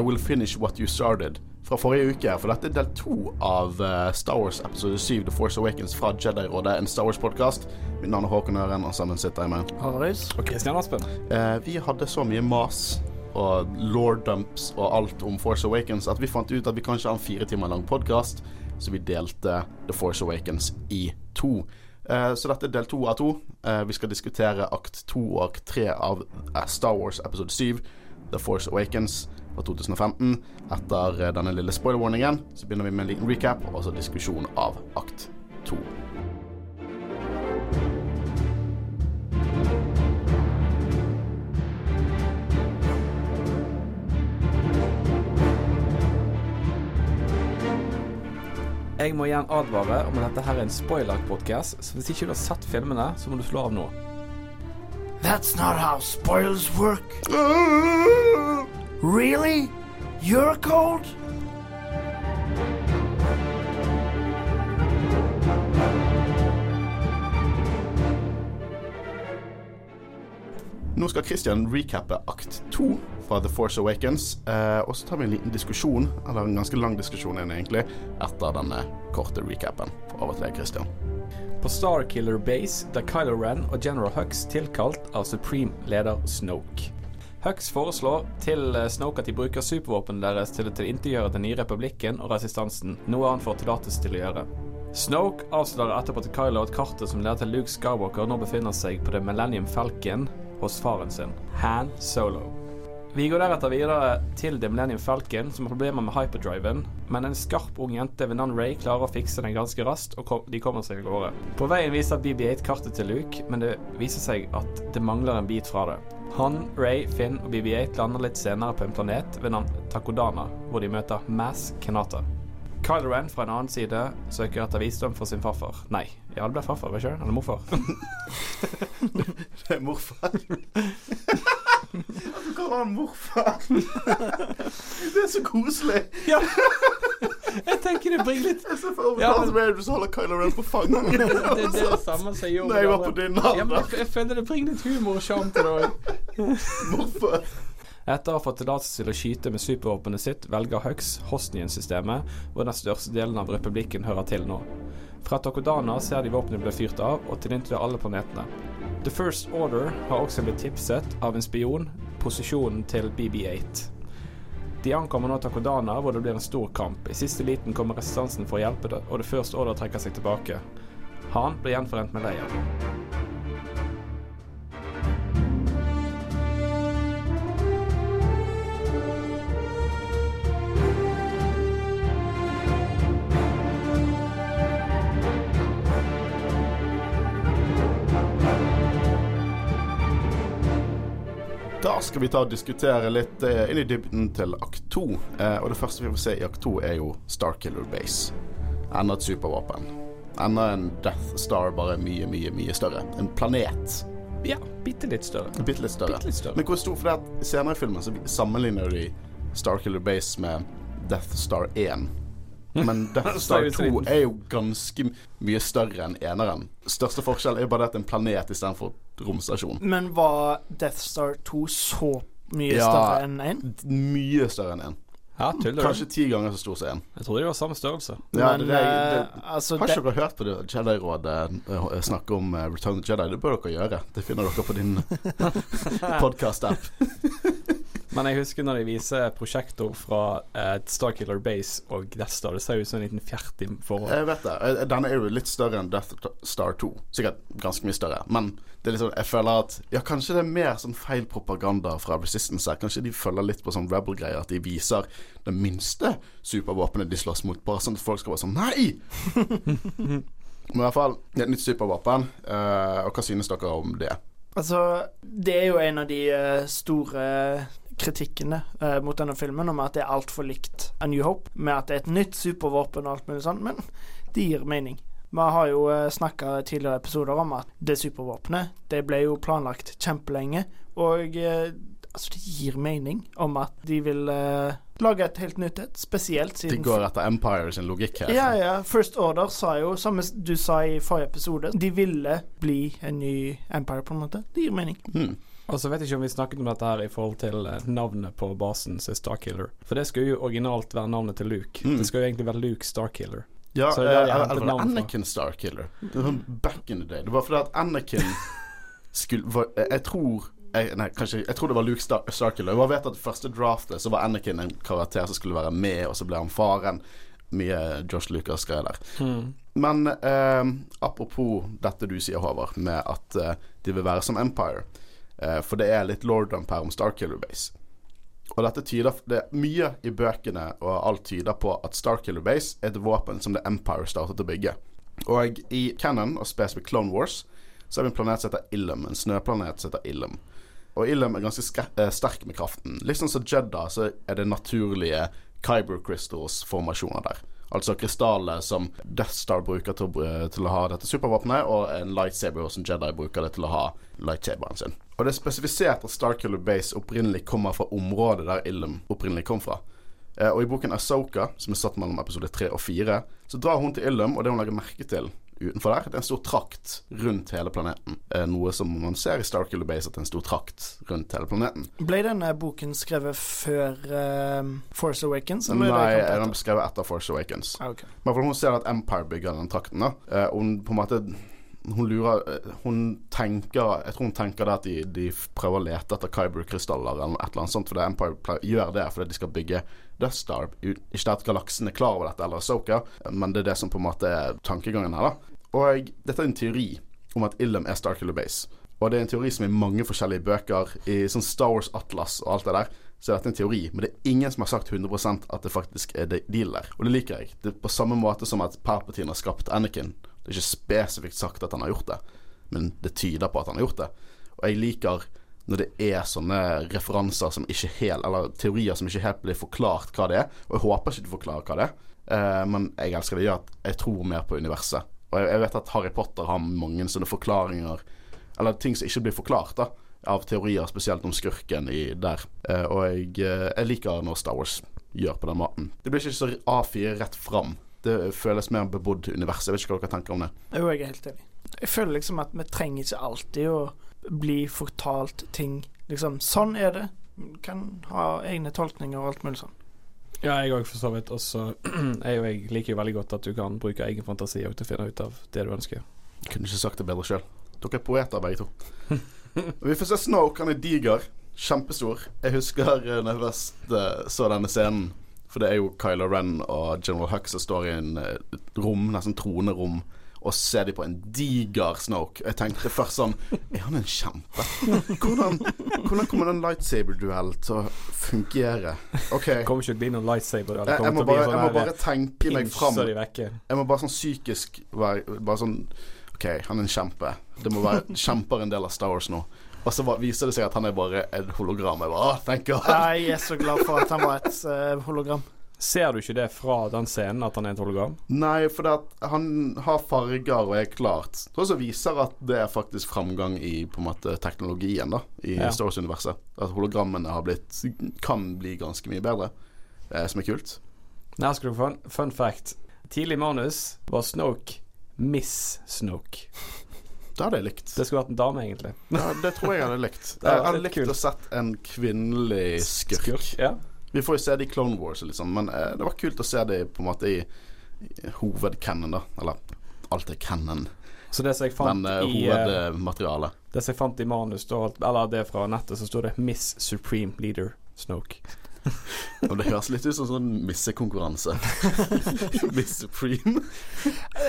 I Will Finish What You Started fra forrige uke. For dette er del to av uh, Star Wars episode 7 The Force Awakens fra Jedi-rådet, en Star Wars-podkast. Mitt navn er Håkon Øren, og sammen sitter jeg med Harris. Og Kristian Aspen. Eh, vi hadde så mye mas og lore-dumps og alt om Force Awakens at vi fant ut at vi kanskje har en fire timer lang podkast, så vi delte The Force Awakens i to. Uh, så dette er del to av to. vi skal diskutere akt to og akt tre av Star Wars episode 7, The Force Awakens fra 2015. Etter eh, denne lille spoiler-warningen så begynner vi med en liten recap og også diskusjon av akt to. Jeg må igjen advare om at dette her er en spoiler-podkast, så hvis ikke du har sett filmene, så må du slå av nå. That's not how spoilers work. Really? You're cold? Nå skal Christian recappe akt to fra The Force Awakens. Eh, og så tar vi en liten diskusjon, eller en ganske lang diskusjon egentlig, etter denne korte recapen. Over til deg, Christian. På Starkiller Base der Kylo Ren og General Hux tilkalt av Supreme leder Snoke. Hux foreslår til eh, Snoke at de bruker supervåpenet deres til å tilintetgjøre den nye republikken og resistansen, noe han får tillatelse til å gjøre. Snoke avslører etterpå til Kylo at kartet som leder til Luke Skywalker nå befinner seg på The Millennium Falcon hos faren sin, Han Solo. Vi går deretter videre til The Millennium Falcon, som har problemer med hyperdriven, men en skarp ung jente ved navn Ray klarer å fikse den ganske raskt, og de kommer seg av gårde. På veien viser BB-8 kartet til Luke, men det viser seg at det mangler en bit fra det. Han, Ray, Finn og BB-8 lander litt senere på en planet ved navn Takodana, hvor de møter Mass Kenata. Kylo Ren fra en annen side søker etter visdom for sin farfar. Nei, ja, det ble farfar, ikke Eller morfar. det er morfar. Hvorfor kaller han morfar? det er så koselig. Ja. Jeg tenker det bringer litt Jeg ser for meg ja, men... du holder Kylo Ren på fanget. det, er det samme som jeg gjorde. Når jeg var på din alder. Ja, jeg, jeg føler det bringer litt humor og sjarm til det òg. Morfar. Etter å ha fått tillatelse til å skyte med supervåpenet sitt, velger Hux Hosnien-systemet, hvor den største delen av republikken hører til nå. Fra Tokodana ser de våpenet bli fyrt av, og tilintetgjør alle planetene. The First Order har også blitt tipset av en spion posisjonen til BB8. De ankommer nå Takodana, hvor det blir en stor kamp. I siste liten kommer resistansen for å hjelpe det, og The First Order trekker seg tilbake. Han blir gjenforent med Leia. Da skal vi ta og diskutere litt eh, inn i dybden til akt to. Eh, og det første vi får se i akt to, er jo Starkiller Base. Enda et supervåpen. Enda en Death Star, bare mye, mye, mye større. En planet. Ja, bitte litt større. Bitte litt større. Bitte litt større. Men hvor stor? For det at senere i filmen så sammenligner de Starkiller Base med Death Star 1. Men Death Star 2 er jo ganske mye større enn eneren. Største forskjell er bare at det er en planet istedenfor romstasjon. Men var Death Star 2 så mye ja, større enn 1? Mye større enn 1. Ja, Kanskje ti ganger så stor som én. Jeg trodde de var samme størrelse. Ja, Men, det, det, det, eh, altså, har ikke dere hørt på Jedi-rådet uh, snakke om uh, Return of Jedi? Det bør dere gjøre. Det finner dere på din podkast-app. Men jeg husker når de viser prosjektor fra uh, Starkiller Base og Death Star. Det ser ut som en liten fjert i forhold. Jeg vet det. Eh, denne er jo litt større enn Death Star 2. Sikkert ganske mye større. Men det er liksom, jeg føler at Ja, kanskje det er mer sånn feil propaganda fra Resistance her. Kanskje de følger litt på sånn Rebel-greier. At de viser det minste supervåpenet de slåss mot, bare sånn at folk skal være sånn Nei! Men i hvert fall, det er et nytt supervåpen. Uh, og hva synes dere om det? Altså, det er jo en av de store kritikkene eh, mot denne filmen om at det er altfor likt A New Hope, med at det er et nytt supervåpen og alt mulig sånt, men det gir mening. Vi har jo eh, snakka tidligere episoder om at det supervåpenet det ble jo planlagt kjempelenge, og eh, altså det gir mening om at de vil eh, lage et helt nytt et, spesielt siden De går etter Empire sin logikk her. Ja, ja. First Order sa jo, som du sa i forrige episode, de ville bli en ny Empire, på en måte. Det gir mening. Mm. Og så vet jeg ikke om vi snakket om dette her i forhold til eh, navnet på basen som er Starkiller. For det skulle jo originalt være navnet til Luke. Mm. Det skulle jo egentlig være Luke Starkiller. Ja, Så det er eh, de fra. Anakin Starkiller. Det var sånn back in the day. Det var fordi at Anakin skulle var, eh, Jeg tror jeg, Nei, kanskje Jeg tror det var Luke Star Starkiller. Jeg vet at første draftet så var Anakin en karakter som skulle være med, og så ble han faren. Mye Josh Lucas-greier der. Mm. Men eh, apropos dette du sier, Håvard, med at eh, de vil være som Empire. Eh, for det er litt lorddom her om Starkiller Base. Og dette tyder Det er mye i bøkene, og alt tyder på at Starkiller Base er et våpen som The Empire startet å bygge. Og i Cannon, og spesifikt Clone Wars, så har vi en planet som heter Illum. En snøplanet som heter Illum. Og Illum er ganske eh, sterk med kraften. Sånn som Jedda, så er det naturlige Kyber Crystals-formasjoner der. Altså krystaller som Death Star bruker til til å ha dette supervåpenet, og en lightsaber som Jedi bruker det til å ha lightsaberen sin. Og det er spesifisert at Starkiller Base opprinnelig kommer fra området der Illum opprinnelig kom fra. Eh, og i boken Asoka, som er satt mellom episode tre og fire, så drar hun til Illum, og det hun legger merke til utenfor der, det er en stor trakt rundt hele planeten. Eh, noe som man ser i Starkiller Base, at det er en stor trakt rundt hele planeten. Ble denne boken skrevet før uh, Force Awakens? eller Nei, det den ble skrevet etter Force Awakens. Ah, ok. Men for hun ser at Empire bygger den trakten. da Eh, og Hun på en måte Hun lurer Hun tenker Jeg tror hun tenker det at de, de prøver å lete etter Kyber-krystaller eller et eller annet sånt, fordi Empire gjør det fordi de skal bygge Death Star. Ikke at galaksen er klar over dette, eller Soka, men det er det som på en måte er tankegangen her. da Og dette er en teori om at Illum er Starkiller Base. Og det er en teori som er i mange forskjellige bøker. I sånn Star Wars Atlas og alt det der, så dette er en teori. Men det er ingen som har sagt 100 at det faktisk er det deal der. Og det liker jeg. Det er på samme måte som at Palpatine har skapt Anakin. Det er ikke spesifikt sagt at han har gjort det, men det tyder på at han har gjort det. Og jeg liker når det er sånne referanser som ikke helt Eller teorier som ikke helt blir forklart hva det er. Og jeg håper ikke du forklarer hva det er, eh, men jeg elsker det. Gjør at jeg tror mer på universet. Og jeg, vet at Harry Potter har mange sånne forklaringer Eller ting som ikke blir forklart, da. Av teorier, spesielt om skurken i der. Eh, og jeg, eh, jeg liker når Star Wars gjør på den måten. Det blir ikke så A4 rett fram. Det føles mer bebodd univers. Jeg vet ikke hva dere tenker om det. Jo, jeg er helt enig. Jeg føler liksom at vi trenger ikke alltid å bli fortalt ting. Liksom, sånn er det. Kan ha egne tolkninger og alt mulig sånn. Ja, jeg òg, for så vidt. Og så jeg liker jo veldig godt at du kan bruke egen fantasi til å finne ut av det du ønsker. Jeg Kunne ikke sagt det bedre sjøl. Dere er poeter, begge to. Vi får se Snoke. Han er diger. Kjempestor. Jeg husker da jeg først eh, så denne scenen. For det er jo Kylo Ren og General Hux som står i en eh, rom, nesten tronerom, og så ser de på en diger Snoke. Og Jeg tenkte først sånn Er han en kjempe? Hvordan, hvordan kommer den lightsaber-duell til å fungere? OK. Det kommer ikke til å bli noen lightsaber. Jeg, jeg, må å bare, jeg må sånn bare tenke meg fram. Jeg må bare sånn psykisk være Bare sånn OK, han er en kjempe. Det må være Kjemper en del av Star Wars nå. Og så viser det seg at han er bare et hologram. Jeg bare, «Åh, thank God. Jeg er så glad for at han var et eh, hologram. Ser du ikke det fra den scenen at han er et hologram? Nei, for han har farger og er klart. Og så viser at det er faktisk framgang i måte teknologien da i Ja. Star Wars-universet. At hologrammene har blitt kan bli ganske mye bedre. Eh, som er kult. Her skal du få en fun fact. Tidlig manus var Snoke Miss Snoke. Det hadde jeg likt. Det skulle vært en dame, egentlig. Ja, det tror jeg hadde likt. Jeg hadde likt å sett en kvinnelig skurk. Ja. Vi får jo se det i Clone Wars, liksom, men eh, det var kult å se det på en måte i, i hovedcanon, da. Eller alt er canon, Så det som jeg fant men eh, i eh, hovedmaterialet. Det som jeg fant i manus, da, eller det fra nettet, så sto det 'Miss Supreme Leader Snoke'. Og det høres litt ut som sånn missekonkurranse. Miss Supreme.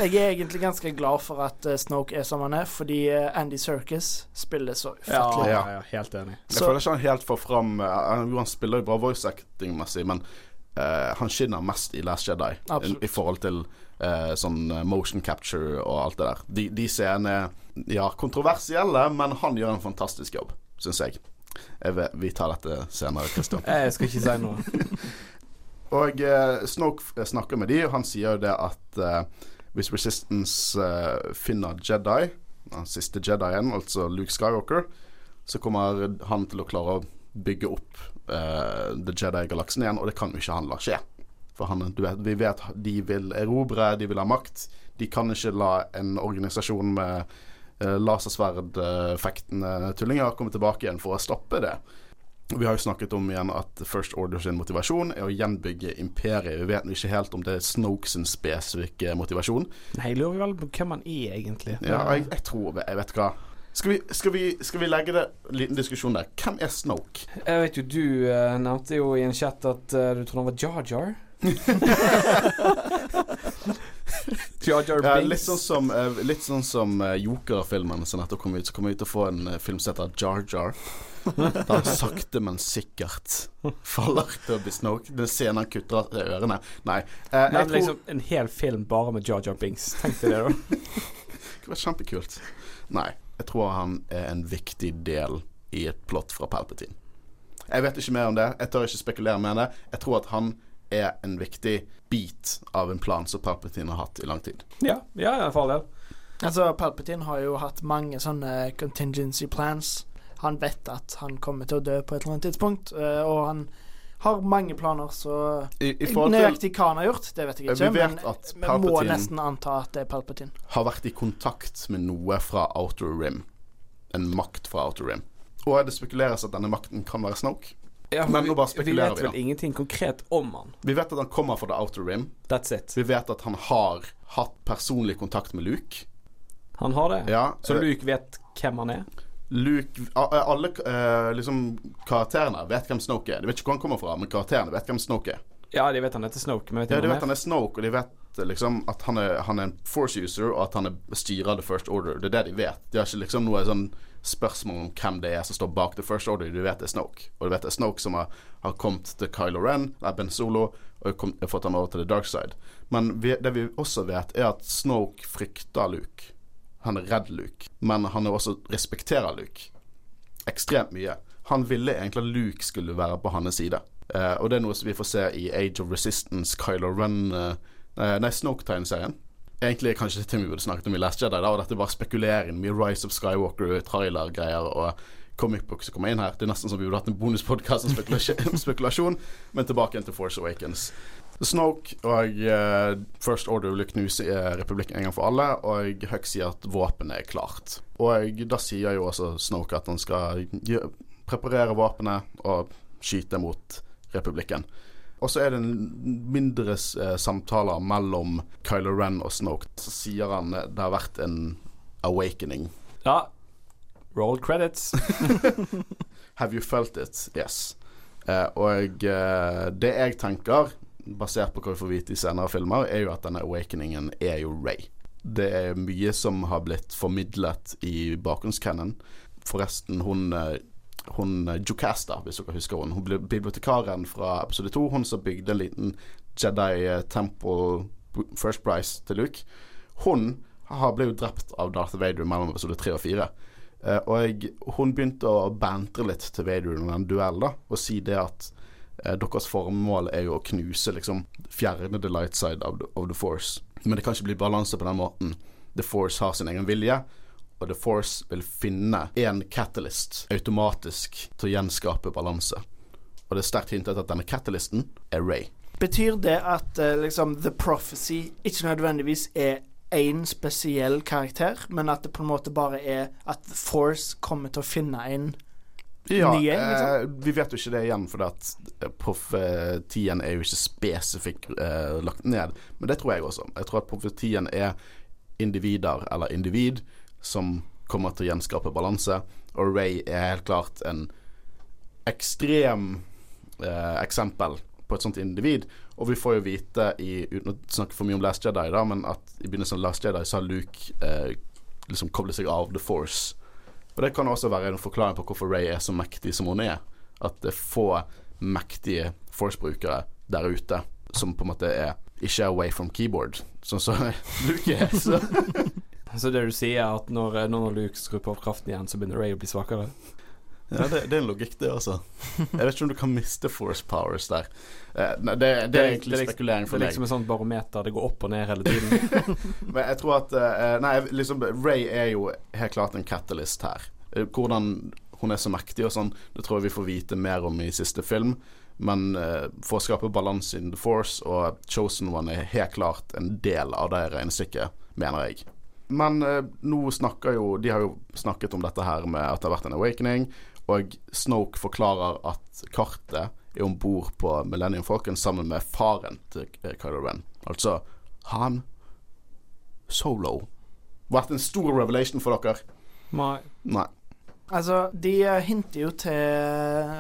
Jeg er egentlig ganske glad for at eh, Snoke er som han er, fordi eh, Andy Serkis spiller så ufattelig. ja, ja, helt enig. Jeg føler ikke han helt får fram eh, han- Jo, han spiller jo bra voice acting-messig, men Uh, han skinner mest i Last Jedi i, i forhold til uh, sånn motion capture og alt det der. De, de scenene er ja, kontroversielle, men han gjør en fantastisk jobb, syns jeg. Vet, vi tar dette senere, Kristian Jeg skal ikke si noe. Og eh, Snoke snakker med de, og han sier jo det at eh, hvis Resistance eh, finner Jedi, den siste Jedien, altså Luke Skywalker, så kommer han til å klare å bygge opp eh, The Jedi-galaksen igjen, og det kan jo ikke han la skje. For han, du vet, vi vet de vil erobre, de vil ha makt. De kan ikke la en organisasjon med eh, lasersverd-fektende tullinger kommer tilbake igjen for å stoppe det. Vi har jo snakket om igjen at First Order sin motivasjon er å gjenbygge imperiet. Vi vet ikke helt om det er Snoke sin spesifikke motivasjon. Nei, jeg lurer vel på hvem han er, egentlig. Ja, jeg, jeg tror Jeg vet hva. Skal vi, skal, vi, skal vi legge det en liten diskusjon der? Hvem er Snoke? Jeg vet jo, du uh, nevnte jo i en chat at uh, du trodde han var Jar Jar. Jar Jar Ja, litt sånn som, eh, litt sånn som eh, Joker-filmen som nettopp kom ut. Så kommer vi til å få en eh, film som heter Jar Jar. Der sakte, men sikkert faller til å bli Snoke. Den scenen han kutter av ørene. Nei. Eh, Nei, tror liksom en hel film bare med Jar Jar Binks. Tenk deg det, da. Det var kjempekult. Nei. Jeg tror han er en viktig del i et plott fra Palpatine. Jeg vet ikke mer om det. Jeg tør ikke spekulere med det. Jeg tror at han er en viktig bit av en plan som Palpatine har hatt i lang tid. Ja, ja, ja for all del. Altså, Palpatine har jo hatt mange sånne contingency plans. Han vet at han kommer til å dø på et eller annet tidspunkt, eh, og han har mange planer, så I, i forhold til Nøyaktig hva han har gjort, det vet jeg ikke, vet men vi må nesten anta at det er Palpatine. har vært i kontakt med noe fra Outer Rim. En makt fra Outer Rim. Og det spekuleres at denne makten kan være Snoke. Ja, Men nå bare spekulerer vi Vi vet vel ingenting konkret om han. Vi vet at han kommer fra The Outer Rim. That's it. Vi vet at han har hatt personlig kontakt med Luke. Han har det. Ja, Så uh, Luke vet hvem han er? Luke Alle uh, liksom karakterene vet hvem Snoke er. De vet ikke hvor han kommer fra, men karakterene vet hvem Snoke er. Ja, de vet han heter Snoke, men vet Ja, de vet han er Snoke, og de vet liksom at han er, han er en force user, og at han er styrer The First Order. Det er det de vet. De har ikke liksom noe sånn spørsmål om hvem det er som står bak The First Order. Du vet det er Snoke. Og du vet det er Snoke som har, har kommet til Kylo Ren, Ben Solo, og kom, fått han over til The Dark Side. Men vi, det vi også vet, er at Snoke frykter Luke. Han er redd Luke, men han også respekterer Luke ekstremt mye. Han ville egentlig at Luke skulle være på hans side. Uh, og det er noe som vi får se i Age of Resistance, Kylo Ren eh, Nei, Snoke-tegneserien. Egentlig kanskje ting vi burde snakket om i Last Jedi, da, og dette er bare spekulering. Mye Rise of Skywalker, trailer-greier og comic books som kommer inn her. Det er nesten som vi burde hatt en bonuspodkast om spekulasjon, spekulasjon, men tilbake igjen til Force Awakens. Snoke og uh, First Order vil knuse eh, republikken en gang for alle, og Huck sier at våpenet er klart. Og da sier jo også Snoke at han skal preparere våpenet og skyte mot republikken. Og så er det en mindre eh, samtaler mellom Kylo Ren og Snoke. Så sier han det har vært en awakening. Ja. Roll credits. Have you felt it? Yes. Eh, og eh, det jeg tenker, basert på hva vi får vite i senere filmer, er jo at denne awakeningen er jo Ray. Det er mye som har blitt formidlet i bakgrunnscannon. Forresten, hun eh, hun eh, Jocasta, hvis dere husker hun. Hun ble bibliotekaren fra episode 2. Hun som bygde en liten Jedi eh, Temple First Price til Luke. Hun ble jo drept av Darth Vader mellom episode 3 og 4. Eh, og hun begynte å bantre litt til Vader under den duellen, da, og si det at deres formål er jo å knuse, liksom, fjerne the light side of the, of the force. Men det kan ikke bli balanse på den måten. The force har sin egen vilje, og The Force vil finne en catalyst automatisk til å gjenskape balanse. Og det er sterkt hintet at denne catalysten er Ray. Betyr det at eh, liksom The Prophecy ikke nødvendigvis er én spesiell karakter, men at det på en måte bare er at The Force kommer til å finne en Ja, Ny gjeng, liksom? eh, vi vet jo ikke det igjen, for at profetien er jo ikke spesifikt eh, lagt ned. Men det tror jeg også. Jeg tror at profetien er individer, eller individ, som kommer til å gjenskape balanse. Og Ray er helt klart en ekstrem eh, eksempel på et sånt individ. Og vi får jo vite, i, uten å snakke for mye om Last Jedi, da, men at i begynnelsen av Last Jedi så har Luke eh, liksom koblet seg av The Force. Og det kan også være en forklaring på hvorfor Ray er så mektig som hun er. At det er få mektige Force-brukere der ute som på en måte er ikke away from keyboard, sånn som Luke er. Så. Så det du sier, er at når, når Luke skrur på kraften igjen, så begynner Ray å bli svakere? Ja, det, det er en logikk, det, altså. Jeg vet ikke om du kan miste force powers der. Eh, nei, det, det er egentlig er, spekulering Det for er meg. liksom en sånn barometer. Det går opp og ned hele tiden. Men jeg tror at eh, Nei, liksom Ray er jo helt klart en catalyst her. Eh, Hvordan hun er så mektig og sånn, det tror jeg vi får vite mer om i siste film. Men eh, for å skape balanse in the force, og Chosen One er helt klart en del av det regnestykket, mener jeg. Men eh, nå snakker jo De har jo snakket om dette her med at det har vært en awakening, og Snoke forklarer at kartet er om bord på Millennium Falcon sammen med faren til eh, Kylo Ren. Altså Han Solo. Vært en stor revelation for dere? Nei. Nei. Altså, de eh, hinter jo til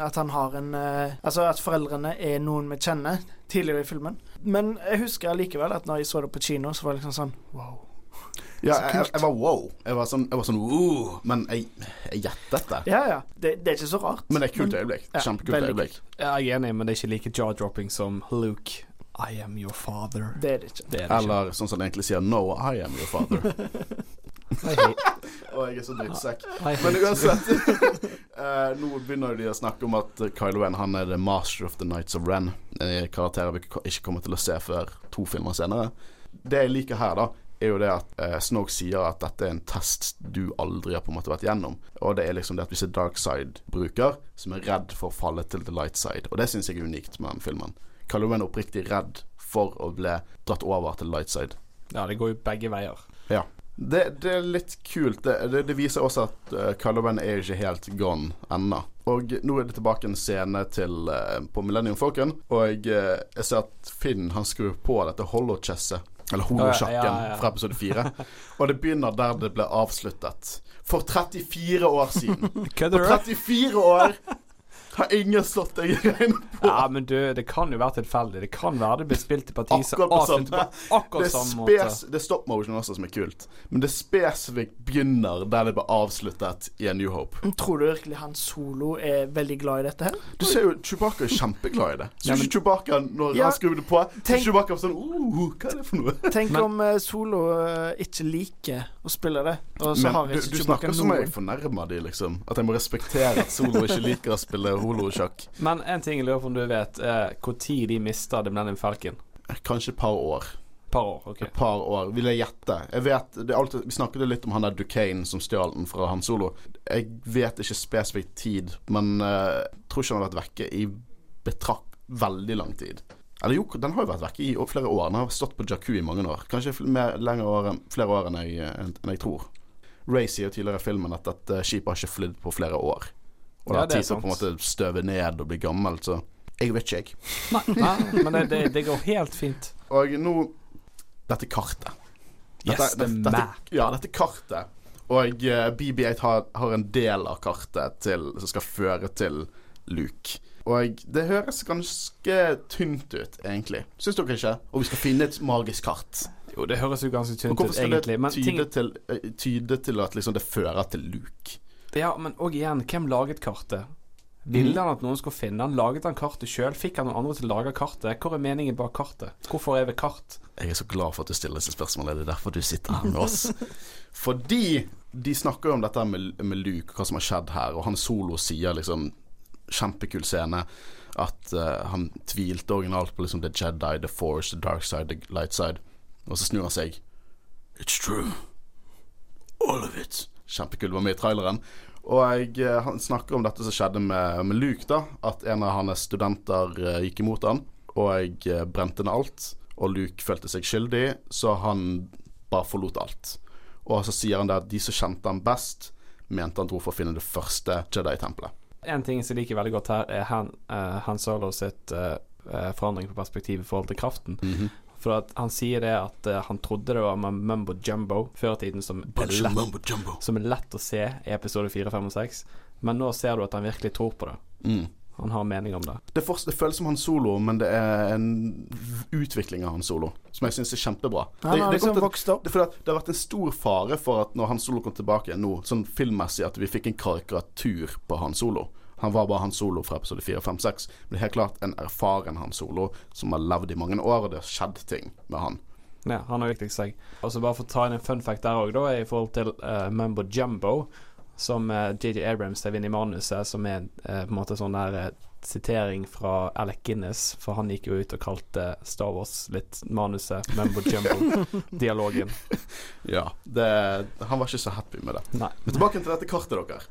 at han har en eh, Altså at foreldrene er noen vi kjenner, tidligere i filmen. Men jeg husker likevel at når jeg så det på kino, så var det liksom sånn wow. Ja, Så jeg, kult. jeg var wow. Jeg var sånn, jeg var sånn uh, Men jeg, jeg gjettet det. Ja, ja. Det, det er ikke så rart. Men det er et kult øyeblikk. Ja, Kjempekult øyeblikk. Ja, Jeg er enig, men det er ikke like jaw-dropping som Luke. I am your father. Det er det ikke. Det er det ikke. Eller sånn som det egentlig sier No, I am your father. Å, jeg er så drittsekk. Men uansett uh, Nå begynner de å snakke om at Kylo Ren Han er the master of the Knights of Ren. En karakter vi ikke ikke kommer til å se før to filmer senere. Det jeg liker her, da, er jo det at eh, Snoke sier at dette er en test du aldri har på en måte vært gjennom. Og det er liksom det at vi ser dark side-bruker som er redd for å falle til the light side. Og det syns jeg er unikt med den filmen. Kylo Ren er oppriktig redd for å bli dratt over til light side. Ja, det går jo begge veier. Ja. Det, det er litt kult. Det, det, det viser også at uh, Kylo Ren er ikke helt gone ennå. Og nå er det tilbake en scene til, uh, på Millennium Falcon, og uh, jeg ser at Finn han skrur på dette holochesset, eller holosjakken, Ja, ja, ja. fra episode 4. og det begynner der det ble avsluttet. For 34 år siden. Kødder For 34 år har ingen slått deg i regnet på. Ja, men du, det kan jo være tilfeldig. Det kan være det blir spilt i parti som Akkurat på samme- på Det er, samme måte. det er stop motion også som er kult, men det spesifikt begynner der det ble avsluttet i A New Hope. Tror du virkelig han Solo er veldig glad i dette her? Du ser jo Chewbacca er kjempeglad i det. Så Ja, men- ikke Chewbacca når Ja, han skrur det på. Så tenk- Chewbacca sånn uh, Hva er det for noe? Tenk Men- om uh, Solo uh, ikke liker å spille det, og så Men har du, ikke du Chewbacca snakker som om jeg fornærmer de, liksom. At jeg må respektere at Solo ikke liker å spille holosjakk. Men en ting jeg lurer på om du vet, er når de mista The Millennium Falcon. Kanskje et par år. par år, ok. Et par år, vil jeg gjette. Jeg vet, det alltid, Vi snakket litt om han der Duquesne som stjal den fra Han Solo. Jeg vet ikke spesifikt tid, men uh, tror ikke han har vært vekke i betrakt veldig lang tid. Eller jo, den har jo vært vekke i flere år. Den har stått på Jakku i mange år. Kanskje mer, år, flere år enn jeg, enn enn jeg tror. Ray sier jo tidligere i filmen at dette skipet har ikke flydd på flere år. Og det Ja, det er tid til å på en måte støve ned og bli gammel, så jeg vet ikke, jeg. Nei, men det, det, det går helt fint. Og nå Dette kartet. Yes, the dette, map. Ja, dette kartet. Og eh, BB8 har, har en del av kartet til, som skal føre til Luke. Og det høres ganske tynt ut, egentlig. Syns dere ikke? Og vi skal finne et magisk kart. Jo, det høres jo ganske tynt hvorfor ut, skal egentlig. Men det ting, tyde til, eh, tyde til at liksom det fører til Luke? Ja, men òg igjen, hvem laget kartet? Ville han at noen skulle finne han? Laget han kartet sjøl? Fikk han noen andre til å lage kartet? Hvor er meningen bak kartet? Hvorfor er vi kart? Jeg er så glad for at du stiller disse spørsmålene. Det er derfor du sitter her med oss. Fordi de snakker jo om dette med, med Luke, hva som har skjedd her, og han Solo sier liksom Kjempekul scene. At uh, han tvilte originalt på liksom the Jedi, the Force, the dark side, the light side. Og så snur han seg. It's true. All of it. Kjempekul. Var med i traileren. Og jeg, eh, han snakker om dette som skjedde med, med Luke, da. At en av hans studenter eh, gikk imot han, og jeg eh, brente ned alt. Og Luke følte seg skyldig, så han bare forlot alt. Og så sier han det at de som kjente han best, mente han dro for å finne det første Jedi-tempelet. En ting som jeg liker veldig godt her, er Han, uh, Han Solo sitt eh, forandring på perspektiv i forhold til kraften. For at han sier det at uh, han trodde det var mumbo jumbo før i tiden, som er, lett, mumbo jumbo. som er lett å se i episode 4, 5 og 6. Men nå ser du at han virkelig tror på det. Mm. Han har mening om det. Det, for, det føles som Han Solo, men det er en utvikling av Han Solo som jeg syns er kjempebra. Han det, har det, liksom vokst opp. det, det har vært en stor fare for at når Han Solo kom tilbake nå, sånn filmmessig, at vi fikk en karikatur på Han Solo. Han var bare Han Solo fra episode 4, 5, 6. Men det er helt klart en erfaren Han Solo som har levd i mange år, og det har skjedd ting med han. Ja, han har utviklet seg. Og så bare for å ta inn en fun fact der òg, da, i forhold til uh, Mumbo Jumbo, som uh, JJ Abrams skrev inn i manuset, som er uh, på en måte sånn der eh, sitering fra Alec Guinness, for han gikk jo ut og kalte Star Wars litt manuset Mumbo Jumbo-dialogen. Ja, det, Han var ikke så happy med det. Nei. Men tilbake til dette kartet, dere.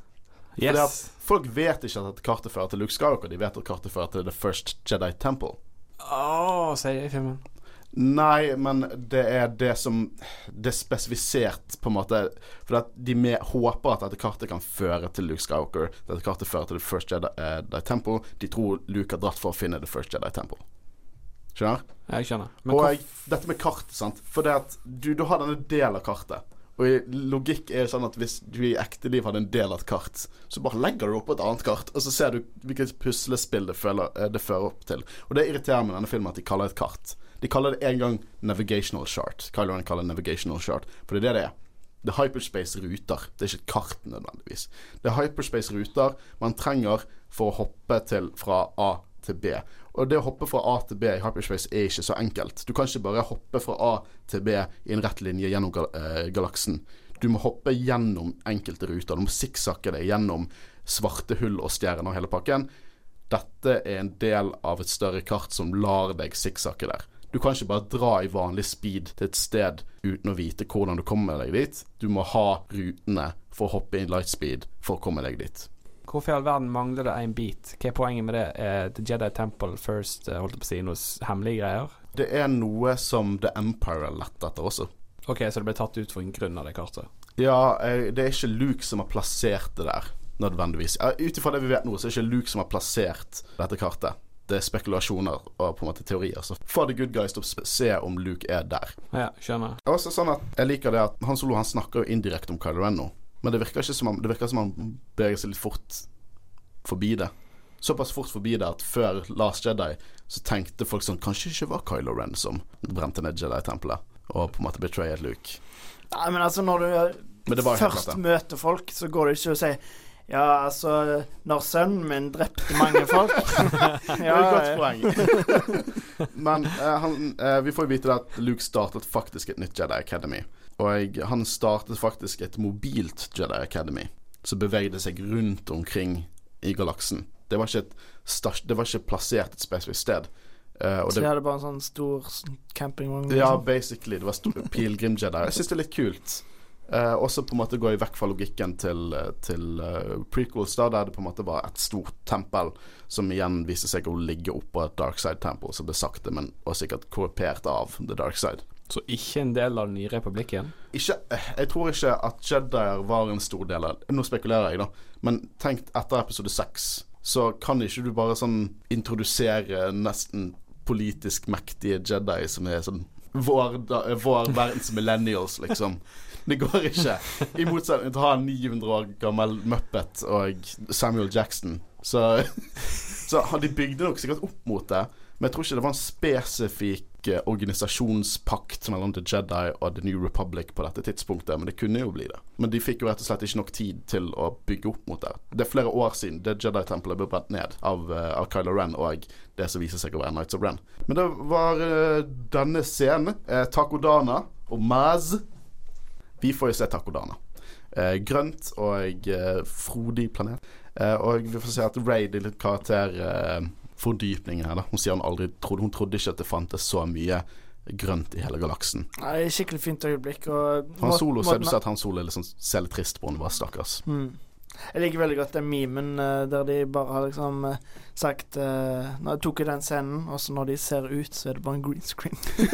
Yes. at folk vet ikke at kartet fører til Luke Skywalker, de vet at kartet fører til The First Jedi Temple. Oh, sier jeg i filmen. Nei, men det er det som Det er spesifisert, på en måte. For at de med, håper at dette kartet kan føre til Luke Skywalker. Dette kartet fører til The First Jedi, uh, Temple. De tror Luke har dratt for å finne The First Jedi Temple. Skjønner? Jeg skjønner. Men Og jeg, dette med kartet, sant. For det at du, du har denne del av kartet. Og logikk er sånn at hvis du i ekte liv hadde en del av et kart, så bare legger du opp på et annet kart, og så ser du hvilket puslespill det, føler, eh, det fører opp til. Og det irriterer meg i denne filmen at de kaller det et kart. De kaller det en gang navigational chart. Kylo Ren kaller det navigational chart, for det er det det er. Det er hyperspace-ruter. Det er ikke et kart nødvendigvis. Det er hyperspace-ruter man trenger for å hoppe til fra A til B. Og det å hoppe fra A til B i hyperspace er ikke så enkelt. Du kan ikke bare hoppe fra A til B i en rett linje gjennom gal eh, galaksen. Du må hoppe gjennom enkelte ruter. Du må sikksakke deg gjennom svarte hull og stjerner og hele pakken. Dette er en del av et større kart som lar deg sikksakke der. Du kan ikke bare dra i vanlig speed til et sted uten å vite hvordan du kommer deg dit. Du må ha rutene for å hoppe inn lightspeed for å komme deg dit. Hvorfor i all verden mangler det en bit? Hva er poenget med det? Er The Jedi Temple first, eh, holdt på å si, noe hemmelige greier? Det er noe som The Empire er lett etter også. Ok, så det ble tatt ut for en grunn av det kartet? Ja, eh, det er ikke Luke som har plassert det der, nødvendigvis. Eh, Ut ifra det vi vet nå, så er det ikke Luke som har plassert dette kartet. Det er spekulasjoner og på en måte teorier. Så for The Good Guys til å se om Luke er der. Ja, skjønner. Er også sånn at Jeg liker det at Han Solo han snakker jo indirekte om Kylo Ren nå, men det virker ikke som han, det virker som han beveger seg litt fort forbi det. Såpass fort forbi det at før Last Jedi så tenkte folk sånn Kanskje det ikke var Kylo Ren som brente ned Jedi-tempelet og på en måte betrayet Luke. Nei, men altså, når du først møter folk, så går det ikke å si ja, altså Når sønnen min drepte mange folk Det er et godt poeng. Men uh, han, uh, vi får jo vite at Luke startet faktisk et nytt Jedi Academy. Og han startet faktisk et mobilt Jedi Academy som bevegde seg rundt omkring i galaksen. Det var ikke, et det var ikke plassert et spesifikt sted. Uh, Så det, de hadde bare en sånn stor campingvogn. ja, liksom. basically. Det var stor pilegrim-Jedi. Jeg syns det er litt kult. Og også på en måte gå i vekk fra logikken til, eh, til uh, prequels, da, der det på en måte var et stort tempel som igjen viste seg å ligge oppå et dark side-tempel, som ble sakte, men og sikkert korrupert av the dark side. Så ikke en del av den nye republikken? Ikke, eh, jeg tror ikke at Jedier var en stor del av Nå spekulerer jeg, da. Men tenk etter episode seks, så kan ikke du bare sånn introdusere nesten politisk mektige Jedi som er sånn vår, da, vår verdens millennials, liksom. Det går ikke. I motsetning til å ha en 900 år gammel Muppet og Samuel Jackson. Så, så de bygde nok sikkert opp mot det. Men jeg tror ikke det var en spesifikk eh, organisasjonspakt mellom The Jedi og The New Republic på dette tidspunktet, men det kunne jo bli det. Men de fikk jo rett og slett ikke nok tid til å bygge opp mot det. Det er flere år siden det Jedi-tempelet ble brent ned av, eh, av Kylo Ren og det som viser seg å være Nights of Ren. Men det var eh, denne scenen. Eh, Takodana og Maz. Vi får jo se Takodana. Eh, grønt og eh, frodig planet. Eh, og vi får se at Ray det er karakterfordypning her. da Hun sier hun aldri trodde Hun trodde ikke at det fantes så mye grønt i hele galaksen. Nei, skikkelig fint øyeblikk. Og Han Solo ser du at han Solo er sånn, ser litt trist på henne, bare stakkars. Mm. Jeg liker veldig godt den memen eh, der de bare har liksom eh, sagt uh, Når jeg tok i den scenen, og så når de ser ut, så er det bare en green screen.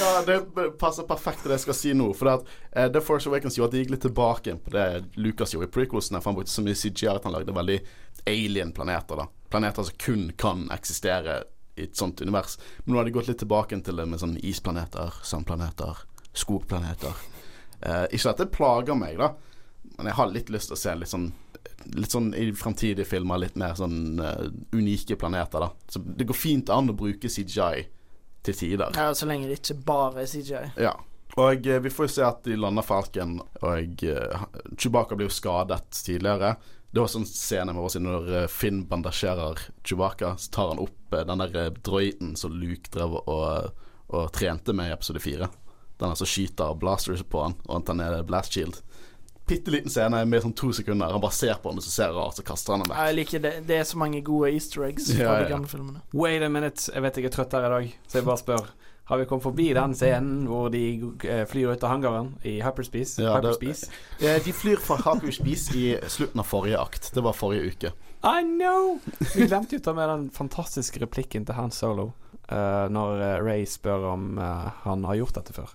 ja, det passer perfekt til det jeg skal si nå. For det at uh, The Force Awakens gjorde at de gikk litt tilbake på det Lucas gjorde i prequelsene. For han brukte så mye CGI at han lagde veldig alien-planeter. da Planeter som kun kan eksistere i et sånt univers. Men nå har de gått litt tilbake til det med sånn isplaneter, sandplaneter, skogplaneter. Eh, ikke at det plager meg, da, men jeg har litt lyst til å se litt sånn Litt sånn i fremtidige filmer litt mer sånn uh, unike planeter, da. Så det går fint an å bruke CGI til tider. Ja, så lenge det ikke bare er CGI. Ja. Og eh, vi får jo se at de lander Falcon, og uh, Chewbacca blir jo skadet tidligere. Det var sånn scene med oss når eh, Finn bandasjerer Chewbacca, så tar han opp eh, den der eh, droiden som Luke drev og, og trente med i episode fire. Den altså skyter blasters på han, og han tar ned blast shield. Bitte liten scene med sånn to sekunder. Han bare ser på han, og så ser rart, så kaster han den vekk. Jeg liker det. Det er så mange gode easter eggs fra Ja, ja. de gamle filmene. Wait a minute, jeg vet jeg er trøtt her i dag, så jeg bare spør. Har vi kommet forbi den scenen hvor de eh, flyr ut av hangaren i Hyperspace? Ja, det- Hyperspace? Eh, De flyr fra Hyperspace i slutten av forrige akt. Det var forrige uke. I know! Vi glemte jo å ta med den fantastiske replikken til Han Solo. uh, når Ray spør om uh, han har gjort dette før.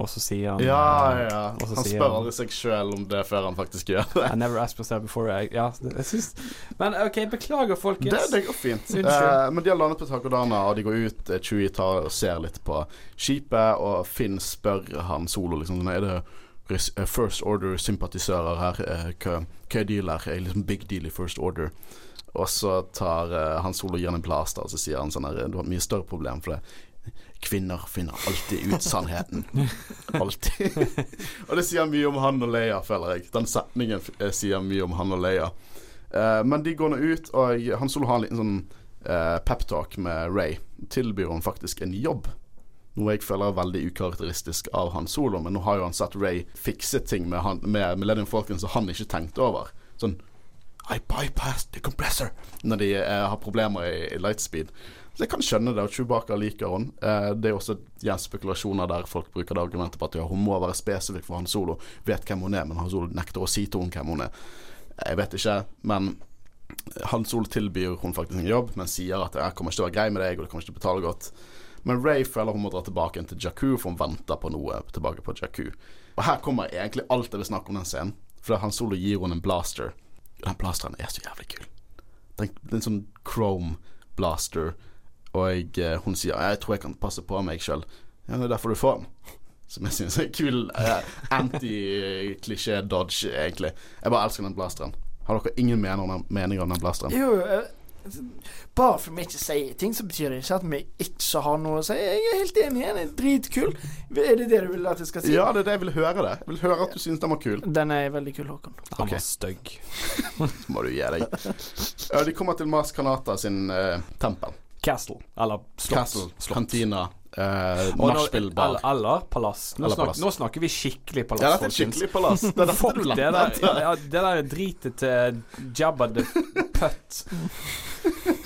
Og så sier han Ja, eh, ja. Han spør han- aldri seg sjøl om det før han faktisk gjør det. I never asked myself before I Ja, det- jeg syns Men OK, beklager, Det, folkens. det går fint. Eh, men de har landet på Takodana, og de går ut. eh, Chewie tar og ser litt på skipet, og Finn spør han Solo liksom sånn, Er det First Order-sympatisører her? Hva, hva er deal her? Er det liksom big deal i First Order? Og så tar uh, han Solo gir han en blaster, og så sier han sånn her Du har et mye større problem, for det Kvinner finner alltid ut sannheten. Alltid. og det sier mye om han og Leia, føler jeg. Den setningen eh, sier mye om han og Leia. Eh, men de går nå ut, og Han Solo har en liten sånn uh, peptalk med Ray. Tilbyr hun faktisk en jobb. Noe jeg føler er veldig ukarakteristisk av Han Solo, men nå har jo han sett Ray fikse ting med, han, med Millennium Falcon som han ikke tenkte over. Sånn I bypassed the compressor når de eh, har problemer i, i lightspeed. Så jeg kan skjønne det, og Chewbacca liker hun. Eh, det er også ja, spekulasjoner der folk bruker det argumentet på at ja, hun må være spesifikk for Han Solo. Vet hvem hun er, men Han Solo nekter å si til henne hvem hun er. Jeg vet ikke, men Han Solo tilbyr hun faktisk en jobb, men sier at 'jeg kommer ikke til å være grei med deg, og du kommer ikke til å betale godt'. Men Ray føler hun må dra tilbake til Jakku, for hun venter på noe tilbake på Jakku. Og her kommer egentlig alt jeg vil snakke om den scenen. For Han Solo gir henne en blaster. Den blasteren er så jævlig kul. Den, den sånn chrome blaster. Og jeg, hun sier 'jeg tror jeg kan passe på meg sjøl'. Ja, det er derfor du får den. Som jeg syns er kul eh, anti-klisjé-dodge, egentlig. Jeg bare elsker den blasteren. Har dere ingen mening om, den blasteren? Jo, eh, bare for vi ikke sier ting, så betyr det ikke at vi ikke har noe å si. Jeg er helt enig. Den er dritkul. Er det det du vil at jeg skal si? Ja, det er det jeg vil høre. det Jeg vil høre at du syns den var kul. Den er veldig kul, Håkon. Han okay. var stygg. Så må du gi deg. Ja, de kommer til Mars Kanata sin eh, tempel. Castle. Eller slott. Castle, Slott. kantina, eh, Nachspielbar. Eller, eller palass. Nå, Eller snak, palass. nå snakker vi skikkelig palass, Ja, det er skikkelig palass. Det er Fuck det der, ja, det der dritet til Jabba the Putt.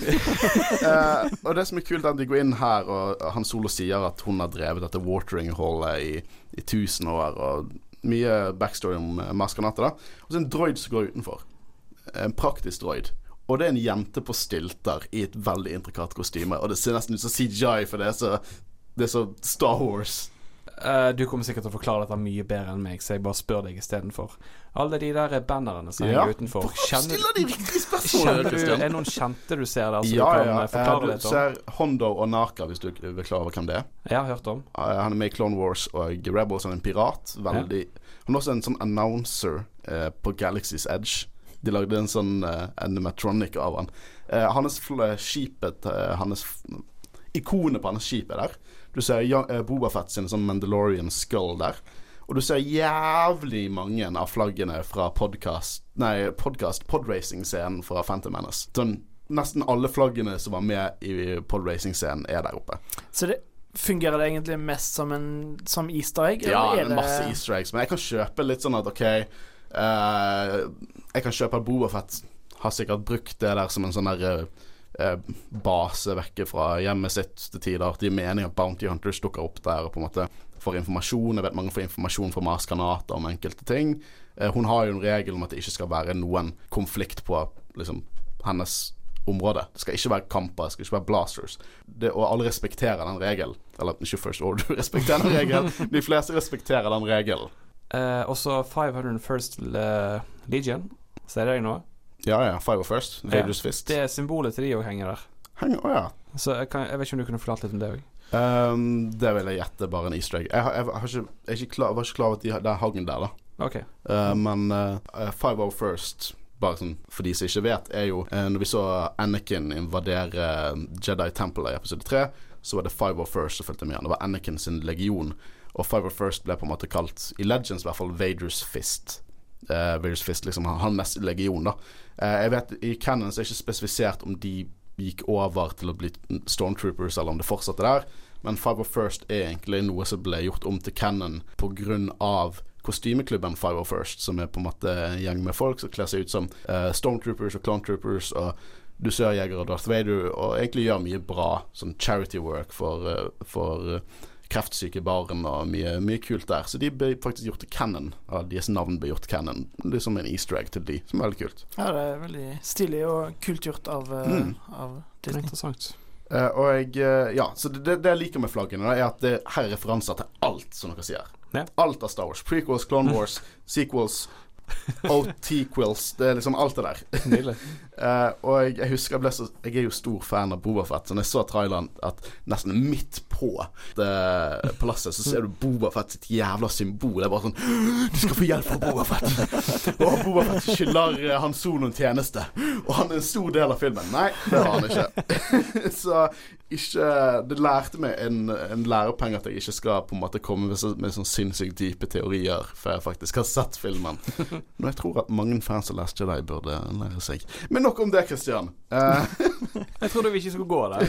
Eh, og det som er kult, er at de går inn her, og Han Solo sier at hun har drevet dette watering hallet i, i tusen år, og mye backstory om uh, Maskanata. Og så en droid som går utenfor. En praktisk droid. Og det er en jente på stilter i et veldig intrikat kostyme. Og det ser nesten ut som CGI, for det er så, det er så Star Wars. Uh, du kommer sikkert til å forklare dette mye bedre enn meg, så jeg bare spør deg istedenfor. Alle de der bannerne som Ja. henger utenfor, kjenner, de kjenner du, er det noen kjente du ser der, som ja, du kan ja. eh, Eh, Du litt om? ser Hondo og Naka, hvis du vil klare over hvem det er. Jeg har hørt om. uh, han er med i Clone Wars og Rebels. Han er en pirat. Veldig Han er også en sånn announcer uh, på Galaxy's Edge. De lagde en sånn uh, animatronic av han. Uh, hans skipet uh, Hans Ikonet på hans skip er der. Du ser uh, Bobafett Boba Fett sin sånn Mandalorian skull der. Og du ser jævlig mange av flaggene fra podcast Nei, podcast podracing-scenen fra Phantom Menace. Sånn, nesten alle flaggene som var med i podracing-scenen, er der oppe. Så det fungerer det egentlig mest som en som easter egg? Ja, masse easter eggs, men jeg kan kjøpe litt sånn at OK eh, Jeg kan kjøpe Bobafett har sikkert brukt det der som en sånn der eh, base vekke fra hjemmet sitt til tider. Gir mening at Bounty Hunters dukker opp der og på en måte får informasjon. Jeg vet mange får informasjon fra Mars Granata om enkelte ting. Eh, hun har jo en regel om at det ikke skal være noen konflikt på liksom, hennes område. Det skal ikke være kamper, det skal ikke være blasters. Det, og alle respekterer den regelen. Eller ikke First Order respekterer den regelen. De fleste respekterer den regelen. Eh, også 501st Le- Legion. ser det nå. Ja ja, Five of First. ja. Fist. Det er symbolet til de òg henger der. Henger, oh, ja. Så jeg, kan, jeg vet ikke om du kunne forklart litt om det òg. Um, det vil jeg gjette bare en easter egg. Jeg, har, jeg, har ikke, jeg er ikke klar, var ikke klar over at de, det er hagen der, da. Okay. Uh, men uh, Five First bare sånn for de som ikke vet, er jo uh, Når vi så Anakin invadere Jedi Temple i episode 3, så var det Five of First som fulgte med han. Det var Anakin sin legion. Og Five of First ble på en måte kalt, i Legends i hvert fall, Vaders Fist. Uh, Vaders Fist, liksom hans legion, da. Uh, jeg vet I Cannon er det ikke spesifisert om de gikk over til å bli Stormtroopers, eller om det fortsatte der. Men Five of First er egentlig noe som ble gjort om til Cannon av kostymeklubben Five of First, som er på en måte en gjeng med folk som kler seg ut som uh, Stormtroopers og Clone Troopers og dusørjegere og Darth Vader, og egentlig gjør mye bra sånn charity work for, uh, for eh, kreftsyke barn og mye, mye kult der. Så de ble faktisk gjort til canon. Eller deres navn ble gjort canon. Er en easter egg til de, som er veldig kult. Ja, det er veldig stilig og kult gjort av, eh, Mm. av Det Disney. interessant. Uh, og jeg eh, Ja, så det, det jeg liker med flaggene, da, er at det her er referanser til alt, som dere sier. Ja. Alt av Star Wars. Prequels, Clone Wars, sequels, OT-quills. Det er liksom alt det der. Eh, og jeg, husker jeg ble så Jeg er jo stor fan av Bobafett. Så når jeg så traileren at nesten midt på det palasset, så ser du Bobafett sitt jævla symbol. Det er bare sånn Du skal få hjelp fra Bobafett! og Bobafett skylder uh, Han Solo en tjeneste. Og han er en stor del av filmen. Nei, det har han ikke. så ikke Det lærte meg en, en lærepenge at jeg ikke skal på en måte komme med, så, med sånn sinnssykt dype teorier før jeg faktisk har sett filmen. Men jeg tror at mange fans av Last Jedi burde lære seg. Men nok om det, Christian. Uh, Jeg trodde vi ikke skulle gå der.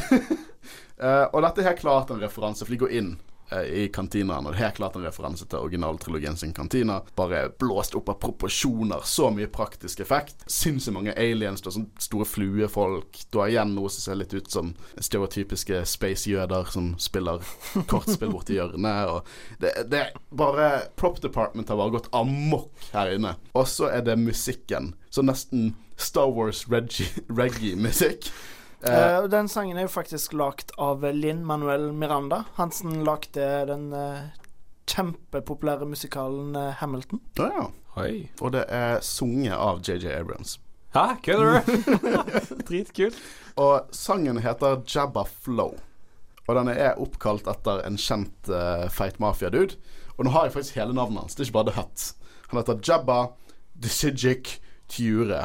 uh, og dette er helt klart en referanse, for de går inn i kantinaen, og det er helt klart en referanse til originaltrilogien sin kantina. Bare blåst opp av proporsjoner. Så mye praktisk effekt. Sinnssykt mange aliens, Du har sånne store fluefolk. Du har igjen noe som ser litt ut som stereotypiske space-jøder som spiller kortspill borti hjørnet. Og det, det er bare Prop Department har bare gått amok her inne. Og så er det musikken. Så nesten Star Wars reggae- reggae-musikk. Og den sangen er jo faktisk lagd av Linn Manuel Miranda. Hansen lagde den uh, kjempepopulære musikalen uh, Hamilton. ja, ja. Oi. Og det er sunget av JJ Abrams. Hæ, kødder du? Dritkult. Og sangen heter Jabba Flow. Og den er oppkalt etter en kjent uh, feit mafia-dude. Og nå har jeg faktisk hele navnet hans. Det er ikke bare The Hut. Han heter Jabba Decigic Ture.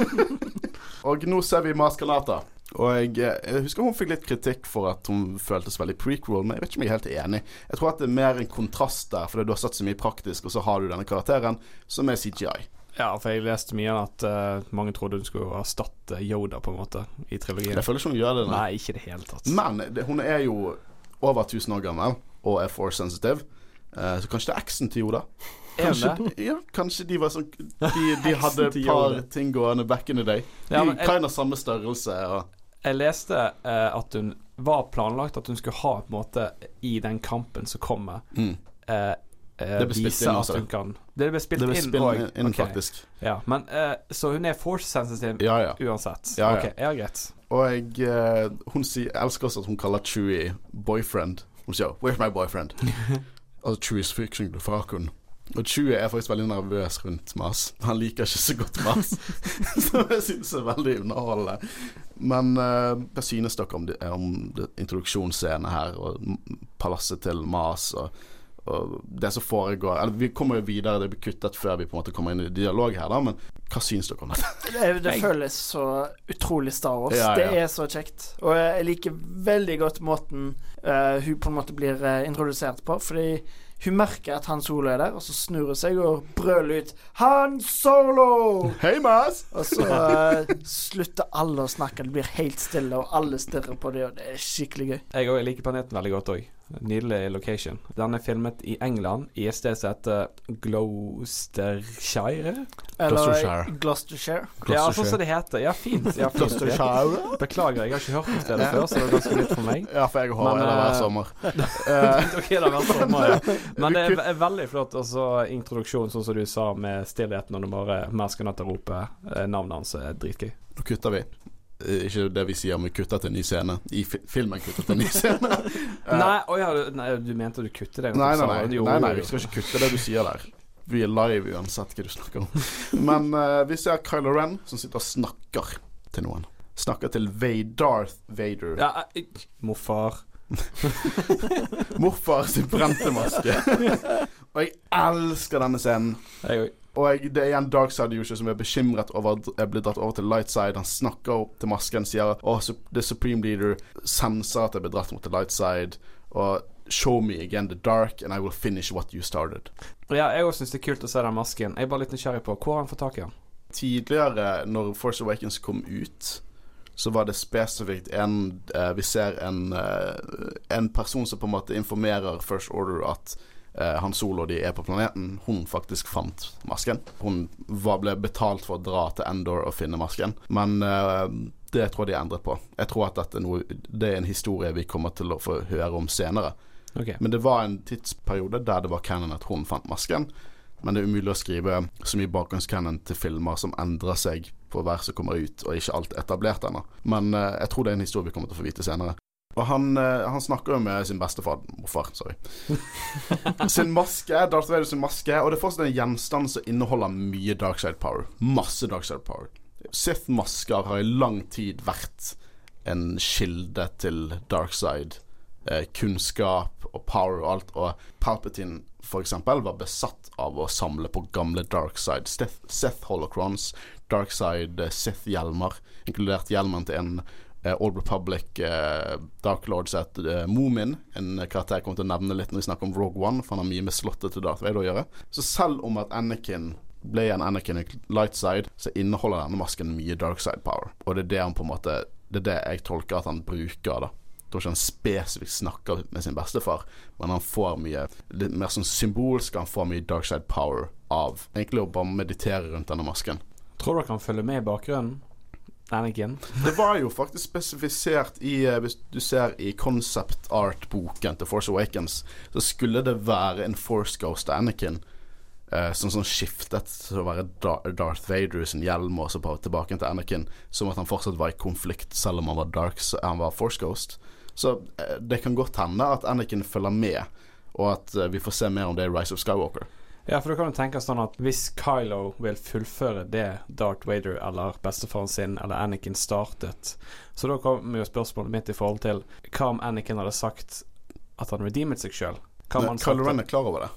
og nå ser vi Maskanata. Og jeg, jeg husker hun fikk litt kritikk for at hun føltes veldig prequel, men jeg vet ikke om jeg er helt enig. Jeg tror at det er mer en kontrast der, fordi du har satt så mye praktisk, og så har du denne karakteren, som er CGI. Ja, for jeg leste mye om at uh, mange trodde hun skulle erstatte Yoda, på en måte, i trilogien. Jeg føler ikke hun gjør det. Nei, ikke i det hele tatt. Men det, hun er jo over 1000 år gammel og er force sensitive. uh, så kanskje det er eksen til Yoda. Kanskje, ja, kanskje de var sånn De, de hadde et par ting gående back in the day. De Ja, kind av samme størrelse. Og, Jeg leste eh, at hun var planlagt at hun skulle ha på en måte i den kampen som kommer, mm. eh, eh, Det ble spilt vise inn at også. hun kan Det ble spilt Det ble spilt inn, inn, inn faktisk. Ja, men eh, Så hun er force sensitive Ja, ja. uansett? Ja, ja. Okay, ja, greit. Og jeg, eh, hun sier, jeg elsker også at hun kaller Chewie boyfriend. Hun sier 'Where's my boyfriend?' og Chewie's fiction the falcon. Og Chewie er faktisk veldig nervøs rundt Mars. Han liker ikke så godt Mars, Som jeg syns er veldig underholdende. Men uh, hva synes dere om, det, om det, introduksjonsscenen her, og palasset til Mars? og, og det som foregår Eller Vi kommer jo videre, det blir kuttet før vi på en måte kommer inn i dialog her, da, men hva synes dere om dette? Det, det føles så utrolig Star Wars. Ja, ja. Det er så kjekt. Og jeg liker veldig godt måten uh, hun på en måte blir uh, introdusert på. Fordi hun merker at Han Solo er der, og så snur hun seg og brøler ut 'Han Solo!' Hei, Mas! Og så uh, slutter alle å snakke. Det blir helt stille, og alle stirrer på det, og det er skikkelig gøy. Jeg òg liker planeten veldig godt òg. Nydelig location. Den er filmet i England, i et sted som heter Gloucestershire. Eller Gloucestershire. Gloucestershire. Ja, sånn som det heter. Ja, fint. Ja, fint. Gloucestershire? Beklager, jeg har ikke hørt om stedet før, så det er ganske nytt for meg. Ja, for jeg har Men, det hver eh, sommer. Eh, Ok, det har vært sommer, ja. Men det er ve- veldig flott. også introduksjon, sånn som du sa, med stillheten når du bare mennesker roper rope navnet hans, er dritgøy. Nå kutter vi. Eh, Ikke det vi sier, men vi kutter til en ny scene. I fi filmen kutter til en ny scene. Nei, oh ja, du- nei, du mente du kutter det? nei, nei, nei, jo, nei, nei, vi skal ikke kutte det du sier der. Vi er live uansett hva du snakker om. Men uh, vi ser Kylo Ren som sitter og snakker til noen. Snakker til Darth Vader. Ja, eh, morfar. Morfar sin brente maske. og jeg elsker denne scenen. Jeg òg. Og jeg, det er igjen Darkside User som er bekymret over at jeg blir dratt over til light side. Han snakker opp til masken, sier at oh, The Supreme Leader senser at jeg blir dratt mot til light side. Og show me again the dark, and I will finish what you started. Ja, jeg òg syns det er kult å se den masken. Jeg er bare litt nysgjerrig på hvor han fått tak i den. Tidligere, når Force Awakens kom ut, så var det spesifikt en eh, Vi ser en, eh, en person som på en måte informerer First Order at Han Solo de er på planeten. Hun faktisk fant masken. Hun var, ble betalt for å dra til Endor og finne masken. Men eh, det tror jeg de endret på. Jeg tror at er, noe, det er en historie vi kommer til å få høre om senere. Okay. Men det var en tidsperiode der det var canon at hun fant masken. Men det er umulig å skrive så mye bakgrunnscanon til filmer som endrer seg på hver som kommer ut, og ikke alt etablert ennå. Men eh, jeg tror det er en historie vi kommer til å få vite senere. Og han, eh, han snakker jo med sin bestefar Morfar, sorry. sin maske, Darth Vader sin maske, og det er fortsatt en gjenstand som inneholder mye darkside power. Masse darkside power. Sith-masker har i lang tid vært en kilde til darkside. Eh, kunnskap og power og alt. Og Palpatine for eksempel var besatt av å samle på gamle darkside Sith, Sith holocrons, darkside eh, Sith-hjelmer, inkludert hjelmen til en Old Republic eh, Dark Lord som heter eh, Moomin. En karakter jeg kommer til å nevne litt når vi snakker om Rogue One, for han har mye med slottet til Darth Vader å gjøre. Så selv om at Anakin ble en Anakin i lightside, så inneholder denne masken mye darkside power. Og det er det han på en måte Det er det jeg tolker at han bruker, da. Jeg tror ikke han spesifikt snakker med sin bestefar, men han får mye Litt mer sånn symbolsk, han får mye darkside power av egentlig å bare meditere rundt denne masken. Tror dere han følger med i bakgrunnen? Anakin? Det var jo faktisk spesifisert i eh, Hvis du ser i concept art-boken til Force Awakens, så skulle det være en Force Ghost av Anakin. Eh, som sånn skiftet til å være Darth Vader sin hjelm og så tilbake til Anakin. Som at han fortsatt var i konflikt selv om han var, dark, han var Force Ghost. Så eh, det kan godt hende at Anakin følger med, og at eh, vi får se mer om det i Rise of Skywalker. Ja, for du kan jo tenke sånn at hvis Kylo vil fullføre det Darth Vader eller bestefaren sin eller Anakin startet, så da kommer jo spørsmålet mitt i forhold til hva om Anakin hadde sagt at han redeemet seg sjøl? Kylo Ren er klar over det.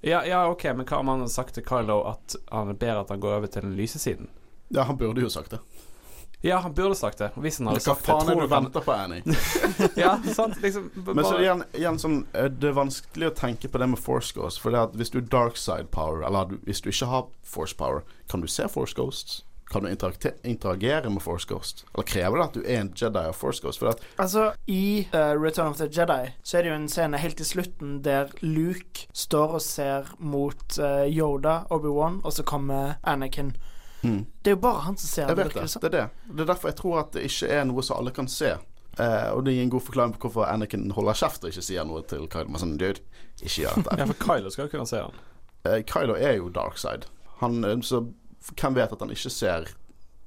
Ja, ja, ok, men hva om han hadde sagt til Kylo at han ber at han går over til den lyse siden? Ja, han burde jo sagt det. Ja, han burde sagt det. Hvis han hadde Hva sagt det, faen er det du venter på, Annie? Ja, sant, liksom b- Men så bare- igjen, igjen sånn, eh, det er vanskelig å tenke på det med force ghosts. For det at hvis du er dark side power, eller du, hvis du ikke har force power, kan du se force ghosts? Kan du interakte- interagere med force ghost? Eller krever det at du er en Jedi av force ghost? For at, Altså, i eh, Return of the Jedi så er det jo en scene helt til slutten der Luke står og ser mot eh, Yoda, Obi-Wan, og så kommer Anakin. Mm. Det er jo bare han som ser Jeg det. vet det. det er det. Det er derfor jeg tror at det ikke er noe som alle kan se. Eh, og det gir en god forklaring på hvorfor Anakin holder kjeft og ikke sier noe til Kylo. Men sånn, dude, ikke gjør dette. Ja, for Kylo skal jo kunne se han. Eh, Kylo er jo dark side. Han, eh, så hvem vet at han ikke ser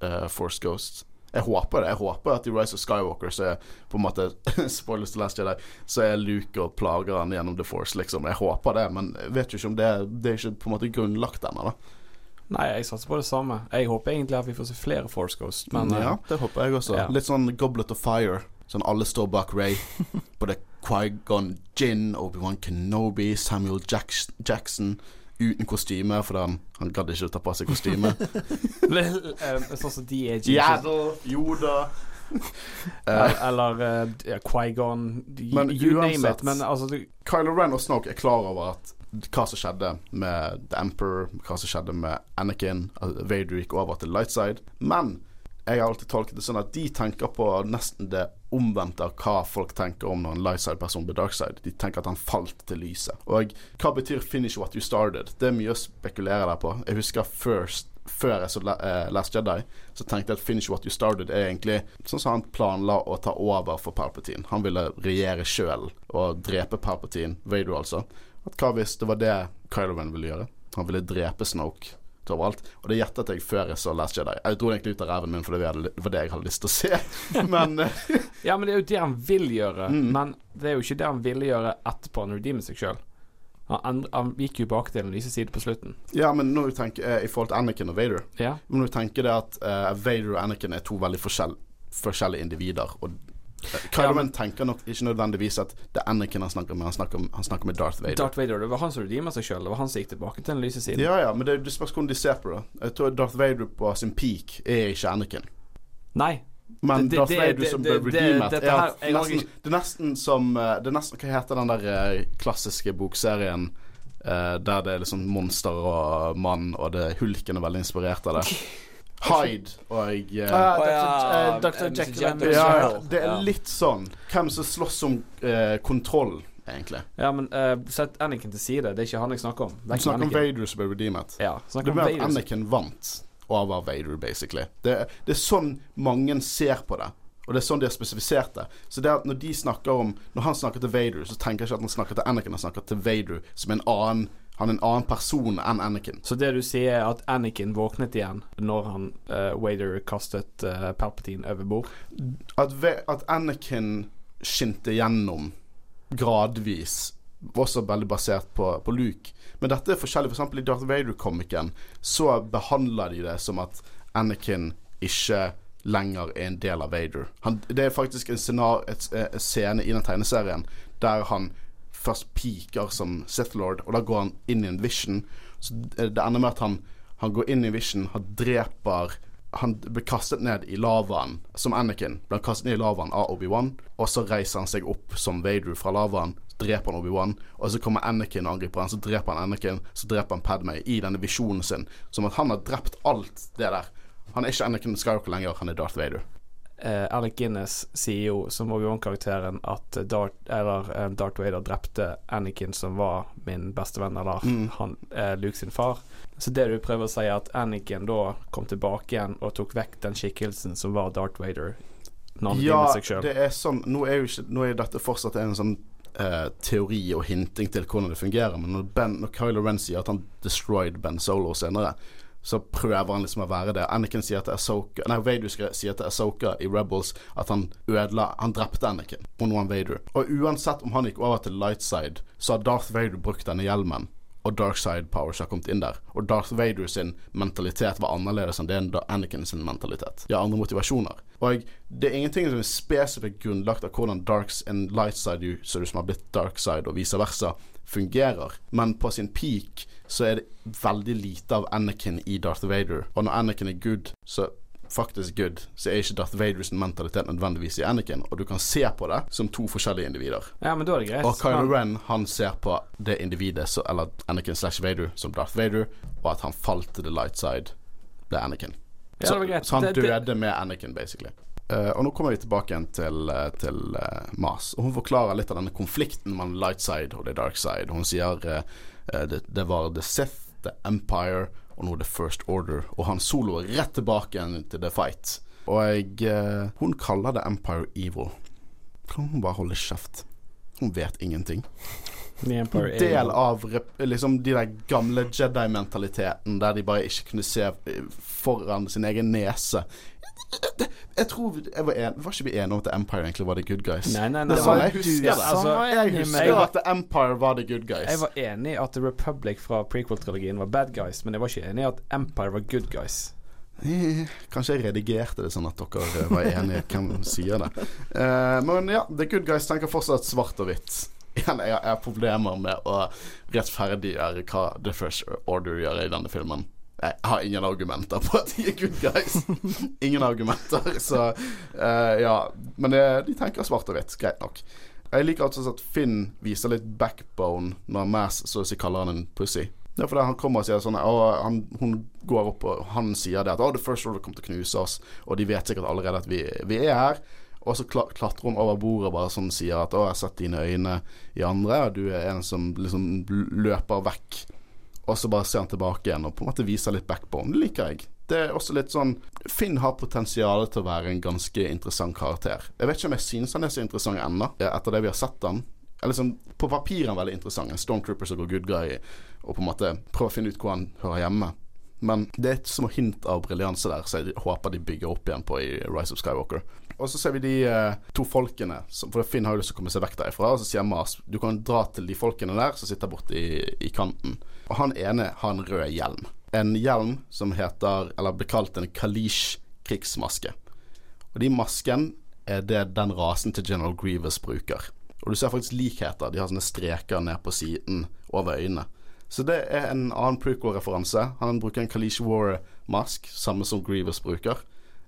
eh, Force Ghost? Jeg håper det. Jeg håper at i Rise of Skywalker så er på en måte Spoilers to Last Jedi Så er Luke og plager han gjennom The Force, liksom. Jeg håper det, men jeg vet jo ikke om det Det er ikke på en måte grunnlagt ennå, da. Nei, jeg satser på det samme. Jeg håper egentlig at vi får se flere Force Ghosts, men eh, ja, det håper jeg også. ja. Litt sånn Goblet of Fire. Sånn alle står bak Ray. Både Quaigon Gin, Obi-Wan Kenobi, Samuel Jackson, Jackson uten kostyme, for han, han gadd ikke å ta på seg kostyme. eh, Sånn som DAG. Yaddle, Yoda Eh, Eller, uh, Quaigon, you, Qui-Gon You name it. Men altså du, Kylo Ren og Snoke er klar over at hva som skjedde med The Emperor, hva som skjedde med Anakin. Vader gikk over til lightside. Men jeg har alltid tolket det sånn at de tenker på nesten det omvendte av hva folk tenker om når en lightside-person blir darkside. De tenker at han falt til lyset. Og hva betyr 'finish what you started'? Det er mye å spekulere der på. Jeg husker first før jeg så eh, Last Jedi, så tenkte jeg at 'Finish What You Started' er egentlig sånn som han planla å ta over for Palpatine. Han ville regjere sjøl og drepe Palpatine, Vader altså. At hva hvis det var det Kylo Ren ville gjøre? Han ville drepe Snoke til overalt. Og det gjettet jeg før jeg så Last Jedi. Jeg dro det egentlig ut av ræven min, for det var det jeg hadde lyst til å se. Men eh, Ja, men det er jo det han vil gjøre. Mm. Men det er jo ikke det han ville gjøre etterpå han redeemer seg sjøl. Han, han gikk jo bak til den lyse side på slutten. ja, men når du tenker eh, i forhold til Anakin og Vader Ja. Når du tenker det at eh, Vader og Anakin er to veldig forskjell, forskjellige individer. Og Kylo Ren tenker nok ikke nødvendigvis at det er Anakin han snakker med, han snakker, han snakker med Darth Vader. Darth Vader, det var han som redeemer seg sjøl. Det var han som gikk tilbake til den lyse siden. Ja, ja, men det, det spørs hvordan de ser på det. Jeg tror Darth Vader på sin peak er ikke Anakin. Nei. Men Det- Darth det- Vader som ble redeemet er her- nesten, ikke- Det er nesten som eh, Det er nesten, Hva heter den der eh, klassiske bokserien Uh, der det er liksom monster og mann, og det hulken er veldig inspirert av det? Hyde og jeg eh, Ah, Å, Dr. ja, eh, Dr. Jekyll and Jekyll. Mr. Ja, Hyde. det er litt sånn. Hvem som slåss om uh, kontroll, egentlig. Ja, men uh, sett Anakin til side. Det er ikke han jeg snakker om. Du snakker om Vader som ble redeemet. Ja, om ble at Anakin vant over Vader, basically. Det, det er sånn mange ser på det. Og det er sånn de har spesifisert det. Så det at når de snakker om Når han snakker til Vader, så tenker jeg ikke at han snakker til Anakin, han snakker til Vader som en annen Han er en annen person enn Anakin. Så det du sier, er at Anakin våknet igjen når han uh, Wader kastet uh, Palpatine over bord? At, at Anakin skinte gjennom gradvis, også veldig basert på, på Luke. Men dette er forskjellig. For eksempel i Darth Vader-komikken så behandler de det som at Anakin ikke lenger er en del av Vader. Han, det er faktisk en, scenar, et, et, scene i den tegneserien der han først peaker som Sith Lord, og da går han inn i en vision. Så det ender med at han, han går inn i vision, han dreper han blir kastet ned i lavaen som Anakin. Blir kastet ned i lavaen av Obi-Wan, og så reiser han seg opp som Vader fra lavaen. Dreper han Obi-Wan, og så kommer Anakin og angriper han. Så dreper han Anakin, så dreper han Padmay i denne visjonen sin. Som at han har drept alt det der. Han er ikke Anakin Skywalker lenger, han er Darth Vader. Uh, Alec Guinness sier jo, som Obi-Wan-karakteren, at Darth, eller, uh, Darth Vader drepte Anakin, som var min bestevenn, eller mm. han, eh, Luke sin far. Så det du prøver å si, er at Anakin da kom tilbake igjen og tok vekk den skikkelsen som var Darth Vader? ja, det er sånn Nå er jo ikke Nå er dette fortsatt en sånn teori og hinting til hvordan det fungerer, men når, ben, når Kylo Ren sier at han destroyed Ben Solo senere, så prøver han liksom å være det. Anakin sier til Asoka Nei, Vader sier til Asoka i Rebels at han ødela Han drepte Anakin, og nå han Vader. Og uansett om han gikk over til light side, så har Darth Vader brukt denne hjelmen. Og dark side powers har kommet inn der. Og Darth Vader sin mentalitet var annerledes enn det enn Anakin sin mentalitet. Har andre motivasjoner. Og det er ingenting som er spesifikt grunnlagt av hvordan darks and light side som har blitt dark side, og vice versa, fungerer. Men på sin peak så er det veldig lite av Anakin i Darth Vader. Og når Anakin er good, så faktisk good, så er ikke Darth Vaders mentalitet nødvendigvis i Anakin. Og du kan se på det som to forskjellige individer. Ja, men da er det greit. Og Kylo Ren han ser på det individet, så, eller Anakin slash Vader, som Darth Vader, og at han falt til the light side, ble Anakin. Ja, så, det var greit. så han det, døde det... med Anakin, basically. Uh, og nå kommer vi tilbake igjen til, uh, til uh, Mas. Og hun forklarer litt av denne konflikten mellom light side og the dark side. Hun sier det, det, var The Sith, The Empire og nå The First Order. Og han Solo er rett tilbake igjen til The Fight. Og jeg Hun kaller det Empire evil. Kan hun bare holde kjeft? Hun vet ingenting. En del av liksom, de der gamle Jedi-mentaliteten der de bare ikke kunne se foran sin egen nese jeg tror jeg var, en, var ikke vi enige om at Empire egentlig var the good guys? Nei, nei, nei. Det var, jeg husker det. Altså, jeg husker at The Empire var the good guys. Jeg var enig i at The Republic fra prequel-trilogien var bad guys, men jeg var ikke enig i at Empire var good guys. Eh, kanskje jeg redigerte det sånn at dere var enige hvem som sier det. Uh, men ja, The Good Guys tenker fortsatt svart og hvitt. Igjen, jeg har problemer med å rettferdiggjøre hva The First Order gjør i denne filmen. Jeg har ingen argumenter på at de er good guys. ingen argumenter. Så uh, ja. Men det, de tenker svart og hvitt. Greit nok. Jeg liker altså at Finn viser litt backbone når Mass så å si kaller han en pussy. Ja, for han kommer og sier sånn og han, Hun går opp og han sier det at oh, The First Order kommer til å knuse oss, og de vet sikkert allerede at vi, vi er her. Og så klatrer hun over bordet og bare sånn sier at 'Å, jeg har sett dine øyne i andre', og du er en som liksom løper vekk og så bare ser han tilbake igjen og på en måte viser litt backbone. Det liker jeg. Det er også litt sånn Finn har potensial til å være en ganske interessant karakter. Jeg vet ikke om jeg synes han er så interessant ennå, etter det vi har sett han. Eller liksom, På papiret veldig interessant. En stormtrooper som går good guy og på en måte prøver å finne ut hvor han hører hjemme. Men det er et små hint av briljanse der, så jeg håper de bygger opp igjen på i Rise of Skywalker. Og så ser vi de eh, to folkene, som, for Finn har jo lyst til å komme seg vekk derifra. Og så sier Mas du kan dra til de folkene der som sitter borte i, i kanten. Og han ene har en rød hjelm. En hjelm som heter, eller blir kalt en kalisj krigsmaske. Og de masken er det den rasen til General Grievous bruker. Og du ser faktisk likheter. De har sånne streker ned på siden over øynene. Så det er en annen prequel-referanse. Han bruker en Kalish War-mask, samme som Grievous bruker.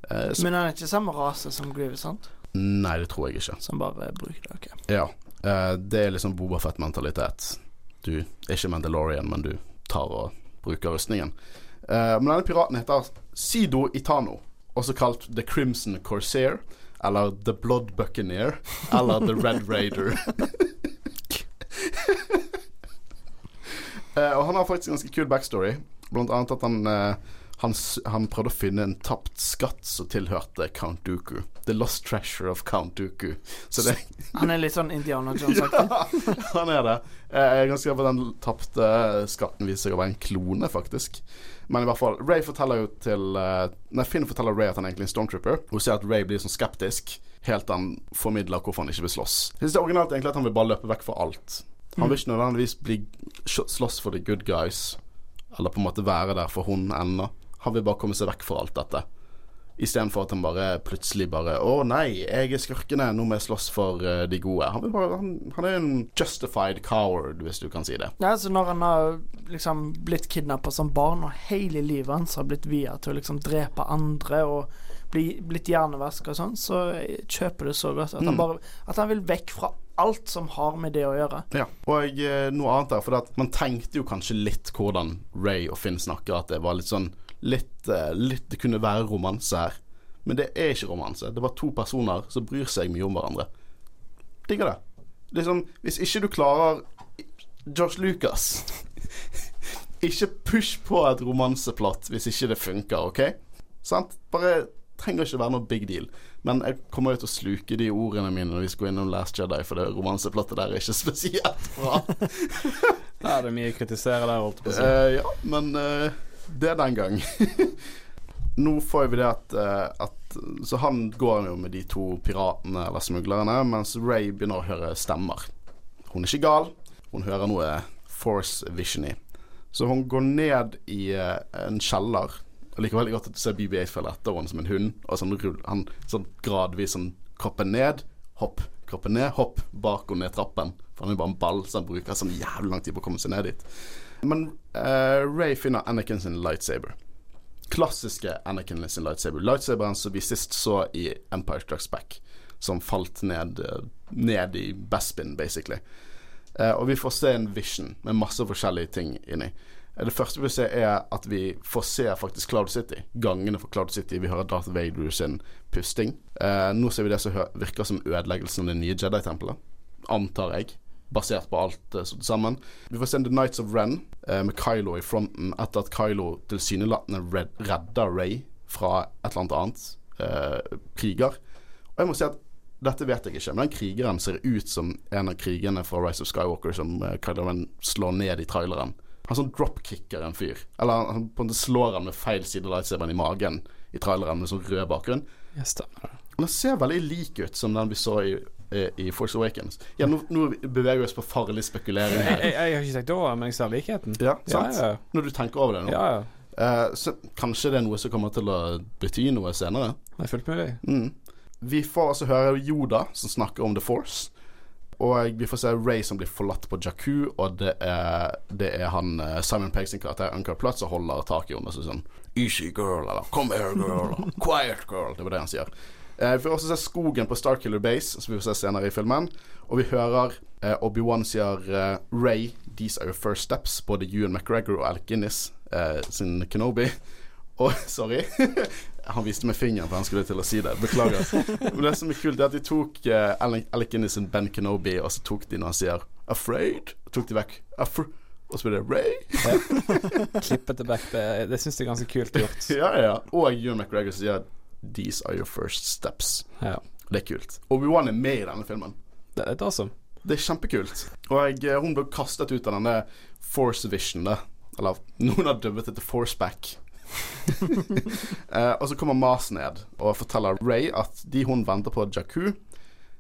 Eh, Men han er ikke samme rase som Grievous, sant? Nei, det tror jeg ikke. Så han bare bruker det, ok. Ja. Eh, det er liksom Bobafett-mentalitet du er ikke Mandalorian, men du tar og bruker rustningen. Uh, men denne piraten heter Sido Itano, også kalt The Crimson Corsair, eller The Blood Buccaneer, eller The Red Raider. uh, og han har faktisk en ganske kul backstory, blant annet at han uh, han, han prøvde å finne en tapt skatt som tilhørte Count Dooku. The lost treasure of Count. Så det Han er litt sånn Indiana Jones-aktig. Ja, han er det. Jeg er ganske sikker på at den tapte skatten viser seg å være en klone, faktisk. Men i hvert fall, Ray forteller jo til eh, Nei, Finn forteller Ray at han egentlig er en stormtrooper. Hun ser at Ray blir sånn skeptisk helt til han formidler hvorfor han ikke vil slåss. Jeg synes det er originalt egentlig at han vil bare løpe vekk fra alt. Han vil ikke nødvendigvis bli slåss for the good guys, eller på en måte være der for hun ennå. Han vil bare komme seg vekk fra alt dette. Istedenfor at han bare plutselig bare Å nei, jeg er skurkene, nå må jeg slåss for eh, de gode. Han, bare, han, han er en justified coward, hvis du kan si det. Ja, så når han har liksom blitt kidnappa som barn, og hele livet hans har blitt via til å liksom drepe andre og bli, blitt hjernevaska og sånn, så kjøper det så godt at han Mm. bare At han vil vekk fra alt som har med det å gjøre. Ja. Og jeg, noe annet der, for at man tenkte jo kanskje litt hvordan Ray og Finn snakker, at det var litt sånn litt, eh, litt Det kunne være romanse her. Men det er ikke romanse. Det var to personer som bryr seg mye om hverandre. Digger det. Liksom, hvis ikke du klarer George Lucas Ikke push på et romanseplott hvis ikke det funker, OK? Sant? Bare trenger ikke være noe big deal. Men jeg kommer jo til å sluke de ordene mine når vi skal innom Last Jedi, for det romanseplottet der er ikke spesielt bra. Det er mye å kritisere der, holdt på å si. Uh, ja, men eh, det er den gang. Nå får vi det at, eh, at Så han går jo med de to piratene eller smuglerne, mens Ray begynner å høre stemmer. Hun er ikke gal, hun hører noe force Vision i. Så hun går ned i eh, en kjeller. Jeg liker veldig godt at du ser BB-8 følge etter henne som en hund. Og sånn, rull- han sånn gradvis sånn kroppen ned, hopp, kroppen ned, hopp, bak og ned trappen. For han er jo bare en ball, så han bruker sånn jævlig lang tid på å komme seg ned dit. Men uh, Ray finner Anakin sin lightsaber. Klassiske Anakin sin lightsaber. Lightsaberen som vi sist så i Empire Strikes Back, som falt ned, eh, ned i Bespin, basically. Uh, og vi får se en vision med masse forskjellige ting inni. Det første vi ser, er at vi får se faktisk Cloud City. Gangene for Cloud City. Vi hører Darth Vader sin pusting. Eh, nå ser vi det som virker som ødeleggelsen av det nye Jedi-tempelet. Antar jeg. Basert på alt uh, satt sammen. Vi får se The Nights of Ren uh, med Kylo i fronten etter at Kylo tilsynelatende red- redder Ray fra et eller annet annet Uh, kriger. Og jeg må si at dette vet jeg ikke, men den krigeren ser ut som en av krigerne fra Rise of Skywalker som uh, Kylo Ren slår ned i traileren. Han sånn dropkicker en fyr. Eller han, på en måte slår han med feil side av lightsaberen i magen i traileren med sånn rød bakgrunn. Ja, stemmer det. Ser veldig lik ut som den vi så i, i, i Force Awakens. Ja, nå, nå beveger vi oss på farlig spekulering Jeg, jeg, jeg har ikke sagt over men jeg ser likheten. Ja, sant? Ja, ja. Når du tenker over det nå. ja, ja. Eh, så kanskje det er noe som kommer til å bety noe senere. Det er fullt mulig. Mm. Vi får altså høre Yoda som snakker om The Force. Og vi får se Ray som blir forlatt på Jakku, og det er, det er han eh, Simon Pegg sin karakter Uncle Plutt som holder tak i henne sånn Easy girl, eller Come here, girl. eller Quiet girl. Det var det han sier. Eh, vi får også se skogen på Starkiller Base, som vi får se senere i filmen. Og vi hører eh, Obi-Wan sier eh, Ray, these are your first steps. Både Ewan McGregor og Alec Guinness eh, sin Kenobi. Og sorry. Han viste med fingeren for han skulle til å si det. Beklager. Men det som er kult, er at de tok uh, Alec Guinness sin Ben Kenobi, og så tok de når han sier 'afraid', tok de vekk Afr og så blir det Ray. Klippet det back. Det, det syns jeg er ganske kult gjort. ja, ja. Og Ewan McGregor sier 'these are your first steps'. Ja. Det er kult. Obi-Wan er med i denne filmen. Det er awesome. Det er kjempekult. Og jeg, eh, hun ble kastet ut av denne Force Vision, da. Eller noen har dubbet det til Forceback. uh, og så kommer Mas ned og forteller Ray at de hun venter på Jakku,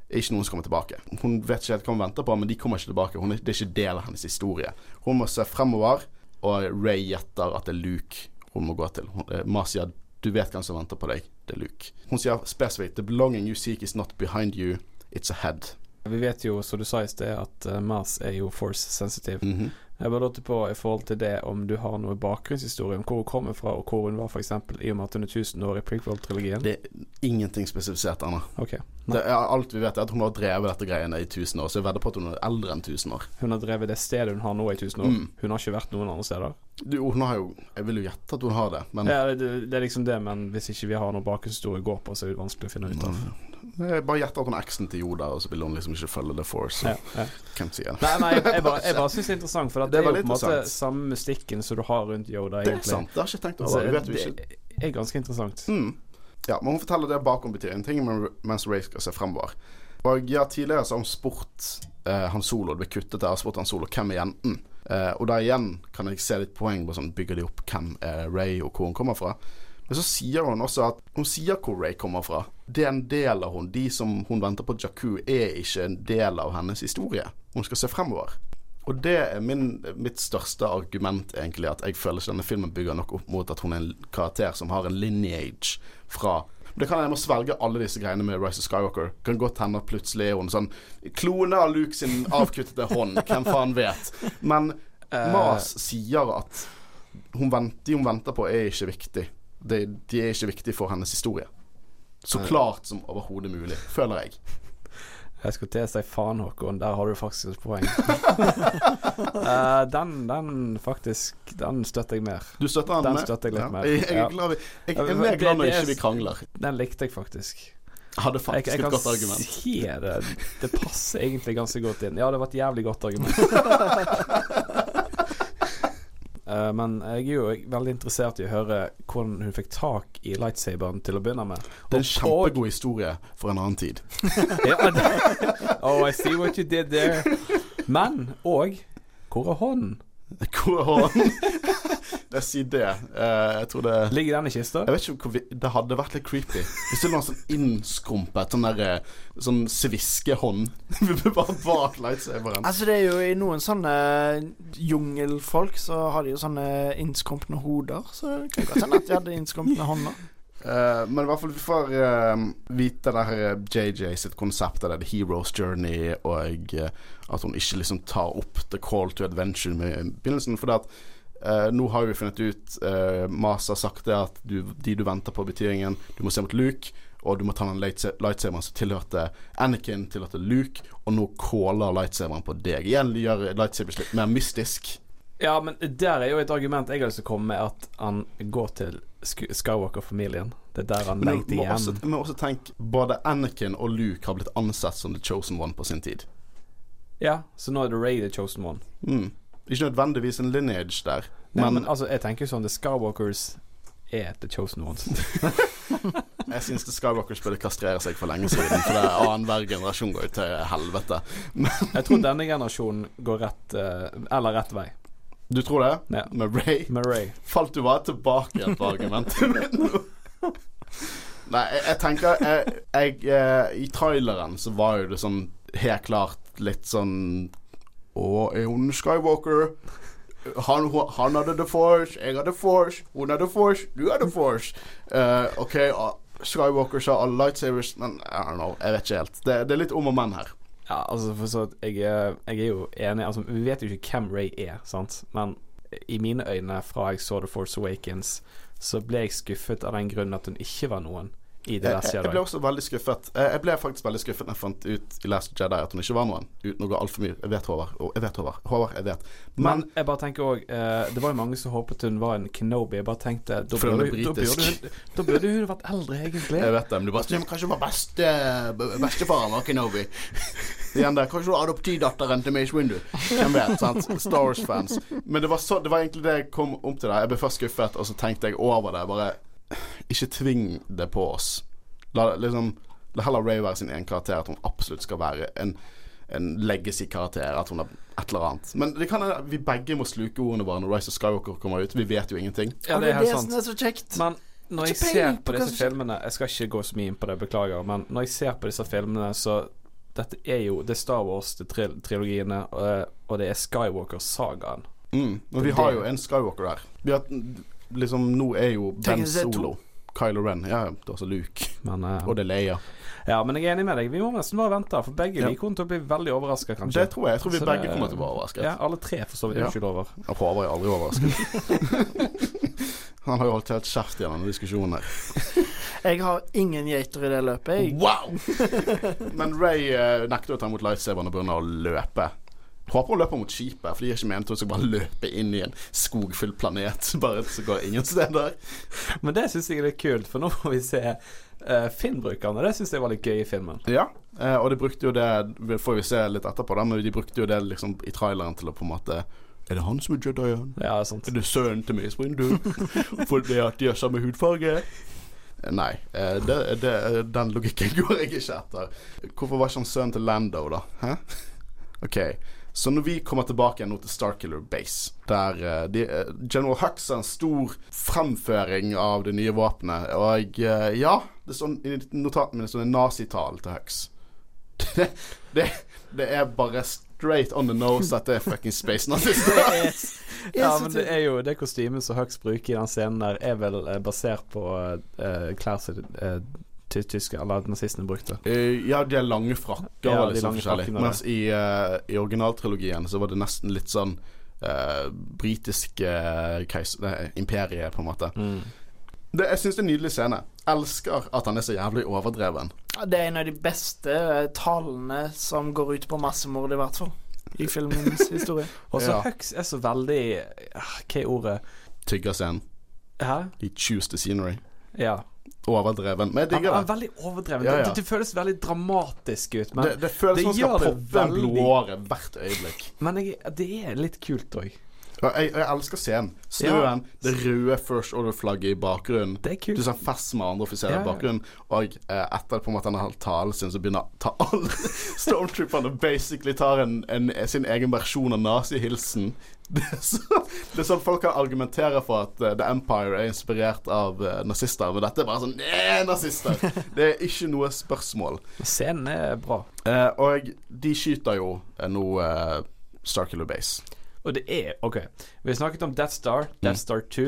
er ikke noen som kommer tilbake. Hun vet ikke helt hva hun venter på, men de kommer ikke tilbake. Er, det er ikke del av hennes historie. Hun må se fremover, og Ray gjetter at det er Luke hun må gå til. Hun, uh, Mas sier du vet hvem som venter på deg. Det er Luke. Hun sier spesifikt The belonging you seek is not behind you, it's ahead. Vi vet jo, som du sa i sted, at uh, Mars er jo force sensitive. Mhm. Jeg bare lurte på i forhold til det om du har noe bakgrunnshistorie om hvor hun kommer fra, og hvor hun var, f.eks. i og med at hun er 1000 år i prequel-trilogien. Det er ingenting spesifisert ennå. Okay. Det alt vi vet, er at hun har drevet dette greiene i 1000 år. Så jeg vedder på at hun er eldre enn 1000 år. Hun har drevet det stedet hun har nå i 1000 år. Mm. Hun har ikke vært noen andre steder. Du, hun har jo Jeg vil jo gjette at hun har det, men Ja, det, det er liksom det, men hvis ikke vi har noe bakgrunnshistorie å gå på, så er det vanskelig å finne ut av. Jeg bare gjett at hun er eksen til Yoda, og så vil hun liksom ikke følge The Force. Ja, ja. hvem sier det? Nei, nei, jeg, jeg bare, jeg bare syns det er interessant, for Det det, er jo på en måte samme mystikken som du har rundt Yoda, Det er sant. Det har jeg ikke tenkt Altså. Det vet vi ikke. det er ganske interessant. Mm. Ja, men hun forteller det bakom betyr ingenting ting mens Ray skal se fremover. Og ja, tidligere så har hun spurt eh, Han Solo, det ble kuttet der, spurt Han Solo hvem er jenten. Eh, og der igjen kan jeg se litt poeng på sånn Bygger de opp hvem er Ray og hvor hun kommer fra. Men så sier hun også at Hun sier hvor Ray kommer fra. Det er en del av hun De som hun venter på Jakku, er ikke en del av hennes historie. Hun skal se fremover. Og det er min, mitt største argument, egentlig, at jeg føler ikke denne filmen bygger nok opp mot at hun er en karakter som har en lineage fra Det kan jeg må svelge alle disse greiene med Rise of Skywalker. Kan godt hende at plutselig er hun sånn klone av Luke sin avkuttede hånd. Hvem faen vet. Men Mas sier at hun venter, de hun venter på, er ikke viktig. De, de er ikke viktige for hennes historie. Så klart som overhodet mulig, føler jeg. Jeg skulle til å si faen, Håkon. Der har du faktisk et poeng. uh, den, den faktisk Den støtter jeg mer. Du støtter den, Den med? støtter jeg litt Ja. mer. Jeg, jeg, er glad vi, jeg jeg er mer glad når ikke vi krangler. Den likte jeg faktisk. Jeg hadde faktisk jeg et kan godt argument. si det. Det passer egentlig ganske godt inn. Ja, det var et jævlig godt argument. Eh, men jeg er jo veldig interessert i å høre hvordan hun fikk tak i lightsaberen til å begynne med. Det er en kjempegod historie for en annen tid. Oh, I see what you did there. Men òg Hvor er hånden? Hvor er han? Jeg sier det. Uh, jeg tror det Ligger den i kista? Jeg vet ikke hvor vi, Det hadde vært litt creepy. Hvis det lå en sånn innskrumpet sånn derre eh, Sånn sviskehånd bare bak lightsaberen. Altså Det er jo I noen sånne jungelfolk så har de jo sånne innskrumpne hoder. Så det kan godt hende at de hadde innskrumpne hånder. Uh, men i hvert fall vi får uh, vite det her eh, JJ sitt konsept av det, The Hero's Journey, og uh, at hun ikke liksom tar opp The Call to Adventure med begynnelsen. For det at eh, nå har vi funnet ut uh, Mas har sagt det at du, de du venter på, betyr ingen. Du må se mot Luke, og du må ta den lightsa- lightsaberen som tilhørte Anakin, tilhørte Luke, og nå caller lightsaberen på deg. Igjen gjør lightsabers litt mer mystisk. Ja, men der er jo et argument jeg har lyst til å komme med, at han går til Skywalker-familien. Det er der han lengter igjen. også, men også tenke både Anakin og Luke har blitt ansett som The Chosen One på sin tid. Ja, så nå er det Ray the chosen one. Mm. Ikke nødvendigvis en lineage der, Nei, men, men altså, jeg tenker jo sånn The Skywalkers er the chosen ones. jeg syns The Skywalkers burde kastrere seg for lenge siden. For det er annenhver generasjon går jo til helvete. Jeg tror denne generasjonen går rett eh, Eller rett vei. Du tror det? Ja. Med Ray? Med Ray. Falt du bare tilbake igjen på argumentet mitt nå? Nei, jeg, jeg tenker jeg, jeg, eh, I traileren så var jo det sånn helt klart litt sånn Er hun Skywalker? Han, han hadde The Force, jeg hadde Force, hun hadde Force, du hadde Force. Uh, OK, uh, Skywalker sa alle lightsavers, men I don't know, jeg vet ikke helt. Det, det er litt om og men her. Ja, altså for så jeg, jeg er jo enig Altså, vi vet jo ikke hvem Ray er, sant? Men i mine øyne, fra jeg så The Force Awakens, så ble jeg skuffet av den grunn at hun ikke var noen i The Last Last jeg, jeg ble også veldig skuffet. Eh, Jeg ble faktisk veldig skuffet når jeg fant ut i Last Jedi at hun ikke var noen. Uten å gå altfor mye. Jeg vet, Håvard. Og jeg vet, Håvard. Håvard, jeg vet. Men Men jeg bare tenker òg Det var jo mange som håpet hun var en Kenobi. Jeg bare tenkte Da burde, da hun, da vært eldre, egentlig. jeg vet det. Men du bare Men kanskje hun var beste bestefaren var Kenobi. Igjen der. Kanskje hun var adoptivdatteren til Mace Windu. Hvem vet, sant? Star Wars-fans. Men det var, så, det var egentlig det jeg kom om til der. Jeg ble først skuffet, og så tenkte jeg over det. Bare Ikke tving det på oss. La, liksom, la heller Ray være sin egen karakter, at hun absolutt skal være en, en legacy-karakter. At hun er et eller annet. Men det kan vi begge må sluke ordene våre når Rise of Skywalker kommer ut. Vi vet jo ingenting. Ja, det er helt sant. Det er så kjekt. Men når jeg ser på disse filmene Jeg skal ikke gå så mye inn på det, beklager. Men når jeg ser på disse filmene, så Dette er jo Det er Star Wars, det er trilogiene, og, og det er Skywalker-sagaen. Mm. Men vi har jo en Skywalker der. Vi har, liksom, nå er jo Ben er. Solo. Kylo Ren. Ja, det er også Luke. Men, uh, Og det er Leia. ja, men jeg er enig med deg. Vi må nesten bare vente, for begge Ja. vi kommer til å bli veldig overraska, kanskje. Det tror jeg. Jeg tror vi Så begge det- kommer til å bli overrasket. Ja, alle tre, for så vidt. Ja. Unnskyld, over. Ja, Håvard jeg aldri er overrasket. Han har jo holdt helt kjeft i denne diskusjonen her. Jeg har ingen geiter i det løpet. Jeg. Wow! Men Ray uh, nekter å ta imot lightsaberen og begynner å løpe. Håper hun løper mot skipet, for de er ikke ment hun skal bare løpe inn i en skogfull planet. Bare så går ingen steder. Men det syns jeg er litt kult, for nå får vi se uh, Finn-brukerne. Det syns jeg var litt gøy i filmen. Ja, uh, og de brukte jo det får vi se litt etterpå, da, men de brukte jo det liksom i traileren til å på en måte Er det han som er Jedien? Ja, sant. Er det sønnen til Mace du? Fordi at de har samme hudfarge? Nei, eh, det, det, den logikken går jeg ikke etter. Hvorfor var ikke han sønnen til Lando, da? Hæ? OK. Så når vi kommer tilbake igjen nå til Starkiller Base, der uh, de, uh, General Hux har en stor fremføring av det nye våpenet, og uh, ja det står, sånn, I notatene mine står det nazitall til Hux. Det, det, det er bare straight on the nose at det er fucking space nazister. Ja, men det er jo det kostymet som Hux bruker i den scenen der, er vel basert på uh, klær som uh, tyske eller nazistene brukte. Eh, ja, de er lange frakker Ja, og de litt sånn forskjellig. Mens i, uh, i originaltrilogien så var det nesten litt sånn uh, britiske uh, imperiet, på en måte. Mm. Det, jeg syns det er en nydelig scene. Elsker at han er så jævlig overdreven. Det er en av de beste talene som går ut på massemord, i hvert fall. I filmens historie. Og så Ja. Hux er så veldig ah, Hva er ordet? Tyggerscenen. Hæ? He choose the scenery. Ja. Overdreven. Men jeg Han er veldig overdreven. Ja, ja. Det, det føles veldig dramatisk ut, men, det, det føles det som han skal poppe en blodåre hvert øyeblikk. men jeg, det er litt kult òg. Jeg, jeg elsker scenen. Snøen, det røde First Order-flagget i bakgrunnen. Det er kult. Du ser fest med andre offiserer Ja, i bakgrunnen. Og eh, etter på en måte denne talen sin, så begynner ta alle stormtrooperne basically tar en, en, sin egen versjon av nazihilsen. Det, er så- det er sånn folk kan argumentere for at uh, The Empire er inspirert av uh, nazister, men dette er bare sånn Nei, nazister! Det er ikke noe spørsmål. Scenen er bra. Uh, og de skyter jo nå uh, Starkiller Base. Og det er OK. Vi har snakket om Death Star, Death Star 2.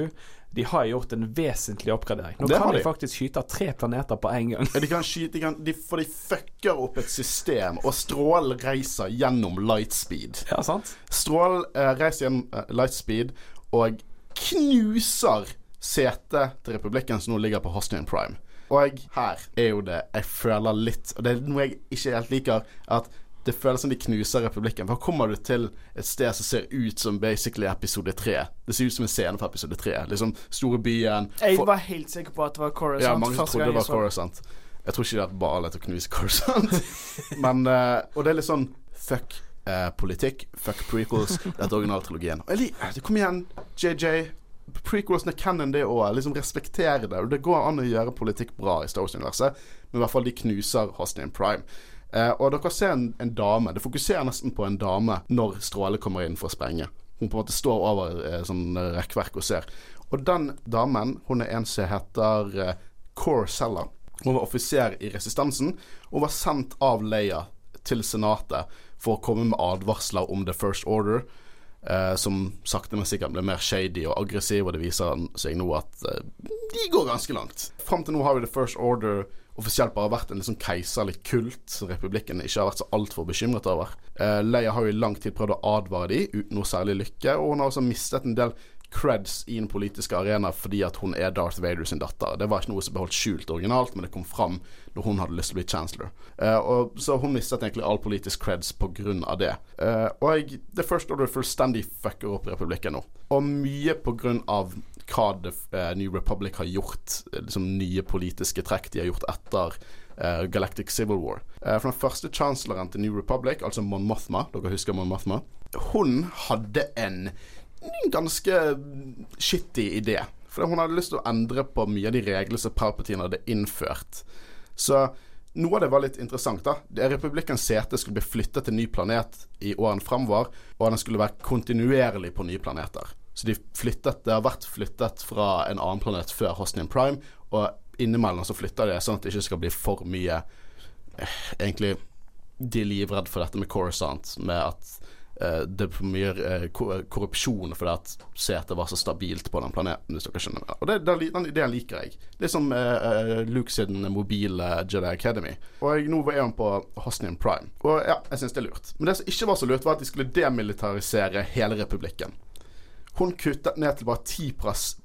De har gjort en vesentlig oppgradering. Nå Det kan de faktisk skyte tre planeter på en gang. De kan skyte de kan, de, For de fucker opp et system, og strålen reiser gjennom lightspeed. Ja, sant? Strålen eh, reiser gjennom eh, lightspeed og knuser setet til republikken som nå ligger på Hostian Prime. Og her er jo det jeg føler litt Og det er noe jeg ikke helt liker. At det føles som de knuser republikken. For kommer du til et sted som ser ut som basically episode 3 Det ser ut som en scene fra episode 3. Liksom store byen Jeg var helt sikker på at det var Coruscant. ja, mange trodde det var Coruscant. Jeg tror ikke det er bare lett å knuse Coruscant. Men uh, Og det er litt sånn fuck uh, politikk, fuck prequels. Dette originaltrilogien. Og jeg Kom igjen, JJ. Prequelsene canon det òg. Liksom respektere det. Og det går an å gjøre politikk bra i Star Wars-universet, men i hvert fall de knuser Hosnian Prime. Eh, og dere ser en, en dame. Det fokuserer nesten på en dame når stråle kommer inn for å sprenge. Hun på en måte står over eh, sånn eh, rekkverk og ser. Og den damen, hun er en som heter eh, Core Sella. Hun var offiser i Resistansen og var sendt av Leia til Senatet for å komme med advarsler om The First Order. Eh, som sakte, men sikkert ble mer shady og aggressiv, og det viser seg nå at eh, de går ganske langt. Fram til nå har vi The First Order offisielt bare vært en liksom keiserlig kult som republikken ikke har vært så altfor bekymret over. Eh, Leia har jo i lang tid prøvd å advare de uten noe særlig lykke, og hun har også mistet en del creds i den politiske arena fordi at hun er Darth Vader sin datter. Det var ikke noe som ble holdt skjult originalt, men det kom fram når hun hadde lyst til å bli chancellor. Eh, og, så hun mistet egentlig all politisk creds av det. Eh, og jeg, The First Order fullstendig fucker opp republikken nå. Og mye av hva The eh, New Republic har gjort, eh, liksom nye politiske trekk de har gjort etter uh, Galactic Civil War. Uh, for den første chancelleren til New Republic, altså Mon Mothma, dere husker Mon Mothma, hun hadde en ganske shitty idé. For hun hadde lyst til å endre på mye av de reglene som Palpatine hadde innført. Så noe av det var litt interessant. da Republikkens sete skulle bli flyttet til ny planet i årene fremover, og den skulle være kontinuerlig på nye planeter. Så de flyttet, det har vært flyttet fra en annen planet før Hosnian Prime, og innimellom så flytter de sånn at det ikke skal bli for mye eh, Egentlig de er livredd for dette med Coruscant, med at uh, det er for mye uh, ko- korrupsjon fordi at setet var så stabilt på den planeten, hvis dere skjønner. Og det, den ideen liker jeg. Det er som eh, Luke sin mobile Jedi Academy. Og jeg, nå er han på Hosnian Prime. Og ja, jeg syns det er lurt. Men det som ikke var så lurt, var at de skulle demilitarisere hele republikken. Hun kuttet ned til bare 10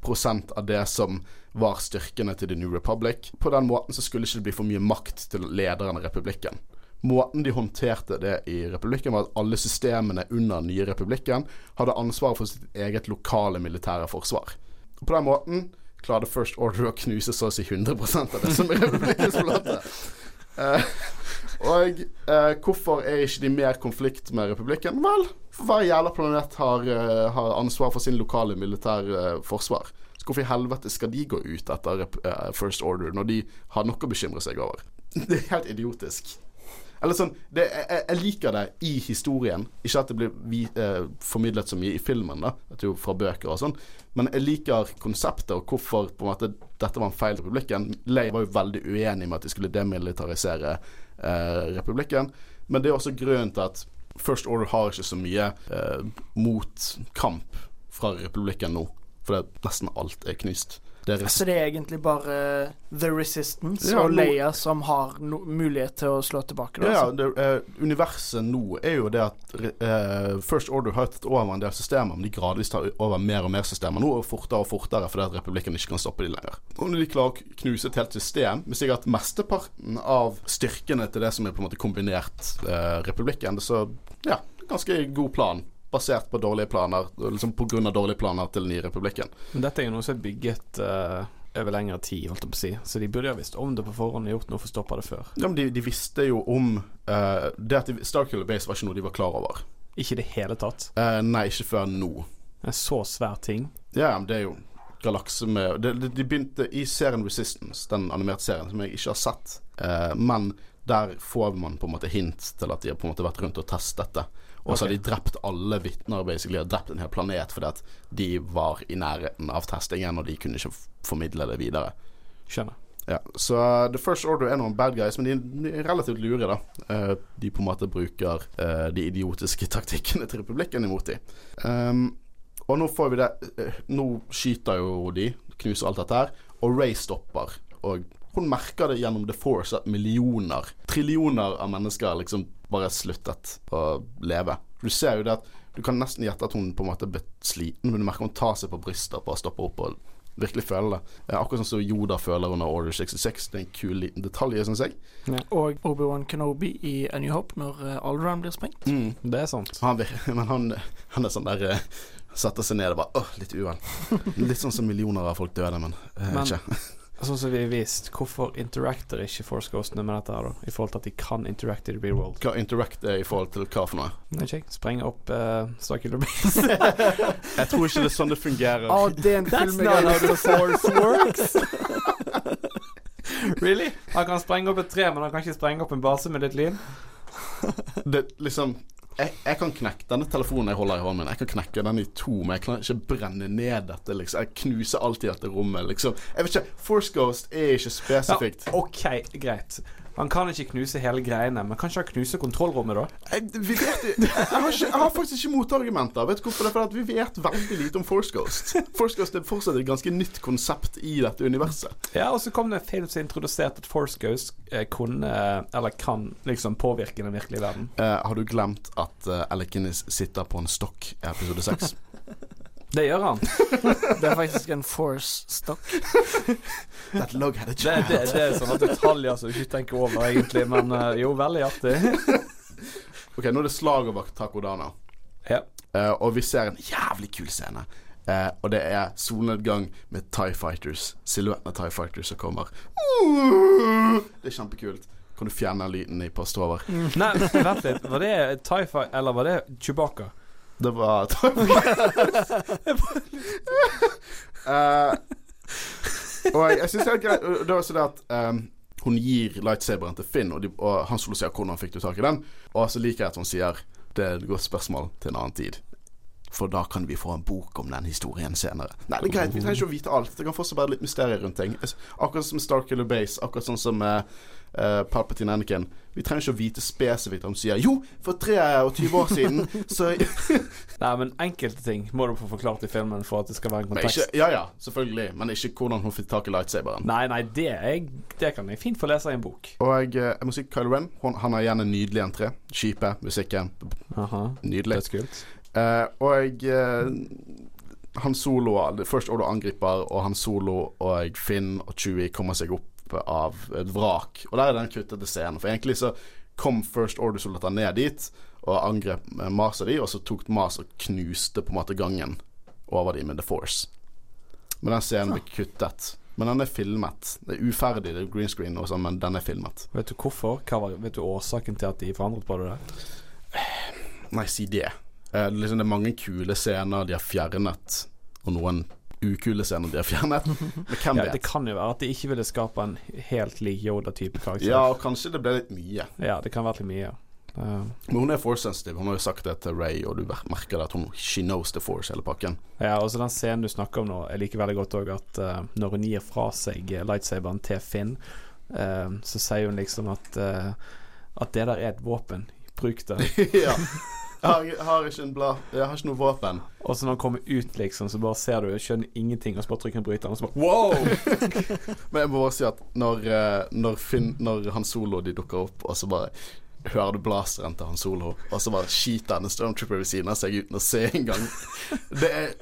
prosent av det som var styrkene til The New Republic. På den måten så skulle det ikke bli for mye makt til lederen av republikken. måten de håndterte det i republikken, var at alle systemene under den nye republikken hadde ansvar for sitt eget lokale militære forsvar. På den måten klarte First Order å knuse så å si 100% av det som er republikkens flåte. og eh, hvorfor er ikke de mer konflikt med republikken? Vel, for hver jævla planet har, eh, har ansvar for sin lokale militære eh, forsvar. Så hvorfor i helvete skal de gå ut etter eh, First Order når de har noe å bekymre seg over? Det er helt idiotisk. Eller sånn, det, jeg, jeg liker det i historien. Ikke at det blir vi, eh, formidlet så mye i filmen, da, at jo fra bøker og sånn. Men jeg liker konseptet og hvorfor på en måte dette var en feil i republikken. Lay var jo veldig uenig med at de skulle demilitarisere republikken. Men det er også grunnen til at First Order har ikke så mye eh, motkamp fra republikken nå. For nesten alt er knust. Det er Så det er egentlig bare The Resistance Ja, og nå- Leia som har no mulighet til å slå tilbake. Da, Ja, altså. det, uh, universet nå er jo det at uh, First Order har tatt over en del systemer, men de gradvis tar over mer og mer systemer nå, og fortere og fortere fordi at republikken ikke kan stoppe de lenger. Og når de klarer å knuse et helt system, med sikkert mesteparten av styrkene til det som er på en måte kombinert uh, republikken, så ja, ganske god plan. Basert på dårlige planer, liksom av dårlige planer til den nye republikken. Men dette er jo noe som er bygget uh, over lengre tid, holdt jeg på å si. Så de burde jo ha visst om det på forhånd og gjort noe for å stoppe det før. Ja, men de, de visste jo om uh, det at de, Starkiller Base var ikke noe de var klar over. Ikke i det hele tatt. Uh, nei, ikke før nå. En så svær ting. Ja, men det er jo galakse med de, De begynte i serien Resistance, den animerte serien, som jeg ikke har sett. Men der får man på en måte hint til at de har på en måte vært rundt og testet dette. Og så har de drept alle vitner, basically. og drept en hel planet fordi at de var i nærheten av testingen, og de kunne ikke formidle det videre. Skjønner. Ja, så The First Order er noen bad guys, men de, de er relativt lure, da. Uh, de på en måte bruker uh, de idiotiske taktikkene til republikken imot dem. Um, og nå får vi det uh, Nå skyter jo de, knuser alt dette her, og Ray stopper. Og hun merker det gjennom The Force at millioner, trillioner av mennesker liksom bare sluttet å leve. Du ser jo det at Du kan nesten gjette at hun på en måte er blitt sliten, men du merker hun tar seg på brystet og bare stopper opp og virkelig føler det. Eh, Akkurat sånn som Yoda føler under Order 66. Det er en kul liten detalj, syns jeg. Og Obi-Wan Kenobi i A New Hope når Alderan Alderaan blir sprengt. Det er sant. Han, men han, han er sånn der eh, Setter seg ned og bare Åh, litt uvel. Litt sånn som millioner av folk døde, men, eh, Men- ikke. Sånn som vi har vist, hvorfor interacter ikke Force Ghostene med dette her, da? I forhold til at de kan interacte i the real world. Hva interact er i forhold til hva for noe? Nei, ikke jeg. Sprenge opp uh, Starkiller Base. Jeg tror ikke det er sånn det fungerer. Å, det er en film jeg har the force works. really? Han kan sprenge opp et tre, men han kan ikke sprenge opp en base med litt lyn? Det liksom jeg, jeg kan knekke denne telefonen jeg holder i hånden min. Jeg kan knekke den i to, men jeg kan ikke brenne ned dette. liksom Jeg knuser alltid dette rommet. liksom Jeg vet ikke, Force Ghost er ikke spesifikt. Ja, OK, greit. Han kan ikke knuse hele greiene, men kanskje han knuser kontrollrommet, da? Jeg, vi vet, jeg, har ikke, jeg har faktisk ikke motargumenter. Vet du hvorfor? Det er fordi vi vet veldig lite om Force Ghost. Force Ghost er fortsatt et ganske nytt konsept i dette universet. Ja, og så kom det en film som introduserte at Force Ghost eh, kunne, eller kan, liksom påvirke den virkelige verden. Uh, har du glemt at uh, Alec Guinness sitter på en stokk i episode seks? Det gjør han. Det er faktisk en Force-stokk. That log had a Det, det, det er sånne detaljer som du ikke tenker over, egentlig, men eh, jo, veldig artig. Ok, nå er det slag over Takodana. Ja. Uh, og vi ser en jævlig kul scene. Uh, og det er solnedgang med Tie Fighters. Silhuetten av Tie Fighters som kommer. Det er kjempekult. Kan du fjerne lyden i post over? Nei, vent litt. Var det Tie Fight, eller var det Chewbacca? Det var uh, og jeg, jeg syns det er greit Det også det at um, hun gir lightsaberen til Finn, og, de, og han Solo sier 'hvordan fikk du tak i den?' Og så liker jeg at hun sier 'det er et godt spørsmål til en annen tid'. For da kan vi få en bok om den historien senere. Nei, det er greit, vi trenger ikke å vite alt. Det kan fortsatt være litt mysterier rundt ting. Akkurat som Starkiller Base, akkurat sånn som uh, Palpatine Anakin. Vi trenger ikke å vite spesifikt om sier 'jo, for 23 år siden', så Nei, men enkelte ting må du få forklart i filmen for at det skal være en kontekst. ikke, Ja ja, selvfølgelig, men ikke hvordan hun fikk tak i lightsaberen. Nei, nei, det, jeg, det kan jeg fint få lese i en bok. Og jeg, jeg må si Kylo Ren han, han har igjen en nydelig entré. Skipet, musikken. Aha, Nydelig. Dødskult. Uh, og uh, Han Solo Først First Order angriper, og Han Solo og Finn og Chewie kommer seg opp av et vrak. Og der er den kuttete scenen. For egentlig så kom First Order-soldater ned dit og angrep eh, Mars og de, og så tok Mars og knuste på en måte gangen over de med The Force. Men den scenen ble kuttet. Men den er filmet. Det er uferdig, det er green screen og sånn, men den er filmet. Vet du hvorfor? Var, vet du årsaken til at de forandret på det? Nei, si det. Eh, liksom, det er mange kule scener de har fjernet, og noen ukule scener de har fjernet. Men Ja, det kan jo være at de ikke ville skape en helt lik Yoda-type karakter. Ja, og kanskje det ble litt mye. Ja, det kan være litt mye. Uh, Men hun er force sensitive. Hun har jo sagt det til Ray, og du merker det at hun She knows the force, hele pakken. ja, og så den scenen du snakker om nå, jeg liker veldig godt òg at uh, når hun gir fra seg lightsaberen til Finn, uh, så sier hun liksom at At det der er et våpen. Bruk det. ja. Jeg har, ikke en blad Jeg har ikke noe våpen. Og så når han kommer ut, liksom, så bare ser du Skjønner ingenting, og så bare trykker han bryteren, og så bare wow! Men jeg må bare si at når, eh, når, Finn, når Han Solo de dukker opp, og så bare hører du blasteren til Han Solo, og så bare skyter en stormtrooper ved siden av seg uten å se engang. Det er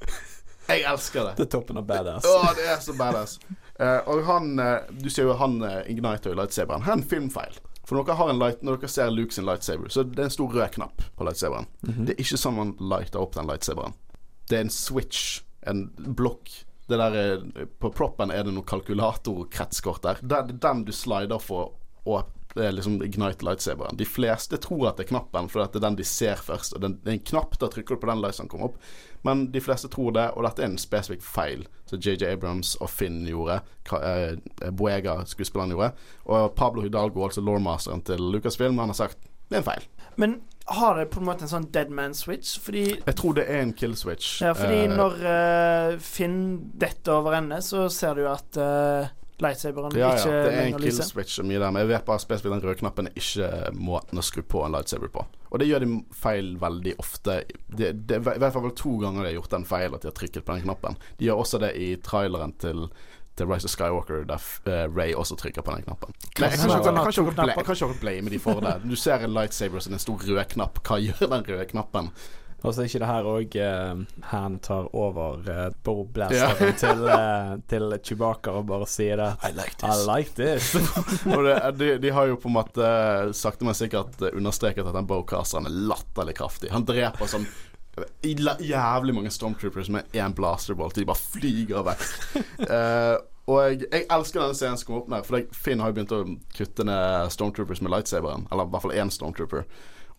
Jeg elsker det. Det er toppen av badass. Å, det er så badass. Uh, og han uh, Du ser jo han uh, igniter jo lightsaberen. Er en filmfeil. For når dere, har en light, når dere ser Luke sin lightsaber, så det er en stor rød knapp på lightsaberen. Det er ikke sånn man lighter opp den lightsaberen. Det er en switch, en blokk. Det der er, på proppen er det noen kalkulatorkretskort der. Det er den du slider for å eh, liksom ignite lightsaberen. De fleste tror at det er knappen, for det er den de ser først. Og den, det er en knapp, da trykker du på den lightsaberen kommer opp. Men de fleste tror det, og dette er en spesifikk feil som JJ Abrams og Finn gjorde. Eh, Boega, skuespilleren, gjorde. Og Pablo Hidalgo, altså lawmasteren til Lucasfilm, han har sagt det er en feil. Men har det på en måte en sånn dead man switch? Fordi Jeg tror det er en kill switch. Ja, fordi uh, når uh, Finn detter over ende, så ser du at uh, lightsaberen ja, ja, det er en kill switch mye der, men jeg vet bare spesifikt den røde knappen er ikke måten å skru på en lightsaber på. Og det gjør de feil veldig ofte. Det, det, I hvert fall to ganger de har gjort den feil at de har trykket på den knappen. De gjør også det i traileren til til Rise of Skywalker, der eh, Ray også trykker på den knappen. Jeg kan ikke, blame de for det. Du ser en lightsaber som en stor rød knapp. Hva gjør den røde knappen? Og så er ikke det her òg uh, Han tar over uh, Bow Blasteren til, uh, til Chewbacca og bare sier det. I like I like this. Det, de, de har jo på en måte sakte, men sikkert eh, understreket at den bowcasteren er latterlig kraftig. Han dreper sånn jævlig mange stormtroopers med én blasterbolt. De bare flyger vekk. uh, og jeg, jeg elsker denne scenen som kommer opp der, for Finn har jo begynt å kutte ned stormtroopers med lightsaberen. Eller i hvert fall én stormtrooper.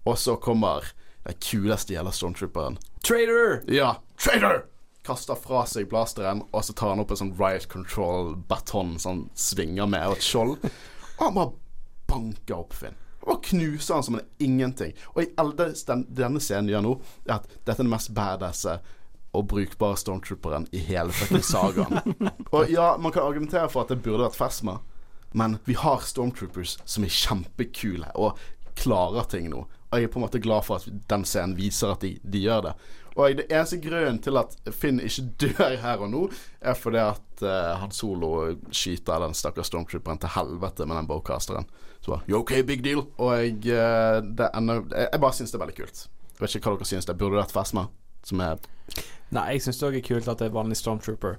Og så kommer den kuleste gjelder stormtrooperen. Trader! Ja, traitor! Kaster fra seg blasteren, og så tar han opp en sånn riot control-batong som han svinger med, og et skjold. Og han bare banker opp Finn. Og knuser han som en ingenting. Og i all det den, denne scenen gjør nå, er at dette er den mest badasse og brukbare stormtrooperen i hele fucking sagaen. og ja, man kan argumentere for at det burde vært Fesma, men vi har stormtroopers som er kjempekule og klarer ting nå. Jeg er på en måte glad for at den scenen viser at de, de gjør det. Og det eneste grunnen til at Finn ikke dør her og nå, er fordi at uh, Han Solo skyter den stakkars stormtrooperen til helvete med den bowcasteren. Så bare OK, big deal? Og jeg, uh, det er enda, jeg, bare syns det er veldig kult. Jeg vet ikke hva dere syns det burde vært Fasma? som er Nei, jeg syns det òg er kult at det er vanlig stormtrooper.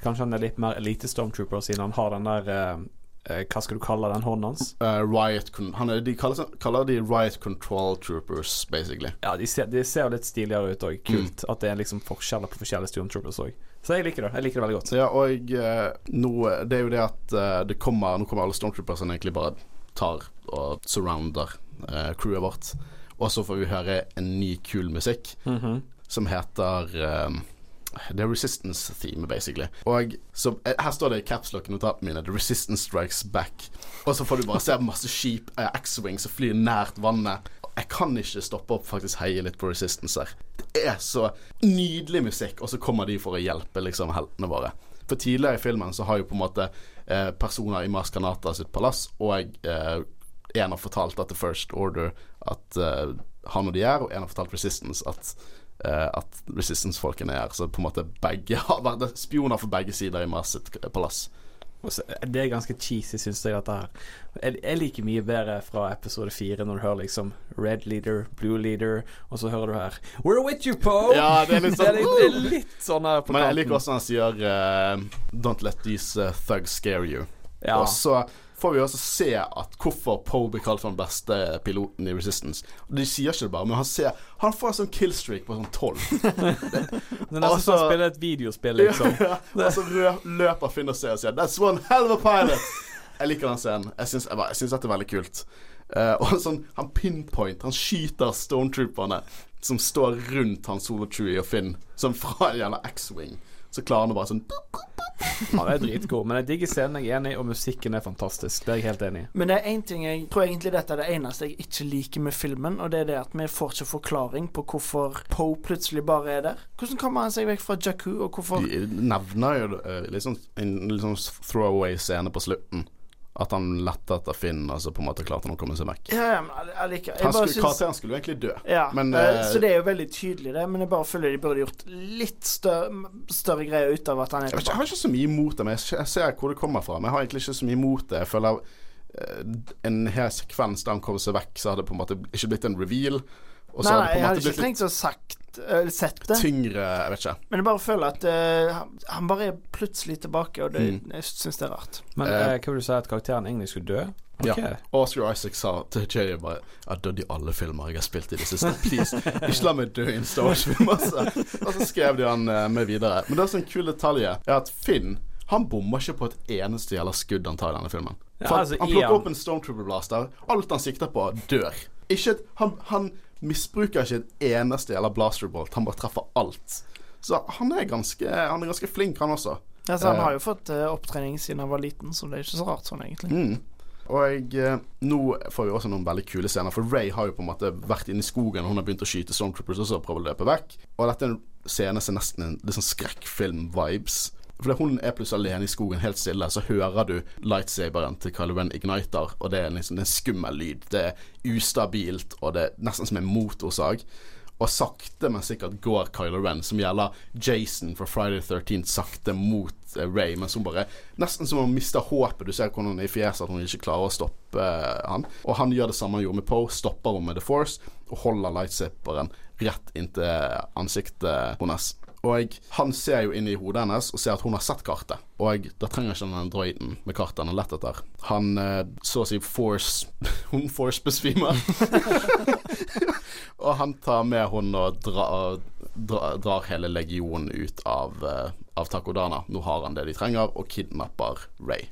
Kanskje han er litt mer elite stormtrooper, siden han har den der eh, Hva skal du kalle den hånden hans? Uh, riot han er, De kaller, kaller de riot control troopers, basically. Ja, de ser, de ser jo litt stiligere ut òg. Kult at det er liksom forskjeller på forskjellige stormtroopers òg. Så jeg liker det. Jeg liker det veldig godt. Ja, og eh, nå Det er jo det at eh, det kommer Nå kommer alle stormtroopers som egentlig bare tar og surrounder eh, crewet vårt. Og så får vi høre en ny, kul musikk Mhm. som heter eh, The Resistance Theme, basically. Og så, eh, Her står det i capslock-notatene mine 'The Resistance Strikes Back'. Og så får du bare se masse skip, eh, X-Wing, som flyr nært vannet. Jeg kan ikke stoppe opp faktisk heie litt på Resistance her. Det er så nydelig musikk, og så kommer de for å hjelpe liksom heltene våre. For tidligere i filmen så har jo på en måte eh, personer i Mars Kanata sitt palass og eh, en har fortalt at The First Order at eh, han og de er, og en har fortalt Resistance at at Resistance-folkene er. Så på en måte begge har vært spioner for begge sider i Mars sitt palass. Det er ganske cheesy, syns jeg, dette her. Jeg, jeg liker mye bedre fra episode fire, når du hører liksom Red leader, blue leader, og så hører du her We're with you, Po! Ja, det er litt Det er sånn det er litt sånn her på Men jeg liker også når han sier uh, Don't let these eh, thugs scare you. Ja. Og så får vi også se at hvorfor Poe blir kalt for den beste piloten i Resistance. Og De sier ikke det bare, men han ser Han får en sånn killstreak på sånn tolv. Det er nesten Altså- som å spille et videospill, liksom. Ja, og så løper Finn og ser og sier 'That's one hell of a pilot'. Jeg liker den scenen. Jeg syns, jeg, jeg syns dette er veldig kult. Uh, og sånn, Han pinpoint, han skyter stormtrooperne som står rundt han Solo Chewie og Finn, som fra en jævla X-wing. Så klarer han å bare sånn Han er dritgod. Men jeg digger scenen, jeg er enig, i, og musikken er fantastisk. Det er jeg helt enig i. Men det er én ting jeg tror egentlig dette er det eneste jeg ikke liker med filmen, og det er det at vi får ikke forklaring på hvorfor Poe plutselig bare er der. Hvordan kommer han seg vekk fra Jakku, og hvorfor De nevner jo liksom en litt sånn throwaway scene på slutten. At han lette etter Finn, og så på en måte klarte han å komme seg vekk. Ja, ja, men jeg liker jeg Han bare skulle, synes... karakteren skulle jo egentlig dø. Ja, Men, eh, så det er jo veldig tydelig, det. Men jeg bare føler de burde gjort litt større, større greier ut av at han er Jeg, jeg har ikke så mye imot det, men jeg, ser hvor det kommer fra. Men jeg har egentlig ikke så mye imot det. Jeg føler uh, en hel sekvens der han kommer seg vekk, så hadde det på en måte ikke blitt en reveal. Og så Nei, hadde nei, det på jeg hadde ikke blitt trengt å sagt sett det. tyngre Jeg vet ikke. Men jeg bare føler at uh, han, bare er plutselig tilbake, og det, Mm. jeg syns det er rart. Men uh, hva vil du si at karakteren egentlig skulle dø? Okay. Ja. Oscar Isaac sa til Jerry bare Jeg har dødd i alle filmer jeg har spilt i det siste. Please, ikke la meg dø i en Star Wars-film. Altså. Og så skrev de han uh, med videre. Men det er også en kul detalj er at Finn han bommer ikke på et eneste jævla skudd han tar i denne filmen. Ja, altså, han plukker opp en Stormtrooper Blaster. Alt han sikter på, dør. Ikke et, han, han misbruker ikke en eneste jævla blasterbolt. Han bare treffer alt. Så han er ganske, han er ganske flink, han også. Altså, han Eh. har jo fått eh, opptrening siden han var liten, så det er ikke så rart sånn, egentlig. Mm. Og jeg, nå får vi også noen veldig kule scener, for Ray har jo på en måte vært inne i skogen, og hun har begynt å skyte Stormtroopers og så prøver å løpe vekk. Og dette er en scene som nesten en litt sånn skrekkfilm-vibes. Fordi hun er plutselig alene i skogen, helt stille, så hører du lightsaberen til Kylo Ren igniter, og det er liksom en skummel lyd. Det er ustabilt, og det er nesten som en motorsag. Og sakte, men sikkert går Kylo Ren, som gjelder Jason fra Friday 13th, sakte mot eh, Ray, mens hun bare Nesten som hun mister håpet. Du ser hvordan hun er i fjeset at hun ikke klarer å stoppe eh, han. Og han gjør det samme han gjorde med Poe, stopper henne med The Force og holder lightsaberen rett inntil ansiktet hennes. Og han ser jo inn i hodet hennes og ser at hun har sett kartet. Og da trenger ikke den droiden med kartet han har lett etter. Han eh, så å si force Hun force-besvimer. og han tar med henne og dra, dra, drar hele legionen ut av, eh, av Takodana. Nå har han det de trenger, og kidnapper Ray.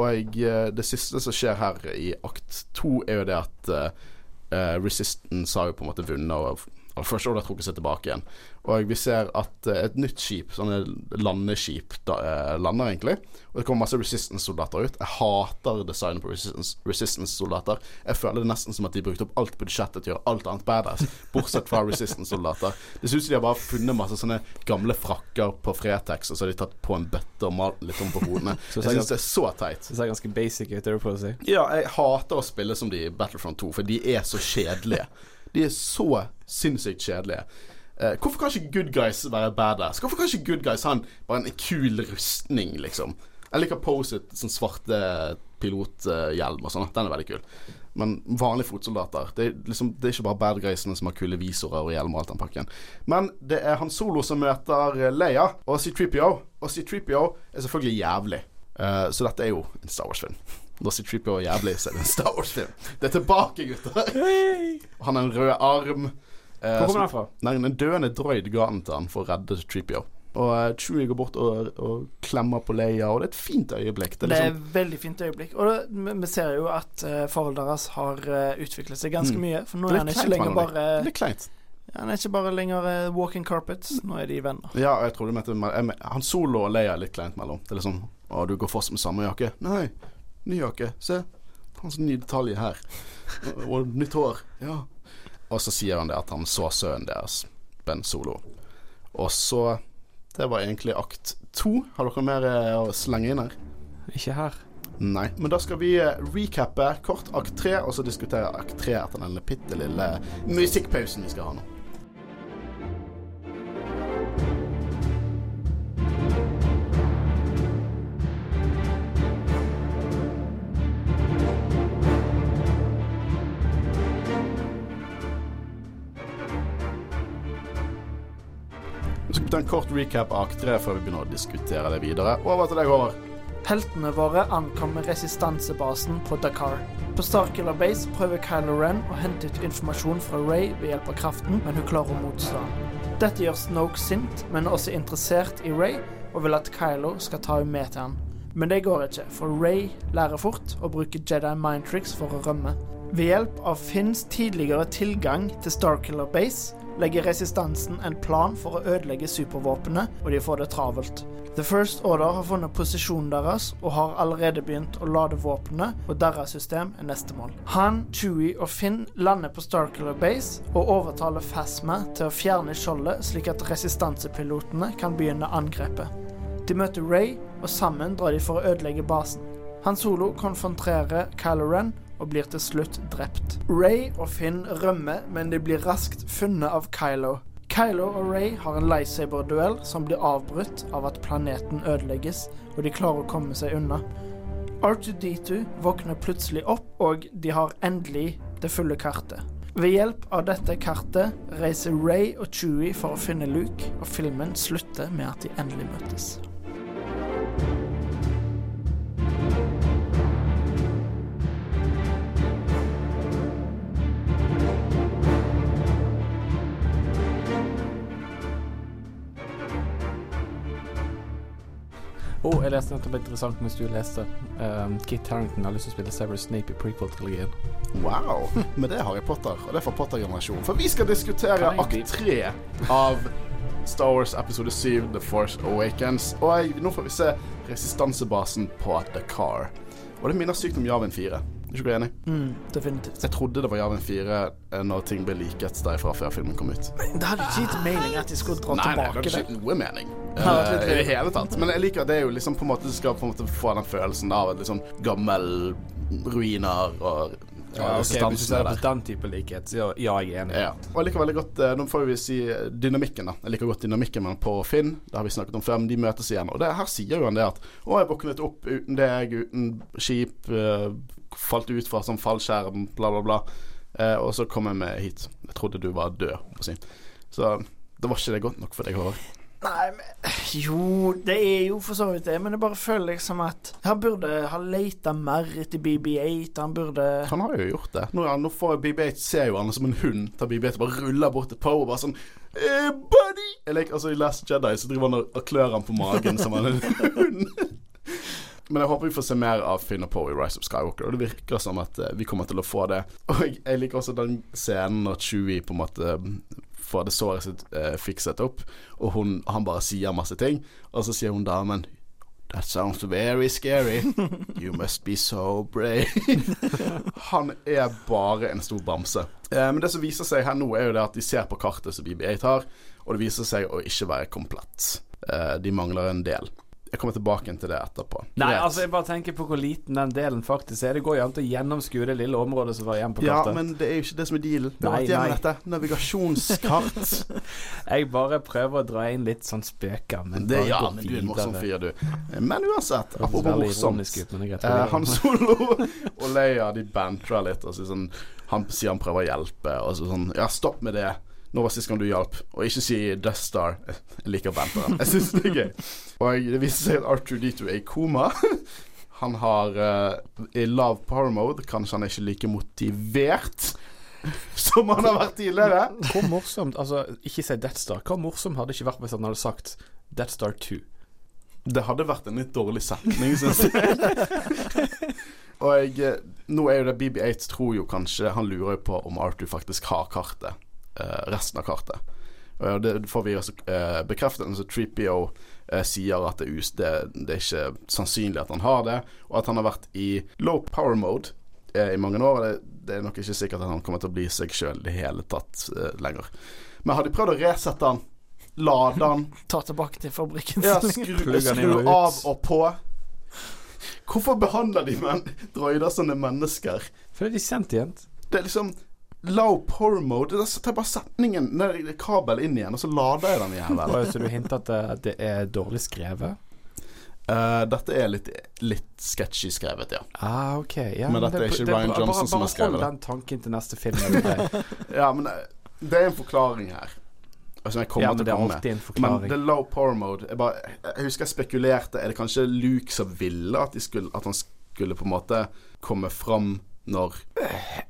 Og eh, det siste som skjer her i akt to, er jo det at eh, Resistance har jo på en måte vunnet, og og First Order har trukket seg tilbake igjen. Og vi ser at eh, et nytt skip, sånne landeskip, da, eh, lander egentlig. Og det kommer masse Resistance-soldater ut. Jeg hater designet på Resistance- Resistance-soldater. jeg føler det nesten som at de brukte opp alt budsjettet til å gjøre alt annet badass, bortsett fra Resistance-soldater. Det ser ut som de har bare funnet masse sånne gamle frakker på Fretex, og så har de tatt på en bøtte og malt litt om på hodene. Jeg syns det er så teit. Det ser ganske basic ut, det på å si. Ja, jeg hater å spille som de i Battlefront 2, for de er så kjedelige. De er så sinnssykt kjedelige. Eh, hvorfor kan ikke good guys være badass? Hvorfor kan ikke good guys ha en, bare en kul rustning, liksom? Jeg liker Poset, sånn svarte pilothjelm og sånn. Den er veldig kul. Men vanlige fotsoldater det er, liksom, det er ikke bare bad guysene som har kule visorer og hjelm og alt den pakken. Men det er Han Solo som møter Leia og C3PO. Og C3PO er selvfølgelig jævlig. Uh, så dette er jo en Star Wars-film. Når C3PO er jævlig, så er det en Star Wars-film. Det er tilbake, gutter! Han har en rød arm. Eh, Hvor kommer den fra? Nei, en døende droid ga den til han for å redde Treepio. Og uh, Chewie går bort og, og klemmer på Leia, og det er et fint øyeblikk. Det Det er er liksom, et veldig fint øyeblikk. Og det, vi- ser jo at eh, forholdet deres har eh, utviklet seg ganske Mm. mye. For nå er er han ikke lenger bare Det bare kleint. Han er ikke bare lenger eh, walking carpets. Nå er de venner. Ja, jeg tror du mente jeg Han Solo og Leia er litt kleint mellom. Det er liksom Å, du går fortsatt med samme jakke? Nei, ny jakke. Se. Hans ny detalj her. Og, og nytt hår. Ja. Og så sier han det at han så sønnen deres, Ben Solo. Og så Det var egentlig akt to. Har dere mer eh, å slenge inn her? Ikke her. Nei, men da skal vi eh, recappe kort akt tre, og så diskutere akt tre etter den bitte lille musikkpausen vi skal ha nå. Vi skal ta en kort recap av akt tre før vi begynner å diskutere det videre. Over til deg, Håvard. Heltene våre ankommer resistansebasen på Dakar. På Starkiller Base prøver Kylo Ren å hente ut informasjon fra Ray ved hjelp av kraften, men hun klarer å motstå. Dette gjør Snoke sint, men også interessert i Ray og vil at Kylo skal ta henne med til han. Men det går ikke, for Ray lærer fort å bruke Jedi mind tricks for å rømme. Ved hjelp av Finns tidligere tilgang til Starkiller Base legger resistansen en plan for å ødelegge supervåpenet, og de får det travelt. The First Order har funnet posisjonen deres og har allerede begynt å lade våpenet, og deres system er neste mål. Han, Chewie og Finn lander på Starkiller Base og overtaler Phasma til å fjerne skjoldet, slik at resistansepilotene kan begynne angrepet. De møter Ray, og sammen drar de for å ødelegge basen. Han Solo konfronterer Kylo Ren og blir til slutt drept. Ray og Finn rømmer, men de blir raskt funnet av Kylo. Kylo og Ray har en lightsaber-duell som blir avbrutt av at planeten ødelegges, og de klarer å komme seg unna. R2D2 våkner plutselig opp, og de har endelig det fulle kartet. Ved hjelp av dette kartet reiser Ray og Chewie for å finne Luke, og filmen slutter med at de endelig møtes. Oh, jeg leste nettopp interessant mens du leste. Um, Kit Harrington har lyst til å spille Severus Snape i prequel-trilogien. Wow. Men det er Harry Potter, og det er fra Potter-generasjonen. For vi skal diskutere akt tre av Star Wars episode 7, The Force Awakens. Og jeg, nå får vi se resistansebasen på Dakar. Og det minner sykt om Javin 4. Er ikke du enig? Mm, definitivt. Jeg trodde det var Javin 4 eh, når ting ble liket derfra før filmen kom ut. Men det hadde ikke gitt mening at de skulle dra Nei, nei, det hadde ikke noe mening. Eh, I det hele tatt. Men jeg liker at det er jo liksom på en måte Du skal på en måte få den følelsen av et sånn gammel ruiner og Ja, ok, Hvis du ser er på den type likhet, så ja, jeg er enig. Ja. Og jeg liker veldig godt eh, Nå får vi si eh, dynamikken, da. Jeg liker godt dynamikken med på Finn. Det har vi snakket om før, men de møtes igjen. Og det, her sier jo han det at Å, jeg våknet opp uten deg, uten skip, eh, falt ut fra sånn fallskjerm, bla, bla, bla. Eh, og så kom jeg med hit. Jeg trodde du var død. Så da var ikke det godt nok for deg, Håvard. Nei, men Jo, det er jo for så vidt det, men jeg bare føler liksom at Han burde ha leita mer etter BB8. Han burde Han har jo gjort det. Nå, nå får BB8 ser jo han som en hund. Tar BB8 og bare ruller bort til Poe og bare sånn eh, Buddy! Jeg liker, altså I Last Jedi så driver han og klør han på magen som han er en hund. Men jeg håper vi får se mer av Finn og Poe i Rise of Skywalker. Og det virker som at eh, vi kommer til å få det. Og jeg, liker også den scenen når Chewie på en måte mm, får det såret sitt eh, fikset opp, og hun, han bare sier masse ting, og så sier hun damen That sounds very scary. You must be so brave. Han er bare en stor bamse. Eh, men det som viser seg her nå, er jo det at de ser på kartet som BB8 har, og det viser seg å ikke være komplett. Eh, de mangler en del. Jeg kommer tilbake til det etterpå. Nei, Greit. altså jeg bare tenker på hvor liten den delen faktisk er. Det går jo an å gjennomskue det lille området som var igjen på kartet. ja, men det er jo ikke det som er dealen. Det Nei, nei. dette. Navigasjonskart. Jeg bare prøver å dra inn litt sånn spøker, men det, ja, men du er en morsom fyr, du. Men uansett, apropos morsomt. Eh, han Solo og Leia de bantrer litt. Og så sånn, han sier han prøver å hjelpe, og så sånn Ja, stopp med det. Nå var sist gang du hjalp. Og ikke si Death Star. Jeg liker banteren. Jeg syns det er gøy. Og det viser seg at Arthur D2 er i koma. Han har uh, I lav power mode kanskje han er ikke like motivert som han har vært tidligere. Hvor morsomt Altså, ikke si Death Star. Hvor morsomt hadde det ikke vært hvis han hadde sagt Death Star 2? Det hadde vært en litt dårlig setning, syns jeg. og jeg, eh, nå er jo det BB8 tror jo kanskje Han lurer jo på om Arthur faktisk har kartet. Eh, resten av kartet. Og det får vi også uh, bekreftet Så 3PO eh, sier at det us det, det er ikke sannsynlig at han har det, og at han har vært i low power mode eh, i mange år. Det, det er nok ikke sikkert at han kommer til å bli seg sjøl i det hele tatt eh, lenger. Men har de prøvd å resette han? Lade han? ta tilbake til fabrikken. Ja, skru, skru av og på. Hvorfor behandler de men droider som er mennesker? For det er sentient. Det er liksom low power mode. Da tar jeg bare setningen ned i kabel inn igjen, og så lader jeg den igjen. Og Så du hinter at det, det er dårlig skrevet? Uh, dette er litt, litt sketchy skrevet, ja. Ah, ok ja, Men dette er ikke det- Ryan Johnson bare, som har skrevet det. Bare hold den tanken til neste film. det? Ja, men eh, det er en forklaring her. Altså, jeg kommer Ja, men til det å komme med. Men the det low power mode jeg, bare, jeg husker jeg spekulerte Er det kanskje Luke som ville at, de skulle, at han skulle på en måte komme fram når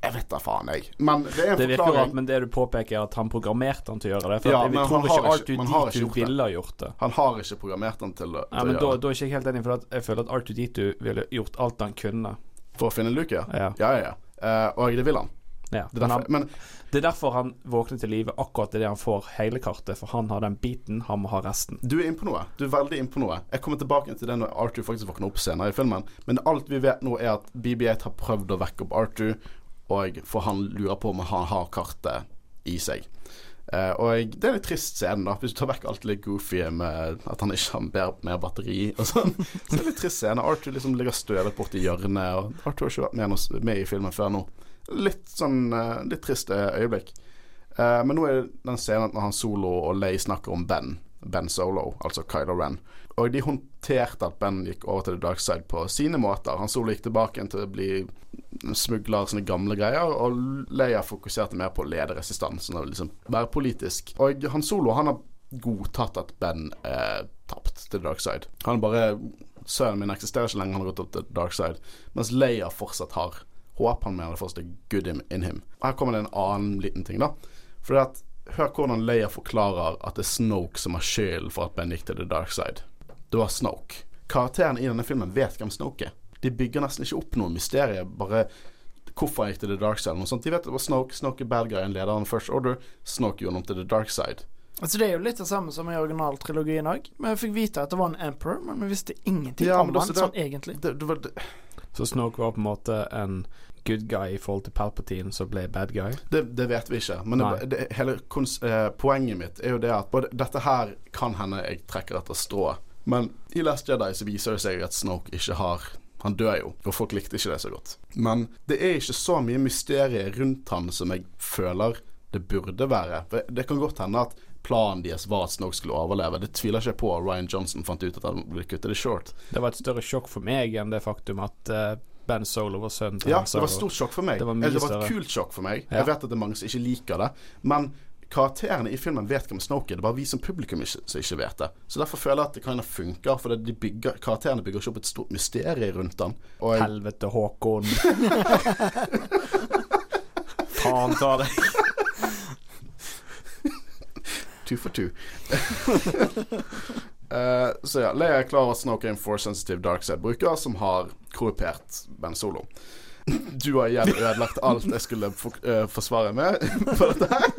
Jeg vet da faen, jeg. Men det er en Det forklaring. rart, men det du påpeker, er at han programmerte han til å gjøre det. For Ja, jeg tror ikke har ikke- man har ikke R2D2 gjort det. ville gjort det. Han har ikke programmert han til, å- Ja, men å da, gjøre det. da er jeg ikke helt enig, for jeg føler at R2D2 ville gjort alt han kunne. For å finne Luke, ja. Ja. Ja, ja. Eh, og det vil han. Ja. Men, han, men det er derfor han våkner til live akkurat idet han får hele kartet, for han har den biten, han må ha resten. du er inne på noe. Du er veldig inne på noe. Jeg kommer tilbake til det når Arthur faktisk våkner opp senere i filmen. Men alt vi vet nå, er at BB8 har prøvd å vekke opp Arthur, og for han lurer på om han har kartet i seg. Uh, og det er en litt trist scene, da. Hvis du tar vekk alt det goofy med at han ikke har mer, batteri og sånn. Så det er en litt trist scene. Arthur liksom ligger støvet borti hjørnet, og Arthur har ikke vært med, med i filmen før nå. Litt sånn eh, Litt trist eh, øyeblikk. Eh, men nå er det den scenen når han Solo og Lay snakker om Ben. Ben Solo, altså Kylo Ren. Og de håndterte at Ben gikk over til the dark side på sine måter. Han Solo gikk tilbake til å bli smugler, sånne gamle greier, og Leia fokuserte mer på å lede resistansen og liksom være politisk. Og han Solo han har godtatt at Ben er tapt til the dark side. Han bare Sønnen min eksisterer ikke lenger, han har gått opp til the dark side. Mens Leia fortsatt har håp. Han mener det fortsatt er good in, him. Og her kommer det en annen liten ting, da. For at Hør hvordan Leia forklarer at det er Snoke som har skylden for at Ben gikk til the dark side. Det var Snoke. Karakteren i denne filmen vet hvem Snoke er. De bygger nesten ikke opp noe mysterium. Bare hvorfor han gikk til the dark side. Noe sånt. De vet det var Snoke. Snoke er bad guy, en leder av First Order. Snoke gjorde ham til the dark side. Altså Det er jo litt det samme som i originaltrilogien òg. Vi fikk vite at det var en emperor, men vi visste ingenting Ja, om han sånn egentlig. Det, det det, Så Snoke var på en måte en good guy i forhold til Palpatine, som ble bad guy. det, det vet vi ikke. Men det, det, hele eh, poenget mitt er jo det at både, dette her kan hende jeg trekker etter strå. Men i Last Jedi så viser det seg at Snoke ikke har Han dør jo, og folk likte ikke det så godt. Men det er ikke så mye mysterier rundt han som jeg føler det burde være. For det kan godt hende at planen deres var at Snoke skulle overleve. Det tviler ikke på. Ryan Johnson fant ut at han ville kutte det short. Det var et større sjokk for meg enn det faktum at uh, Ben Solo var sønnen til Ja, det var et stort sjokk for meg. Det var Eller det var et kult sjokk for meg. Ja. Jeg vet at det er mange som ikke liker det. Men karakterene i filmen vet hvem Snoke er. Det er bare vi som publikum ikke, som ikke vet det. Så derfor føler jeg at det kind of funker. For de bygger, karakterene bygger ikke opp et stort mysterium rundt den. Jeg, Helvete, Håkon. Faen ta deg. Two for two. uh, så ja, Leia er klar over at Snoke er en force sensitive darkside-bruker som har korrupert Ben Solo. Du har igjen ødelagt alt jeg skulle for, uh, forsvare med på dette her.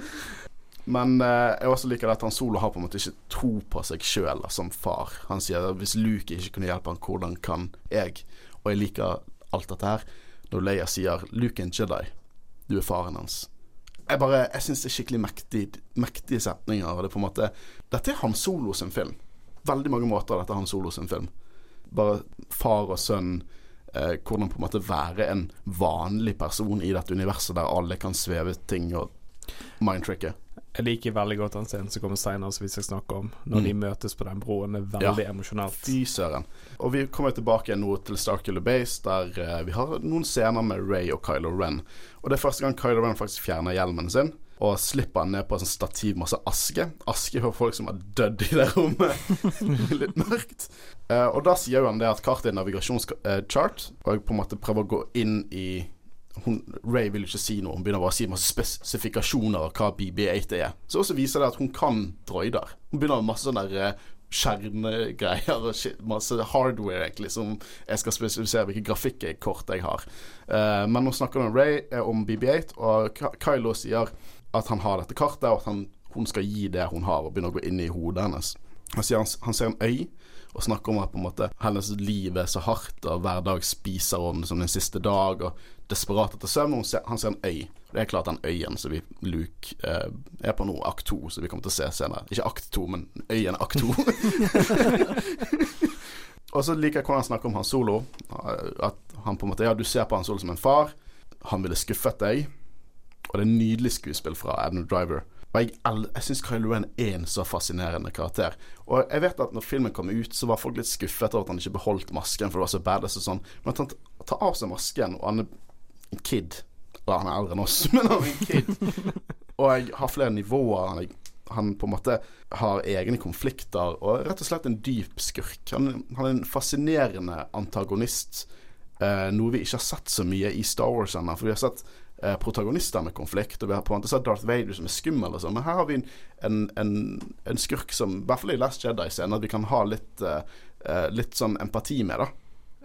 Men uh, jeg også liker at han Solo har på en måte ikke tro på seg sjøl som far. Han sier at hvis Luke ikke kunne hjelpe han, hvordan kan jeg? Og jeg liker alt dette her når Leia sier 'Luke er en Jedi, du er faren hans'. Jeg bare, jeg syns det er skikkelig mektig, mektige setninger. Det er på en måte Dette er Han Solo sin film. Veldig mange måter dette er Han Solo sin film. Bare far og sønn. Eh, hvordan på en måte være en vanlig person i dette universet der alle kan sveve ting og mindtricke. Jeg liker veldig godt den scenen som kommer seinere, som vi skal snakke om. Når de Mm. møtes på den broen. Det er veldig Ja. emosjonelt. Fy søren. Og vi kommer tilbake nå til Starkiller Base, der uh, vi har noen scener med Ray og Kylo Ren. Og det er første gang Kylo Ren faktisk fjerner hjelmen sin. Og slipper han ned på et sånt stativ masse aske. Aske for folk som har dødd i det rommet. Litt mørkt. Uh, og da sier jo han det at kartet er navigasjonschart, og jeg på en måte prøver å gå inn i hun, Ray vil ikke si noe, hun begynner bare å si masse spesifikasjoner av hva BB8 er. Så også viser det at hun kan droider. Hun begynner med masse sånne eh, skjermgreier og masse hardware egentlig som jeg skal spesifisere hvilke grafikkort jeg har. Uh, men nå snakker med Ray eh, om BB8, og Kylo sier at han har dette kartet, og at han, hun skal gi det hun har, og begynne å gå inn i hodet hennes. Han, sier han, han ser en øy, og snakker om at på en måte hennes liv er så hardt, og hver dag spiser hun som den siste dag, og desperat etter søvn. ser, han ser en øy. Det er klart den øyen som vi Luke eh, er på nå, akt to, som vi kommer til å se senere. Ikke akt to, men øyen akt to. og så liker jeg hvordan han snakker om Han Solo. At han på en måte Ja, du ser på Han Solo som en far. Han ville skuffet deg. Og det er nydelig skuespill fra Adam Driver. Og jeg, jeg syns Kylo Ren er en så fascinerende karakter. Og jeg vet at når filmen kom ut, så var folk litt skuffet over at han ikke beholdt masken, for det var så badass og sånn. Men at han tar av seg masken, og han er en kid Eller han er eldre enn oss, men han er en kid. og jeg har flere nivåer. Han han på en måte har egne konflikter og rett og slett en dyp skurk. Han, han er en fascinerende antagonist. Eh, noe vi ikke har sett så mye i Star Wars ennå. For vi har sett eh, protagonister med konflikt, og vi har på en måte sett Darth Vader som er skummel og sånn. Men her har vi en, en, en, en skurk som, i hvert fall i Last Jedi-scenen, at vi kan ha litt, eh, eh, litt sånn empati med, da.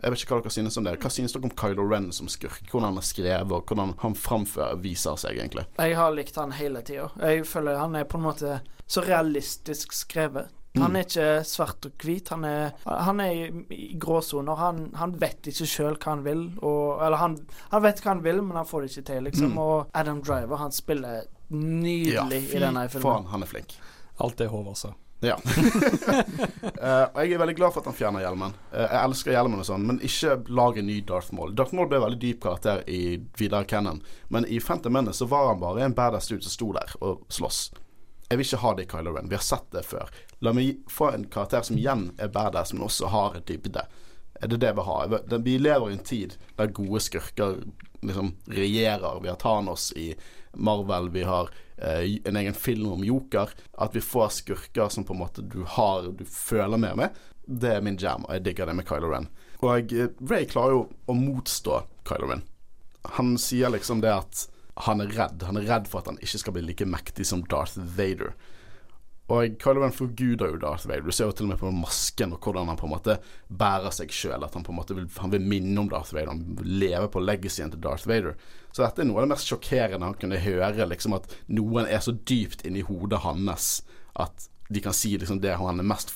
Jeg vet ikke hva dere synes om det. Hva synes dere om Kylo Ren som skurk? Hvordan han er skrevet, og hvordan han framfører viser seg, egentlig? Jeg har likt han hele tida. Jeg føler han er på en måte så realistisk skrevet. Han er ikke svart og hvit. Han er, han er i, i gråsoner. Han, han vet ikke sjøl hva han vil. Og, eller han, han vet hva han vil, men han får det ikke til, liksom. Mm. Og Adam Driver, han spiller nydelig i denne filmen. faen, han er flink. Alt det Håvard sa. Ja. uh, og jeg er veldig glad for at han fjerner hjelmen. Uh, jeg elsker hjelmen og sånn, men ikke lag en ny Darth Maul. Darth Maul ble en veldig dyp karakter i videre canon, men i Phantom Menace så var han bare en badass dude som sto der og sloss. Jeg vil ikke ha det i Kylo Ren. Vi har sett det før. La meg få en karakter som igjen er badass, men også har dybde. Er det det vi har? Vi lever i en tid der gode skurker liksom regjerer. Vi har Thanos i Marvel, vi har eh, en egen film om Joker. At vi får skurker som på en måte du har Du føler mer med. Det er min jam, og jeg digger det med Kylo Ren. Og eh, Ray klarer jo å motstå Kylo Ren. Han sier liksom det at han er redd. Han er redd for at han ikke skal bli like mektig som Darth Vader. Og Kylo Ren forguder jo Darth Vader. Du ser jo til og med på masken og hvordan han på en måte bærer seg sjøl. At han på en måte vil, han vil minne om Darth Vader. Han vil leve på legacyen til Darth Vader. Så dette er noe av det mest sjokkerende han kunne høre. Liksom At noen er så dypt inni hodet hans at de kan si liksom det han er mest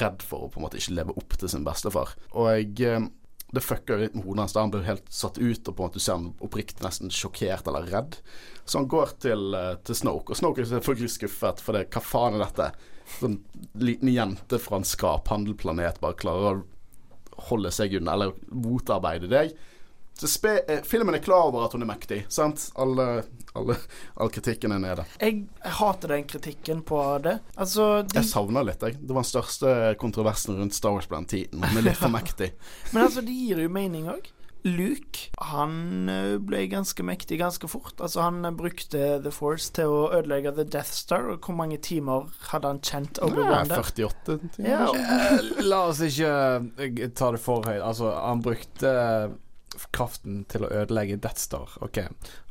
redd for, å på en måte ikke leve opp til sin bestefar. Og eh, det fucker litt med hodet hans. Han blir helt satt ut, og på en måte du ser han oppriktig nesten sjokkert eller redd. Så han går til, uh, til Snoke, og Snoke er selvfølgelig skuffet, for det, hva faen er dette? Sånn liten jente fra en skaphandelplanet bare klarer å holde seg unna, eller motarbeide deg. Så spe, eh, filmen er klar over at hun er mektig, sant? Alle, alle, all kritikken er nede. Jeg, jeg hater den kritikken på det. Altså de, Jeg savner litt, jeg. Det var den største kontroversen rundt Star Wars på den tiden. Hun er litt for mektig. Men altså, det gir jo mening òg. Luke han eh, ble ganske mektig ganske fort. Altså Han eh, brukte The Force til å ødelegge The Death Star. Og hvor mange timer hadde han kjent Obi-Wan der? 48 timer. Ja, La oss ikke ta det for høyt. Altså, han brukte kraften til å ødelegge Death Star. Ok,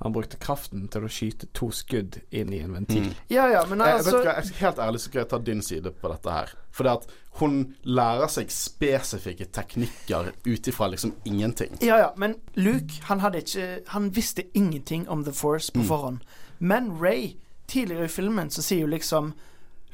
Han brukte kraften til å skyte to skudd inn i en ventil. Mm. ja, ja, men Jeg, vet altså du jeg, helt ærlig så skal jeg ta din side på dette her. Fordi at hun lærer seg spesifikke teknikker ut ifra liksom ingenting. Ja, ja, men Luke han hadde ikke Han visste ingenting om The Force på Mm. forhånd. Men Ray, tidligere i filmen, så sier jo liksom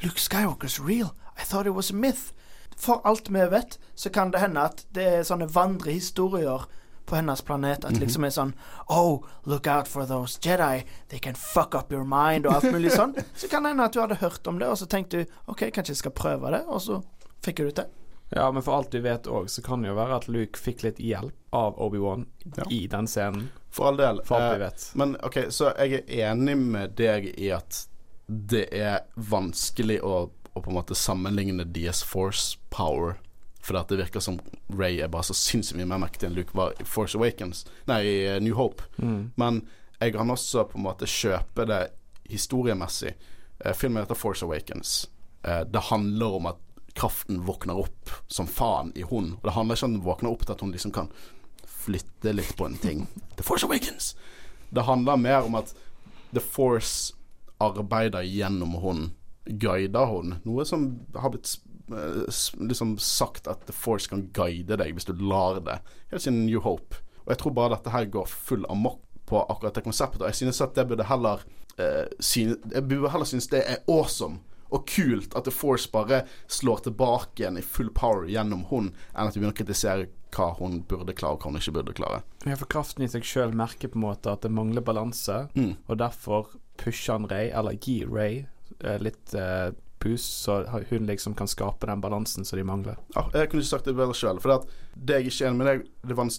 Luke Skywalker's real. I thought it was a myth. For alt vi vet, så kan det hende at det er sånne vandrehistorier på hennes planet. At liksom er sånn Oh, look out for those Jedi. They can fuck up your mind, og alt mulig sånn. Så kan det hende at du hadde hørt om det, og så tenkte du OK, kanskje jeg skal prøve det, og så fikk du det til. Ja, men for alt vi vet òg, så kan det jo være at Luke fikk litt hjelp av Obi-Wan Ja. i den scenen. For all del. For alt vi Eh, vet. men OK, så jeg er enig med deg i at det er vanskelig å, å på en måte sammenligne DS Force power. At det virker som Ray er bare så sinnssykt mye mer mektig enn Luke var i Force Awakens. Nei, i eh, New Hope. Mm. Men jeg kan også på en måte kjøpe det historiemessig. Eh, filmen heter Force Awakens. Eh, det handler om at kraften våkner opp som faen i hun. Og det handler ikke om den våkner opp til at hun liksom kan flytte litt på en ting. The Force Awakens! Det handler mer om at The Force arbeider gjennom hun, guider hun. Noe som har blitt liksom sagt at The Force kan guide deg hvis du lar det. Helt siden New Hope. Og jeg tror bare dette her går full amok på akkurat det konseptet. Og jeg synes at det burde heller uh, synes, Jeg burde heller synes det er awesome og kult at The Force bare slår tilbake igjen i full power gjennom hun, enn at vi begynner å kritisere hva hun burde klare, og hva hun ikke burde klare. Ja, for kraften i seg sjøl merker på en måte at det mangler balanse, Mm. og derfor pusher han Ray, eller gir Ray, eh, litt eh, pus, så hun liksom kan skape den balansen som de mangler. Ja, jeg kunne ikke sagt det bedre sjøl. For det, at det jeg ikke er enig med deg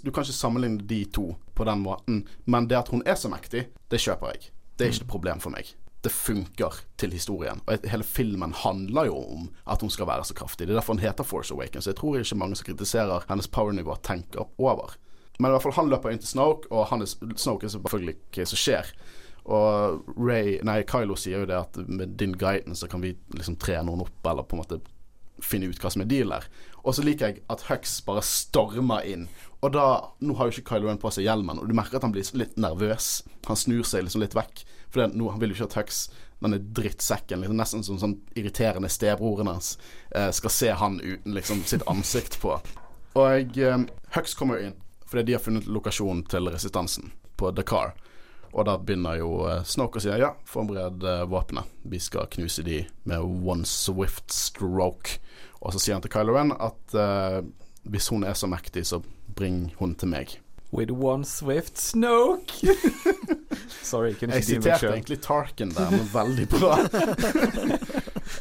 Du kan ikke sammenligne de to på den måten. Men det at hun er så mektig, det kjøper jeg. Det er ikke et problem for meg. Det funker til historien. Og hele filmen handler jo om at hun skal være så kraftig. Det er derfor hun heter Force Awakens. Jeg tror ikke mange som kritiserer hennes powernivå, tenker over. Men i hvert fall han løper inn til Snoke, og han er, Snoke er selvfølgelig hva som skjer. Og Ray, nei, Kylo sier jo det at med din guidance så kan vi liksom tre noen opp, eller på en måte finne ut hva som er deal. Og så liker jeg at Hux bare stormer inn. Og da Nå har jo ikke Kylo Ren på seg hjelmen, og du merker at han blir litt nervøs. Han snur seg liksom litt vekk, for det, nå, han vil jo ikke at Hux, denne drittsekken, liksom nesten som sånn irriterende stebroren hans, eh, skal se han uten liksom sitt ansikt på. Og eh, Hux kommer jo inn, fordi de har funnet lokasjonen til resistansen på Dakar. Og da begynner jo uh, Snoke å si ja, forbered uh, våpenet. Vi skal knuse de med one swift stroke. Og så sier han til Kylo Ren at uh, hvis hun er så mektig, så bring hun til meg. With one swift snoke. Sorry, Jeg siterte egentlig Tarkin der, men veldig bra.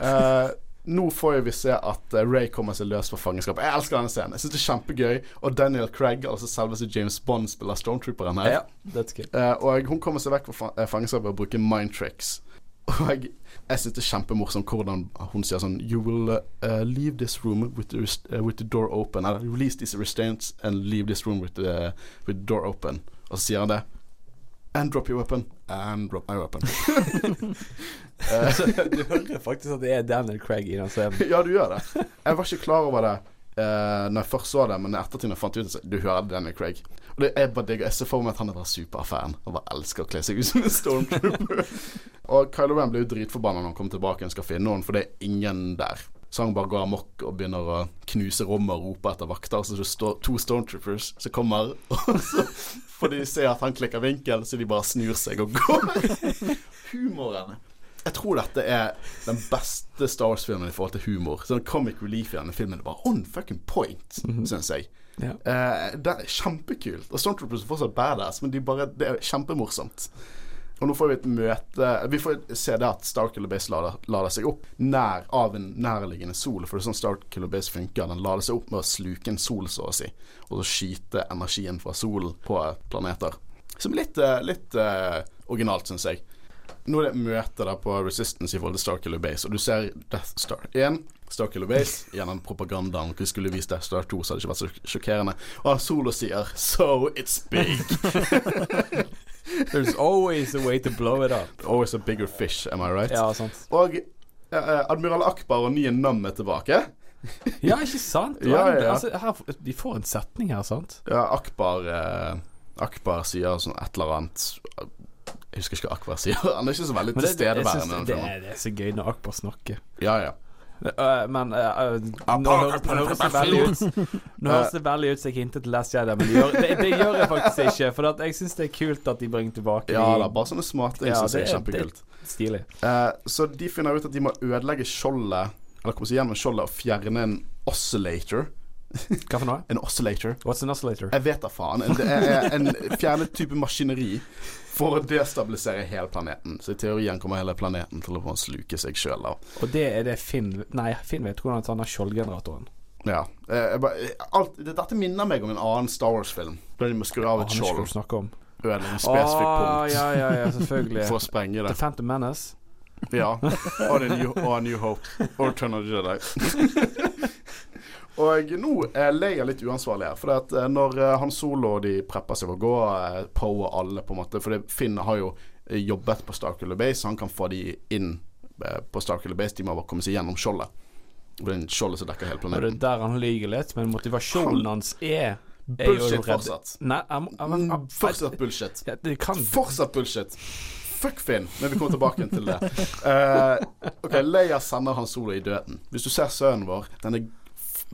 Eh, nå får vi se at eh, Ray kommer seg løs fra fangenskapet. Jeg elsker denne scenen. Jeg synes det er kjempegøy. Og Daniel Craig, altså selveste James Bond, spiller stormtrooperen her. Ja, that's good. Eh, og hun kommer seg vekk fra eh, fangenskapet og bruker bruke mind tricks. Og jeg, jeg synes det er kjempemorsomt hvordan hun sier sånn You will uh, leave this room with the, uh, with the door open. Eller release these restraints and leave this room with the, with the door open. Og så sier han det. And drop your weapon. And drop my weapon. Eh, du hører faktisk at det er Daniel Craig i den scenen. ja, du gjør det. Jeg var ikke klar over det uh, når jeg først så det, men i ettertid når jeg fant ut det, så du hører Daniel Craig. Og det er bare digg. Jeg ser for meg at han er bare superfan og bare elsker å kle seg ut som en stormtrooper. og Kylo Ren blir jo dritforbanna når han kommer tilbake og skal finne noen, for det er ingen der. Så han bare går amok og begynner å knuse rommet og rope etter vakter. Så det står to stormtroopers som kommer, og så får de se at han klikker vinkel, så de bare snur seg og går. Humoren. Jeg tror dette er den beste Star Wars-filmen i forhold til humor. Sånn Comic relief i denne filmen er bare on fucking point, syns jeg. Ja. Eh, det er kjempekult. Og Stormtroopers er fortsatt badass, men de bare, det er kjempemorsomt. Og nå får vi et møte Vi får se det at Starkiller Base lader, lader seg opp nær av en nærliggende sol. For det er sånn Starkiller Base funker. Den lader seg opp med å sluke en sol, så å si. Og så skyte energien fra solen på planeter. Som er litt, eh, litt uh, originalt, syns jeg. Nå er det et møte da på Resistance i forhold til Starkiller Base, og du ser Death Star 1, Starkiller Base, gjennom propagandaen. Vi skulle vist Death Star 2, så hadde det ikke vært så sjokkerende. Og Solo sier 'So it's big'. There's always a way to blow it up. Always a bigger fish, am I right? Ja, sant. Og eh, Admiral Akbar og nye Nam er tilbake. Ja, ikke sant? Ja, ja, ja. Altså, her, de får en setning her, sant? Ja, Akbar eh, Akbar sier sånn et eller annet Jeg husker ikke hva Akbar sier. Han er ikke så veldig Men det, jeg synes tilstedeværende. i det, den det, filmen. det er så gøy når Akbar snakker. Ja, ja. Uh, men uh, uh, nå høres det veldig ut Nå høres det veldig ut som jeg hintet til Last Jedi, men det gjør, det, det gjør jeg faktisk ikke. For jeg syns det er kult at de bringer tilbake Ja da, bare sånne småting Ja, synes jeg er kjempekult. Stilig. Eh, så de finner ut at de må ødelegge skjoldet Eller komme seg gjennom skjoldet og fjerne en oscillator. Hva for noe? En oscillator. What's an oscillator? Jeg vet da faen. Det er en fjernet type maskineri for å destabilisere hele planeten. Så i teorien kommer hele planeten til å få sluke seg sjøl. Og det er det Finn Nei, Finn vet hvordan han har skjoldgeneratoren. Ja. Eh, bare- alt, dette minner meg om en annen Star Wars-film. Der de må skru av et skjold. Ødelegge en spesifikk Åh, punkt ja, ja, ja, selvfølgelig. for å sprenge The det. Phantom Menace. Ja. Og A New, og A New Hope. Og Return of the Jedi. og nå er Leia litt uansvarlig her. For at eh, når eh, Han Solo og de prepper seg for å gå, eh, Poe og alle, på en måte For Finn har jo eh, jobbet på Starkiller Base, han kan få de inn på Starkiller Base. De må bare komme seg gjennom skjoldet. Og det er skjoldet som dekker hele Og det er der han lyver litt, men motivasjonen hans er, er Bullshit fortsatt. Nei, I'm, I'm, I'm, Fortsatt bullshit. ja, det kan Fortsatt bullshit. Fuck Finn, men vi kommer tilbake til det. Uh, ok, Leia sender Han Solo i døden. Hvis du ser sønnen vår, denne f-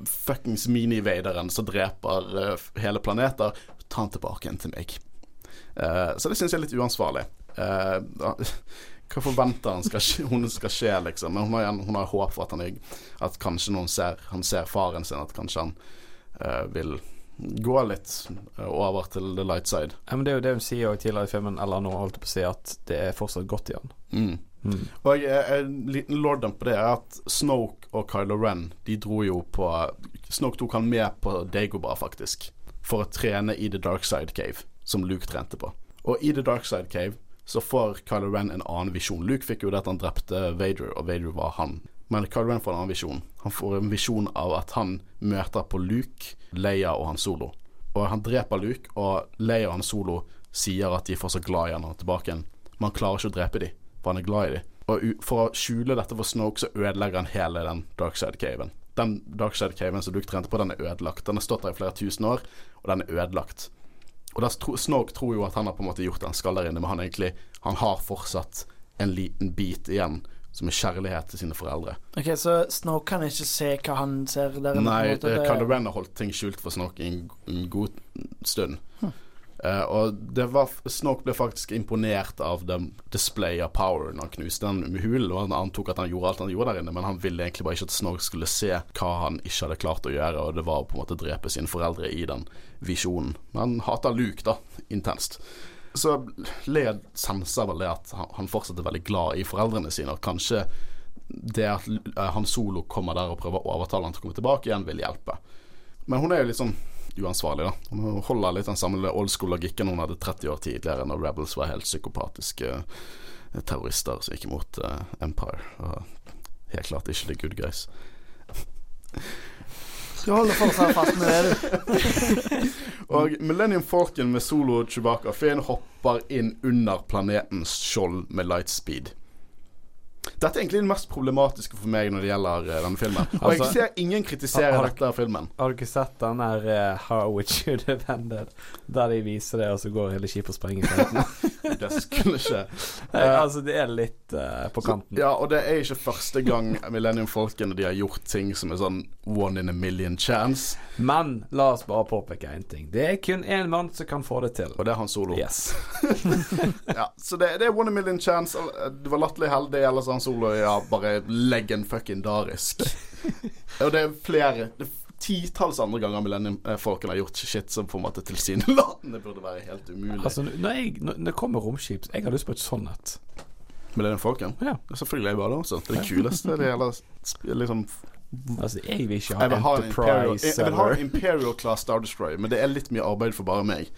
fuckings mini-vaderen som dreper eh, hele planeter, ta han tilbake igjen til meg. Eh, så det syns jeg er litt uansvarlig. Eh, hva forventer han skal hun skal skje, liksom? Men hun har, hun har håp for at, han, at kanskje noen ser, han ser faren sin, at kanskje han vil gå litt over til the light side. Ja, men Det er jo det hun sier tidligere i filmen, eller nå holdt jeg på å si, at det er fortsatt godt i han. Mm. Mm. Og en liten lorddom på det er at Snoke og Kylo Ren De dro jo på Snoke tok han med på Dagobah, faktisk, for å trene i The Dark Side Cave, som Luke trente på. Og i The Dark Side Cave så får Kylo Ren en annen visjon. Luke fikk jo det at han drepte Vader, og Vader var han. Men Kylo Ren får en annen visjon. Han får en visjon av at han møter på Luke, Leia og Han Solo. Og han dreper Luke, og Leia og Han Solo sier at de er fortsatt glad i han og tilbake igjen. men han klarer ikke å drepe dem, for han er glad i dem. Og for å skjule dette for Snoke, så ødelegger han hele den Darkside-caven. Den Darkside-caven som Duke trente på, den er ødelagt. Den har stått der i flere tusen år, og den er ødelagt. Og tro, Snoke tror jo at han har på en måte gjort en skall der inne, men han egentlig Han har fortsatt en liten bit igjen som er kjærlighet til sine foreldre. Ok, Så Snoke kan ikke se hva han ser der Nei, eh, Kylo Ren har holdt ting skjult for Snoke i en, en god stund. Eh, og det var Snoke ble faktisk imponert av den display of power når han knuste den med hulen. Og han antok at han gjorde alt han gjorde der inne, men han ville egentlig bare ikke at Snoke skulle se hva han ikke hadde klart å gjøre, og det var å på en måte drepe sine foreldre i den visjonen. Men han hater Luke, da, intenst. Så Led senser vel det at han, han fortsatt er veldig glad i foreldrene sine, og kanskje det at eh, han solo kommer der og prøver å overtale han til å komme tilbake igjen, vil hjelpe. Men hun er jo litt sånn uansvarlig, da. Hun holder litt den samme old school-logikken hun hadde 30 år tidligere, når Rebels var helt psykopatiske eh, terrorister som gikk imot uh, Empire. Og helt klart ikke the good guys. Du holder fortsatt fast med det, du. Og Millennium Falcon med Solo Chewbacca Finn hopper inn under planetens skjold med lightspeed. Dette er egentlig det mest problematiske for meg når det gjelder uh, denne filmen. Og jeg Altså, ser ingen kritisere har- har- dette filmen. Har du ikke sett den der uh, How It Should Have Ended? Der de viser det, og så går hele skipet og sprenger i. Det skulle ikke uh, altså, det er litt på kanten. Ja, og det er ikke første gang Millennium Falcon de har gjort ting som er sånn one in a million chance, Men la oss bare påpeke én ting. Det er kun én mann som kan få det til. og det er Han Solo. Yes. Ja, så det, det er one in a million chance. Du var latterlig heldig, eller er Han Solo ja, bare en fucking darisk. Og det er flere det er Titalls andre ganger Millennium Falcon har gjort shit som på en måte tilsynelatende burde være helt umulig. Altså, når, jeg, når det kommer romskip Jeg har lyst på et sånt et. Millennium Falcon? Ja. Selvfølgelig er jeg bare det også. Det er det kuleste. Det gjelder liksom Altså, jeg vil ikke ha Jeg vil ha en Imperial, Enterprise jeg vil ha en Imperial Class Star Destroyer, men det er litt mye arbeid for bare meg.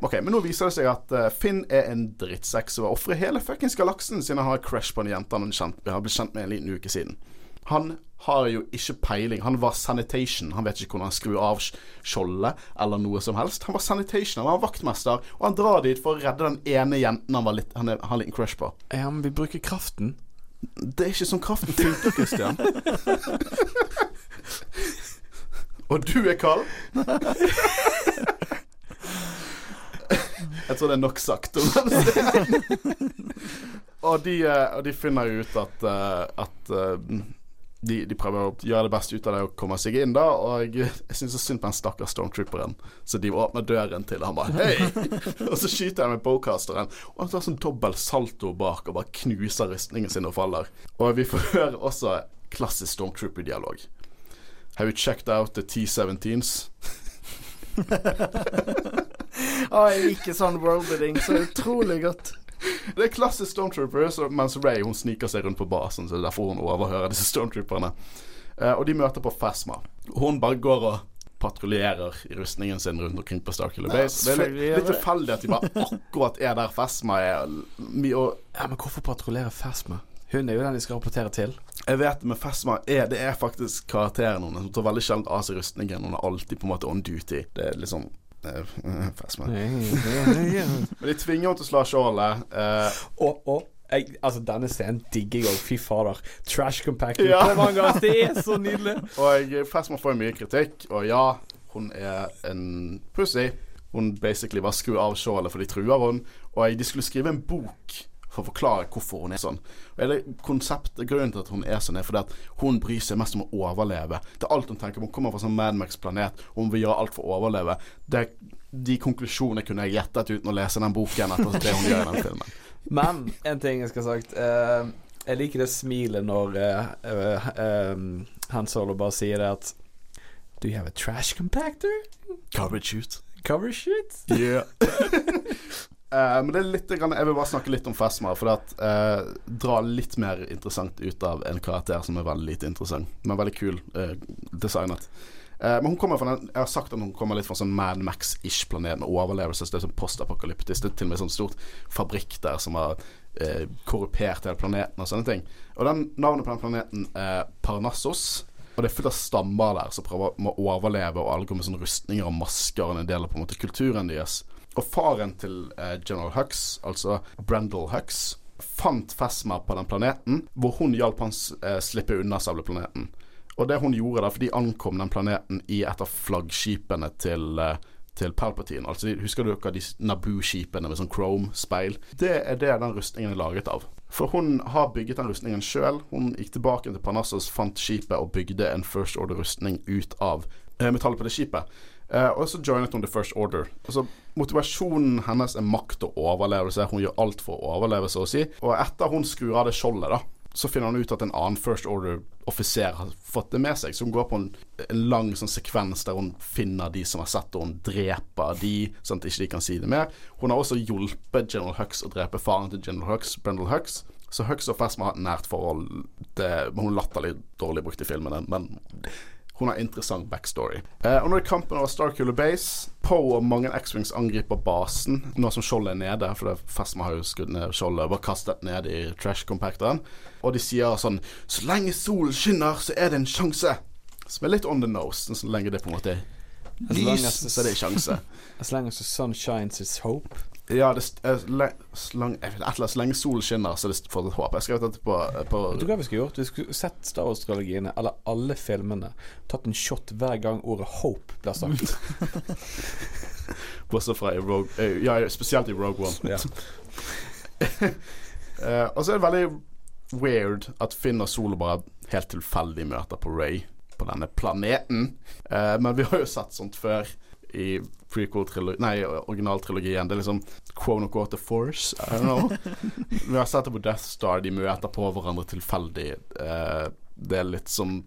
Ok, Men nå viser det seg at eh, Finn er en drittsekk som ofrer hele fuckings galaksen siden han har crush på en jente han har blitt kjent med en liten uke siden. Han har jo ikke peiling. Han var sanitation. Han vet ikke hvordan han skrur av skjoldet eller noe som helst. Han var sanitation, han var vaktmester, og han drar dit for å redde den ene jenten han, var litt, han har en liten crush på. Ja, men vi bruker kraften. Det er ikke sånn kraften funker, Christian. Og du er kald? Jeg tror det er nok sagt. Og de, eh, og de finner jo ut at, eh, at eh, de, de prøver å gjøre det beste ut av det og komme seg inn, da. Og jeg, jeg syns så synd på den stakkars stormtrooperen. Så de åpner døren til, han bare hei! og så skyter jeg med bowcasteren. Og han tar sånn dobbel salto bak og bare knuser rustningen sin og faller. Og vi får høre også klassisk stormtrooper-dialog. Have you checked out the T-17s? Å, jeg liker sånn worldbuilding så utrolig godt. Det er klassisk Stormtrooper, mens Ray hun sniker seg rundt på basen. Så det er derfor hun overhører disse Stormtrooperne. Eh, og de møter på Phasma. Hun bare går og patruljerer i rustningen sin rundt omkring på Starkiller Base. Det er litt, litt tilfeldig at de bare akkurat er der Phasma er. Og Ja, Men hvorfor patruljerer Phasma? Hun er jo den de skal rapportere til. jeg vet men Fesma er, det er faktisk karakteren hennes. Hun tar veldig sjelden av seg rustningen. Hun er alltid på en måte on duty. Det er liksom sånn Fesma Phasma. Men de tvinger henne til å slå skjoldet. Uh, Og, og jeg, altså Denne scenen digger jeg òg. Fy fader. Trash compacting. Ja. Det er så nydelig. Og Fesma får mye kritikk, og ja, hun er en pussy. Hun basically bare skrur av skjoldet, for de truer hun. Og de skulle skrive en bok for å forklare hvorfor hun er sånn. Og hele konseptet, Grunnen til at hun er sånn, er fordi at hun bryr seg mest om å overleve. Det er alt hun tenker på. Hun kommer fra sånn Madmax-planet, og hun vil gjøre alt for å overleve. Det, de konklusjonene kunne jeg gjettet uten å lese den boken etter det hun gjør i den filmen. Men en ting jeg skal ha sagt. Uh, jeg liker det smilet når uh, uh, eh, Han Solo bare sier det at Do you have a trash compactor? Cover shoot. Cover shoot? Yeah. Eh, men det er litt Jeg vil bare snakke litt om Phasma, for at uh, dra litt mer interessant ut av en karakter som er veldig lite interessant, men veldig kul uh, designet. Men hun kommer fra den, Jeg har sagt at hun kommer litt fra sånn Mad Max-ish planet med overlevelse. Det er sånn postapokalyptisk. Det er til og med sånn stort fabrikk der som har korrupert hele planeten og sånne ting. Og den navnet på den planeten er Parnassos. Og det er fullt av stammer der som prøver å overleve, og alle går med sånne rustninger og masker, og en del av på en måte kulturen deres. Og faren til eh, General Hux, altså Brendel Hux, fant Fesma på den planeten, hvor hun hjalp han eh, slippe unna sableplaneten. Og det hun gjorde da, for de ankom den planeten i et av flaggskipene til, eh, til Palpatine. Altså, Husker du hva de Naboo-skipene med sånn chrome-speil? Det er det den rustningen er laget av. For hun har bygget den rustningen sjøl. Hun gikk tilbake til Parnassos, fant skipet og bygde en First Order-rustning ut av eh, metallet på det skipet. Eh, og så joinet hun The First Order. Altså, motivasjonen hennes er makt og overlevelse. Hun gjør alt for å overleve, så å si. Og etter hun skrur av det skjoldet, da, så finner hun ut at en annen First Order-offiser har fått det med seg. Så hun går på en, en lang sånn sekvens der hun finner de som har sett og hun dreper de, sånn at ikke de kan si det mer. Hun har også hjulpet General Hux å drepe faren til General Hux, Brendel Hux. Så Hux og Fesma har et nært forhold. Det, hun er latterlig dårlig brukt i filmene, men hun har interessant backstory. Eh, og når er kampen over Starkiller Base, Poe og mange X-Wings angriper basen nå som skjoldet er nede, for det Fesma har jo skutt ned skjoldet og bare kastet ned i trash compactoren. Og de sier sånn Så lenge solen skinner, så er det en sjanse. Som er litt on the nose. Så lenge det på en måte er lys, så er det en sjanse. As long as the sun shines, it's hope. Ja, det le- slang, Så lenge solen skinner, så det får et håp. Jeg skrev dette på, på Vet du hva vi skulle gjort? Vi skulle sett Star Wars-trilogiene, eller alle filmene, tatt en shot hver gang ordet 'hope' blir sagt. Bortsett fra i Rogue uh, Ja, spesielt i Rogue One. Ja. uh, og så er det veldig weird at Finn og Solo bare helt tilfeldig møter på Ray på denne planeten. Uh, men vi har jo sett sånt før i Nei, originaltrilogien. Det er liksom quote unquote the force. I don't know. vi har sett det på Death Star. De møter på hverandre tilfeldig. Eh, det er litt som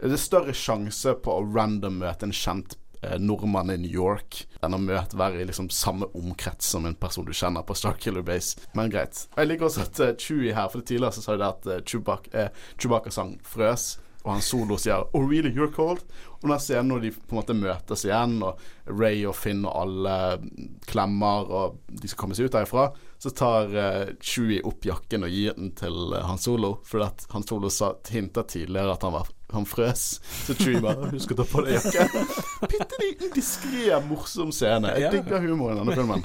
Det er større sjanse på å random møte en kjent eh, nordmann i New York enn å møte være i liksom samme omkrets som en person du kjenner på Starkiller Base. Men greit. Jeg liker også at uh, Chewie her, for tidligere så sa de det at Chewbacca, eh, Chewbacca sang 'frøs'. Og han solo sier 'Oh really, you're cold'? Og den scenen når de på en måte møtes igjen, og Ray og Finn og alle klemmer, og de skal komme seg ut derifra, så tar uh, Chewie opp jakken og gir den til uh, Han Solo. For at Han Solo sa hinta tidligere at han, var, han frøs. Så Chewie bare 'Husk å ta på deg jakken'. Bitte liten diskré, morsom scene. Jeg digger humoren i denne filmen.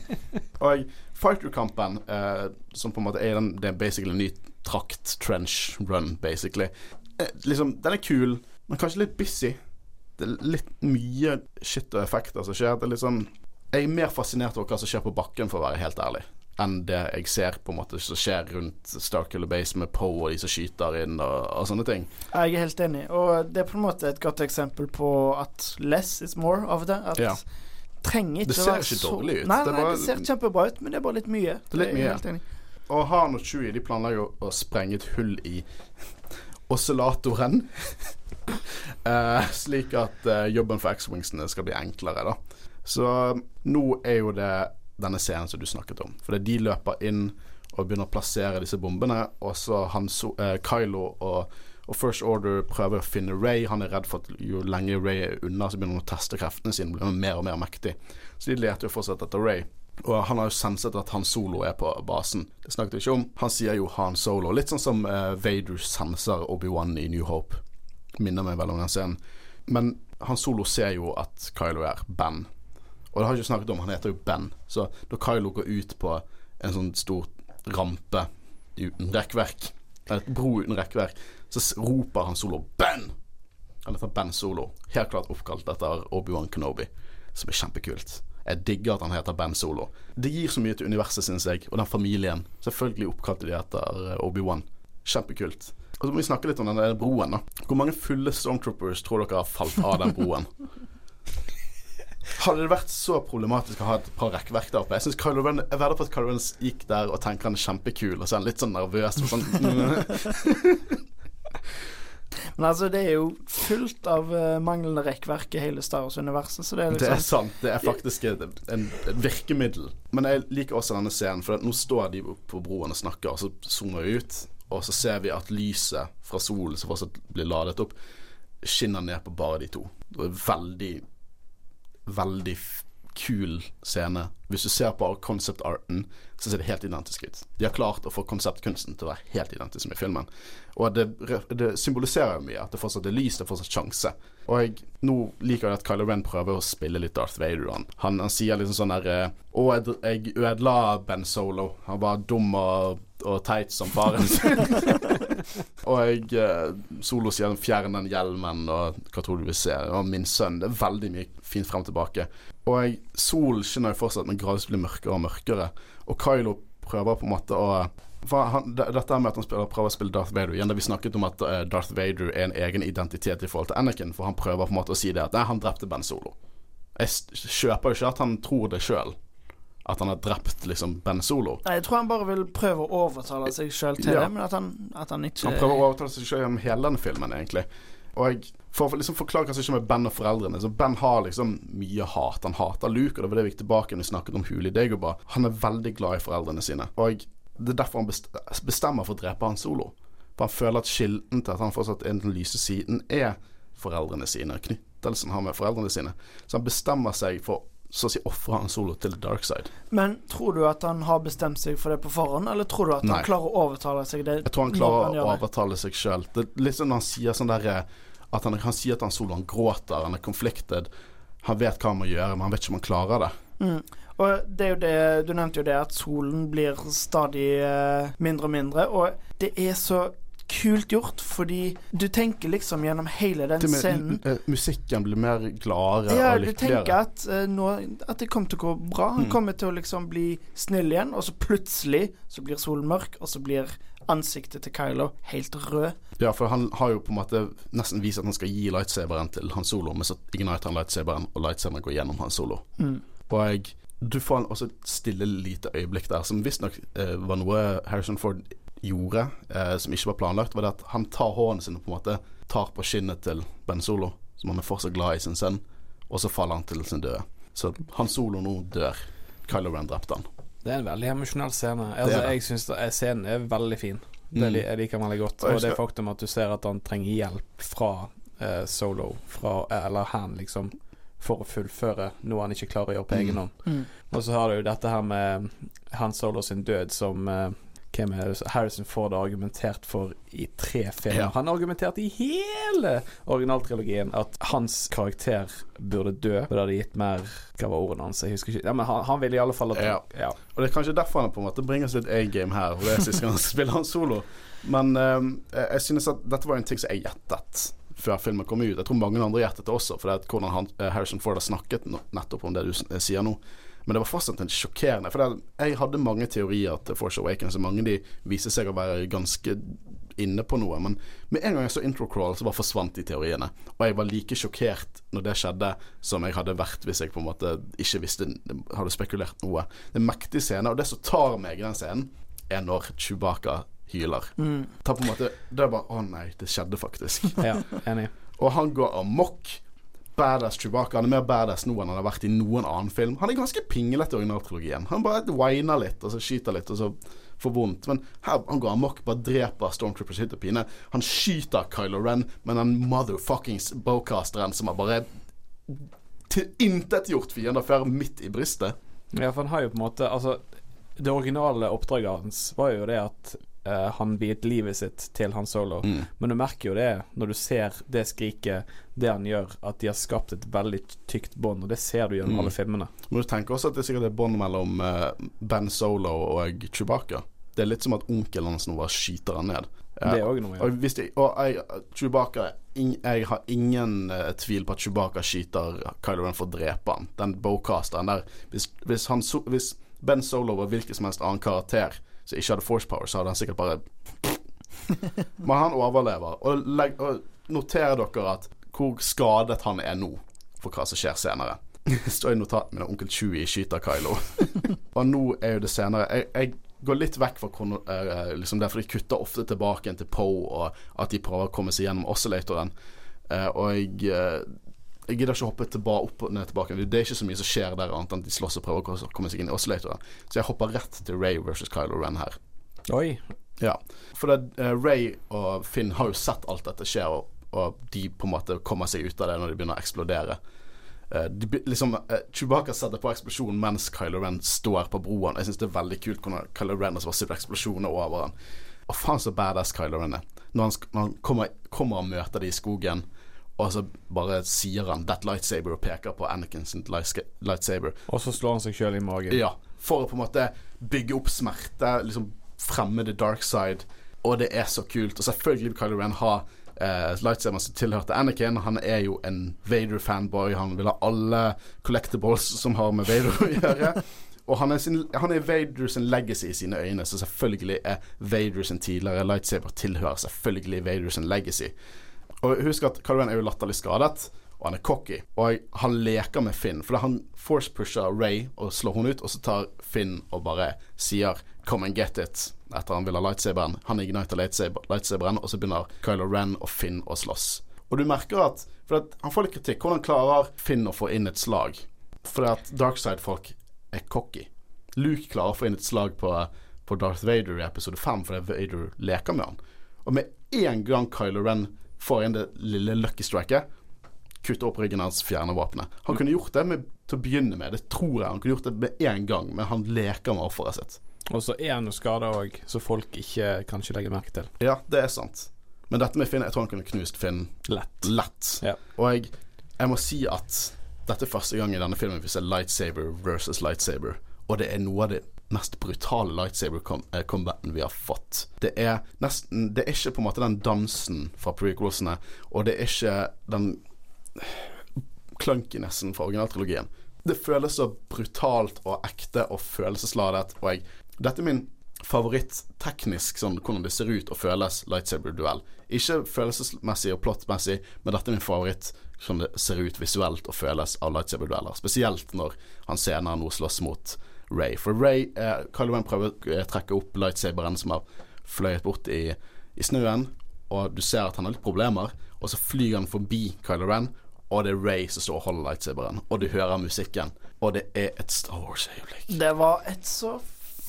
Og fighter-kampen, uh, som på en måte er den Det er basically en ny trakt, trench run, basically. Eh, liksom, den er kul, men kanskje litt busy. Det er litt mye shit og effekter som skjer. Det er sånn Jeg er mer fascinert over hva som skjer på bakken, for å være helt ærlig, enn det jeg ser på en måte som skjer rundt Starkiller Base med Poe og de som skyter inn og, og sånne ting. Jeg er helt enig, og det er på en måte et godt eksempel på at less is more av det. At Ja. trenger ikke Det ser ikke dårlig ut. Nei, Det nei, bare- det ser kjempebra ut, men det er bare litt mye. Det er litt Jeg er helt enig. Og Han og Chewie de planlegger å sprenge et hull i oscillatoren. eh, slik at eh, jobben for X-Wingsene skal bli enklere, da. Så nå er jo det denne scenen som du snakket om. For de løper inn og begynner å plassere disse bombene, og så han eh, Kylo og, og First Order prøver å finne Ray. Han er redd for at jo lenger Ray er unna, så begynner han å teste kreftene sine, blir mer og mer mektig. Så de leter jo fortsatt etter Ray. Og han har jo senset at Han Solo er på basen. Det snakket vi ikke om. Han sier jo Han Solo. Litt sånn som uh, Vader senser Obi-Wan i New Hope. Minner meg vel om den scenen. Men Han Solo ser jo at Kylo er Ben. Og det har jeg ikke snakket om, han heter jo Ben. Så da Kylo går ut på en sånn stor rampe uten rekkverk, et bro uten rekkverk, så roper Han Solo 'Ben!' Han heter Ben Solo. Helt klart oppkalt etter Obi-Wan Kenobi, som er kjempekult. Jeg digger at han heter Ben Solo. Det gir så mye til universet, syns jeg, og den familien. Selvfølgelig oppkalte de etter eh, Obi-Wan. Kjempekult. Og så må vi snakke litt om den broen, da. Hvor mange fulle Stormtroopers tror dere har falt av den broen? Hadde det vært så problematisk å ha et par rekkverk der oppe? Jeg synes Kylo Ren, jeg vedder på at Kylo Ren gikk der og tenker han er kjempekul, og så er han litt sånn nervøs. og Sånn, Men altså, det er jo fullt av uh, manglende rekkverk i hele Star Wars-universet, så det er Det er liksom sant. Det er faktisk et, en, et virkemiddel. Men jeg liker også denne scenen, for nå står de på broen og snakker, og så zoomer vi ut, og så ser vi at lyset fra solen som fortsatt blir ladet opp, skinner ned på bare de to. Det er veldig, veldig kul scene. Hvis du ser på concept arten, så ser det helt identisk ut. De har klart å få konseptkunsten til å være helt identisk med filmen. Og det, det symboliserer mye at det fortsatt er lys, det er fortsatt sjanse. Og jeg, nå liker jeg at Kylo Ren prøver å spille litt Darth Vader. Han, han, han sier liksom sånn der eh, Å, jeg, ødela Ben Solo. Han var dum og, og teit som faren sin. og jeg eh, Solo sier 'fjern den hjelmen', og hva tror du vi ser? Og min sønn. Det er veldig mye fint frem tilbake. Og jeg, Sol skinner jo fortsatt, men gradvis blir mørkere og mørkere. Og Kylo prøver på en måte å han, dette med at han spiller, prøver å spille Darth Vader igjen, da vi snakket om at uh, Darth Vader er en egen identitet i forhold til Anakin, for han prøver på en måte å si det at nei, han drepte Ben Solo. Jeg kjøper jo ikke at han tror det sjøl. At han har drept liksom Ben Solo. Nei, Jeg tror han bare vil prøve å overtale seg sjøl til ja. det, men at han, at han, ikke Han prøver å overtale seg sjøl gjennom hele denne filmen, egentlig. Og For å liksom forklare som skjer med Ben og foreldrene Så Ben har liksom mye hat. Han hater Luke, og det var det vi gikk tilbake når vi snakket om Huli Dagobah. Han er veldig glad i foreldrene sine. Og det er derfor han bestemmer for å drepe han solo. For han føler at kilden til at han fortsatt er den lyse siden, er foreldrene sine. Knyttelsen han har med foreldrene sine. Så han bestemmer seg for så å si ofre han solo til the dark side. Men tror du at han har bestemt seg for det på forhånd, eller tror du at Nei. han klarer å overtale seg det? Jeg tror han klarer han å overtale seg sjøl. Litt sånn han sier sånn derre At han, han, sier at han solo, han gråter, han er conflicted. Han vet hva han må gjøre, men han vet ikke om han klarer det. Mm. Og det er jo det Du nevnte jo det at solen blir stadig uh, mindre og mindre, og det er så kult gjort, fordi du tenker liksom gjennom hele den med, scenen Musikken blir mer gladere ja, og lykkeligere. Du tenker at, uh, nå, at det kommer til å gå bra. Han mm. kommer til å liksom bli snill igjen, og så plutselig så blir solen mørk, og så blir ansiktet til Kylo helt rød. Ja, for han har jo på en måte nesten vist at han skal gi lightsaberen til Han Solo, men så igniter han lightsaberen, og lightsaberen går gjennom Han Solo. Mm. Og jeg du får også et stille, lite øyeblikk der, som visstnok eh, var noe Harrison Ford gjorde, eh, som ikke var planlagt, var det at han tar hånden sin og på en måte tar på skinnet til Ben Solo, som han er fortsatt glad i sin sønn, og så faller han til sin døde. Så han Solo nå dør. Kylo Ren drepte han. Det er en veldig emosjonell scene. Altså, jeg syns scenen er veldig fin. Det mm. jeg liker veldig godt. Og det faktum at du ser at han trenger hjelp fra eh, Solo, fra, eller Han, liksom for å fullføre noe han ikke klarer å gjøre på egen mm. hånd. Mm. Og så har du jo dette her med Han Solo sin død som uh, hvem er det? Harrison Ford har argumentert for i tre filmer. Ja. Han har argumentert i hele originaltrilogien at hans karakter burde dø. Det hadde gitt mer Hva var ordene hans? Jeg husker ikke. Ja, men han, han ville i alle fall at ja. ja. Og det er kanskje derfor han på en måte bringer sitt A-game her. Og det er sist gang han spiller han solo. Men um, jeg synes at dette var en ting som jeg gjettet før filmen kom ut. Jeg tror mange andre gjettet det også, for det er hvordan han, eh, Harrison Ford har snakket nettopp om det du sier nå. Men det var fortsatt en sjokkerende For det, jeg hadde mange teorier til Force Awakens, og mange de viser seg å være ganske inne på noe. Men med en gang jeg så introcrawl, så bare forsvant de teoriene. Og jeg var like sjokkert når det skjedde, som jeg hadde vært hvis jeg på en måte ikke visste Hadde spekulert noe. Det er en mektig scene, og det som tar meg i den scenen, er når Chewbacca hyler. Mm. Ta på en måte Det er bare Å nei, det skjedde faktisk. ja, enig. Og han går amok. Badass Chewbacca. Han er mer badass nå enn han har vært i noen annen film. Han er ganske pinglete i originaltrilogien. Han bare winer litt, og så skyter litt, og så får vondt. Men her han går amok, bare dreper Stormtroopers hytt og pine. Han skyter Kylo Ren, men den motherfuckings bowcasteren som har bare tilintetgjort fiender før midt i brystet. Ja, for han har jo på en måte Altså, det originale oppdraget hans var jo det at uh, han viet livet sitt til Han Solo. Mm. Men du merker jo det når du ser det skriket, det han gjør, at de har skapt et veldig tykt bånd, og det ser du gjennom mm. alle filmene. Men du tenker også at det er sikkert er bånd mellom uh, Ben Solo og Chewbacca. Det er litt som at onkelen hans nå bare skyter han ned. Det er òg noe, ja. Og, det, og jeg, Chewbacca Jeg har ingen uh, tvil på at Chewbacca skyter Kylo Ren for å drepe han. Den bowcasteren der. Hvis, hvis, han, hvis Ben Solo var hvilken som helst annen karakter, som ikke hadde force power, så hadde han sikkert bare Men han overlever. Og, legg, og noterer dere at hvor skadet han er nå for hva som skjer senere. Det står i notatene mine onkel Chewie skyter Kylo. og nå er jo det senere jeg, jeg går litt vekk fra uh, liksom det, for de kutter ofte tilbake til Poe, og at de prøver å komme seg gjennom oscillatoren. Uh, og jeg uh, jeg gidder ikke å hoppe tilbake, opp og ned tilbake. Det er ikke så mye som skjer der, annet enn de slåss og prøver å komme seg inn i oscillatoren. Så jeg hopper rett til Ray versus Kylo Ren her. Oi. Ja. For det, uh, Ray og Finn har jo sett alt dette skje, og, og, de på en måte kommer seg ut av det når de begynner å eksplodere. Uh, de, liksom, uh, Chewbacca setter på eksplosjonen mens Kylo Ren står på broen. Jeg syns det er veldig kult hvordan Kylo Ren har sett eksplosjoner over han. Og faen så badass Kylo Ren er. Når han, når han kommer, kommer og møter de i skogen, og så bare sier han 'that lightsaber' og peker på Anakin sin lightsaber. Og så slår han seg sjøl i magen. Ja, for å på en måte bygge opp smerte, liksom fremme the dark side. Og det er så kult. Og selvfølgelig vil Kylo Ren ha eh, lightsaberen som tilhørte Anakin. Han er jo en Vader-fanboy. Han vil ha alle collectibles som har med Vader å gjøre. Og han er, sin, han er Vader sin legacy i sine øyne, så selvfølgelig er Vader sin tidligere lightsaber tilhører selvfølgelig Vader sin legacy. Og husk at Kylo Ren er jo latterlig skadet, og han er cocky. Og han leker med Finn, for han force-pusher Ray og slår hun ut, og så tar Finn og bare sier 'come and get it' etter han vil ha lightsaberen. Han igniter lightsaberen, og så begynner Kylo Ren og Finn å slåss. Og du merker at For at han får litt kritikk. Hvordan klarer Finn å få inn et slag? Fordi at Darkside-folk er cocky. Luke klarer å få inn et slag på, på Darth Vader i episode 5 fordi Vader leker med han. Og med en gang Kylo Ren får inn det lille lucky striket, kutter opp ryggen hans, fjerner våpenet. Han kunne gjort det med, til å begynne med, det tror jeg han kunne gjort det med en gang, men han leker med offeret sitt. Og så er han jo skada òg, så folk ikke kanskje legger merke til. Ja, det er sant. Men dette med Finn, jeg tror han kunne knust Finn Lett. lett. Ja. Og jeg, jeg må si at dette er første gang i denne filmen vi ser lightsaber versus lightsaber. Og det er noe av det mest brutale lightsaber-combaten vi har fått. Det er nesten Det er ikke på en måte den dansen fra prequelsene, og det er ikke den clunkinessen fra originaltrilogien. Det føles så brutalt og ekte og følelsesladet, og jeg Dette er min favoritt teknisk, sånn hvordan det ser ut og føles lightsaber-duell. Ikke følelsesmessig og plottmessig, men dette er min favoritt sånn det ser ut visuelt og føles av lightsaber-dueller. Spesielt når han senere nå slåss mot Ray. For Ray eh, Kylo Ren prøver å eh, trekke opp lightsaberen som har fløyet bort i, i snøen, og du ser at han har litt problemer, og så flyr han forbi Kylo Ren, og det er Ray som står og holder lightsaberen, og du hører musikken, og det er et Star Wars-øyeblikk. Det var et så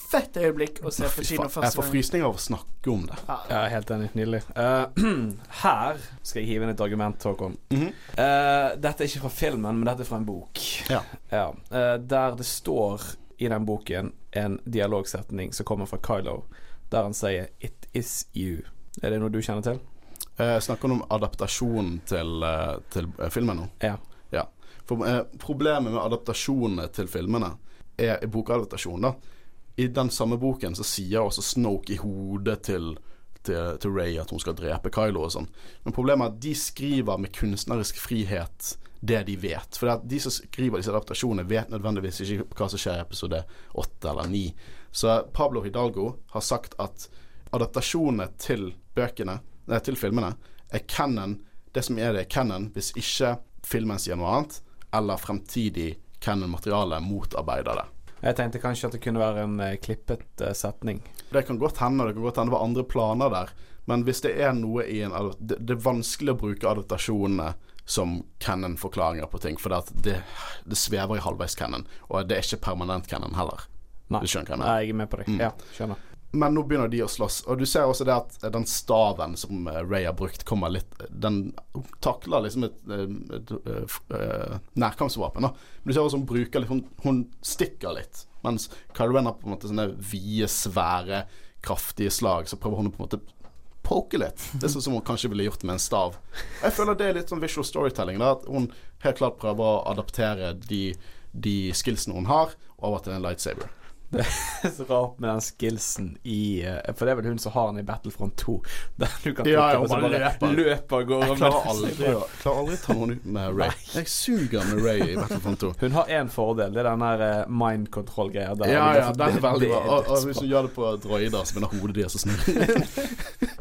fett øyeblikk å se på kino første gang. Jeg får frysninger av å snakke om det. Ja, Ja, helt enig. Nydelig. Uh, her skal jeg hive inn et argument, Håkon. Mm -hmm. uh, dette er ikke fra filmen, men dette er fra en bok. Ja. Ja, eh, der det står i den boken en dialogsetning som kommer fra Kylo, der han sier 'It is you'. Er det noe du kjenner til? Eh, snakker han om adaptasjonen til, eh, til eh, filmen nå? Ja. Ja. For eh, problemet med adaptasjonene til filmene er i bokadaptasjonen, da. I den samme boken så sier også Snoke i hodet til, til, til Ray at hun skal drepe Kylo og sånn. Men problemet er at de skriver med kunstnerisk frihet det de vet. For de som skriver disse adaptasjonene, vet nødvendigvis ikke hva som skjer i episode åtte eller ni. Så Pablo Hidalgo har sagt at adaptasjonene til bøkene, nei, til filmene, er canon. Det som er det, er canon hvis ikke filmen sier noe annet, eller fremtidig canon-materiale motarbeider det. Jeg tenkte kanskje at det kunne være en eh, klippet eh, setning. Det kan godt hende det kan godt hende det var andre planer der, men hvis det er noe i en Det, det er vanskelig å bruke adaptasjonene som canon-forklaringer på ting, for det, det, det svever i halvveis canon, og det er ikke permanent canon heller. Nei. Du skjønner hva jeg mener? Nei, jeg er med på deg. Mm. Ja, skjønner. Men nå begynner de å slåss, og du ser også det at eh, den staven som eh, Ray har brukt, kommer litt Den takler liksom et, eh, et, et, et nærkampsvåpen, da. Men du ser også hun bruker litt Hun, hun stikker litt. Mens Kylo Ren har på en måte sånne vide, svære, kraftige slag, så prøver hun å på en måte poke litt. Det er sånn som hun kanskje ville gjort med en stav. Jeg føler det er litt sånn visual storytelling. Da, at hun helt klart prøver å adaptere de, de skillsene hun har, over til en lightsaber. Det er så rart med den skillsen i eh, For det er vel hun som har den i Battlefront 2. Der du kan Ja, ja, på, bare løper. løper og går Jeg klarer aldri, å- klarer aldri ta noen ut med Ray. Jeg suger med Ray i Battlefront 2. Hun har én fordel, det er den der eh, mind control-greia. Ja, ja, den er veldig bra. Og, og hvis hun gjør det på droider, så begynner hodet deres å snurre.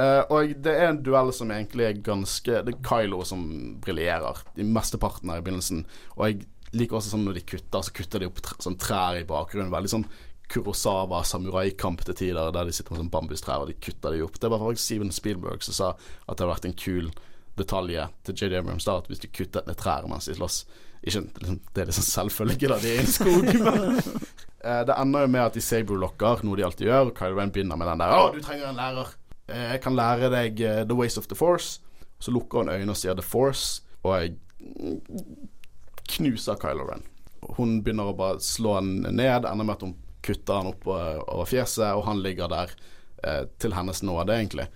Eh, og det er en duell som egentlig er ganske Det er Kylo som briljerer i mesteparten her i begynnelsen. Og jeg liker også sånn når de kutter, så kutter de opp tr sånn trær i bakgrunnen. Veldig sånn Kurosawa samuraikamp til tider, der de sitter med sånn bambustrær og de kutter de opp. Det var faktisk Steven Spielberg som sa at det hadde vært en kul detalj til JD Abrams da, at hvis de kuttet ned trær mens de slåss ikke, liksom, Det er liksom selvfølge, da, de er i en skog, men uh, Det ender jo med at de saber-lokker, noe de alltid gjør. Og Kylo Ren begynner med den der 'Å, du trenger en lærer. Eh, Jeg kan lære deg eh, The Ways of the Force.' Så lukker hun øynene og sier 'The Force', og jeg knuser Kylo Ren. Hun begynner å bare slå han ned, ender med at hun kutter han opp over, over fjeset, og han ligger der eh, til hennes nåde, egentlig.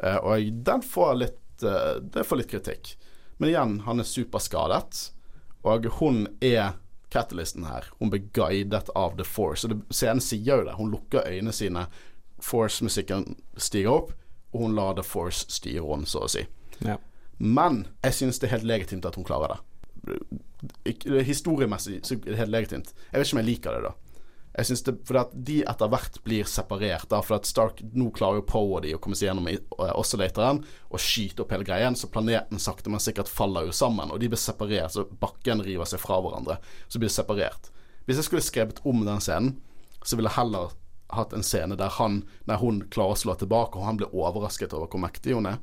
Eh, og den får litt eh, Det får litt kritikk. Men igjen, han er superskadet, og hun er catalysten her. Hun blir guidet av The Force. Og det, scenen sier jo det. Hun lukker øynene sine, Force-musikken stiger opp, og hun lar The Force styre henne, så å si. Ja. Men jeg synes det er helt legitimt at hun klarer det. Historiemessig så er det helt legitimt. Jeg vet ikke om jeg liker det, da. Jeg synes det, fordi at De etter hvert blir separert. da For at Stark nå klarer jo Poe og de å komme seg gjennom eh, oscillatoren og skyte opp hele greien, så planeten sakte, men sikkert faller jo sammen. Og de blir separert, så bakken river seg fra hverandre. Så blir det separert. Hvis jeg skulle skrevet om den scenen, så ville jeg heller hatt en scene der, han, nei, hun klarer å slå tilbake, og han blir overrasket over hvor mektig hun er.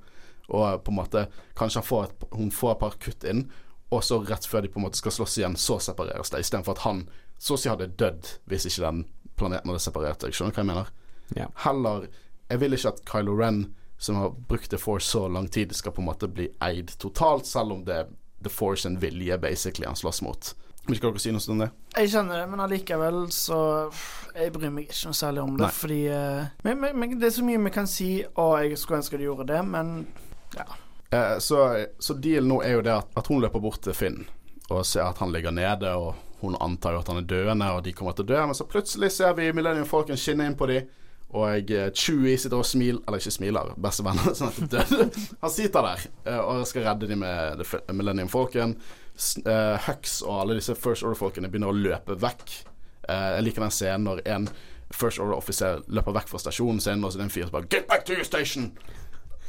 Og på en måte Kanskje han får et, hun får et par kutt inn, og så rett før de på en måte skal slåss igjen, så separeres det. Istedenfor at han så å si hadde dødd hvis ikke den planeten hadde separert Jeg Skjønner hva jeg mener? Ja. Heller Jeg vil ikke at Kylo Ren, som har brukt The Force så lang tid, skal på en måte bli eid totalt, selv om det er The Force en vilje, basically, han slåss mot. Vil ikke dere si noe om det? Jeg skjønner det, men allikevel så Jeg bryr meg ikke noe særlig om det, Nei. fordi eh, men, men, men det er så mye vi kan si, og jeg skulle ønske de gjorde det, men ja. Eh, så, så dealen nå er jo det at, at hun løper bort til Finn og ser at han ligger nede, og hun antar jo at han er døende, og de kommer til å dø, men så plutselig ser vi Millennium Falcon skinne inn på dem. og jeg Chewie sitter og smiler Eller ikke smiler, bestevenner. Sånn at. Han sitter der eh, og skal redde dem med Millennium Falcon. Eh, Hux og alle disse First Order-folkene begynner å løpe vekk. Uh, jeg liker den scenen når en First Order-offiser løper vekk fra stasjonen sin, og så er det en fyr som bare Get back to your station!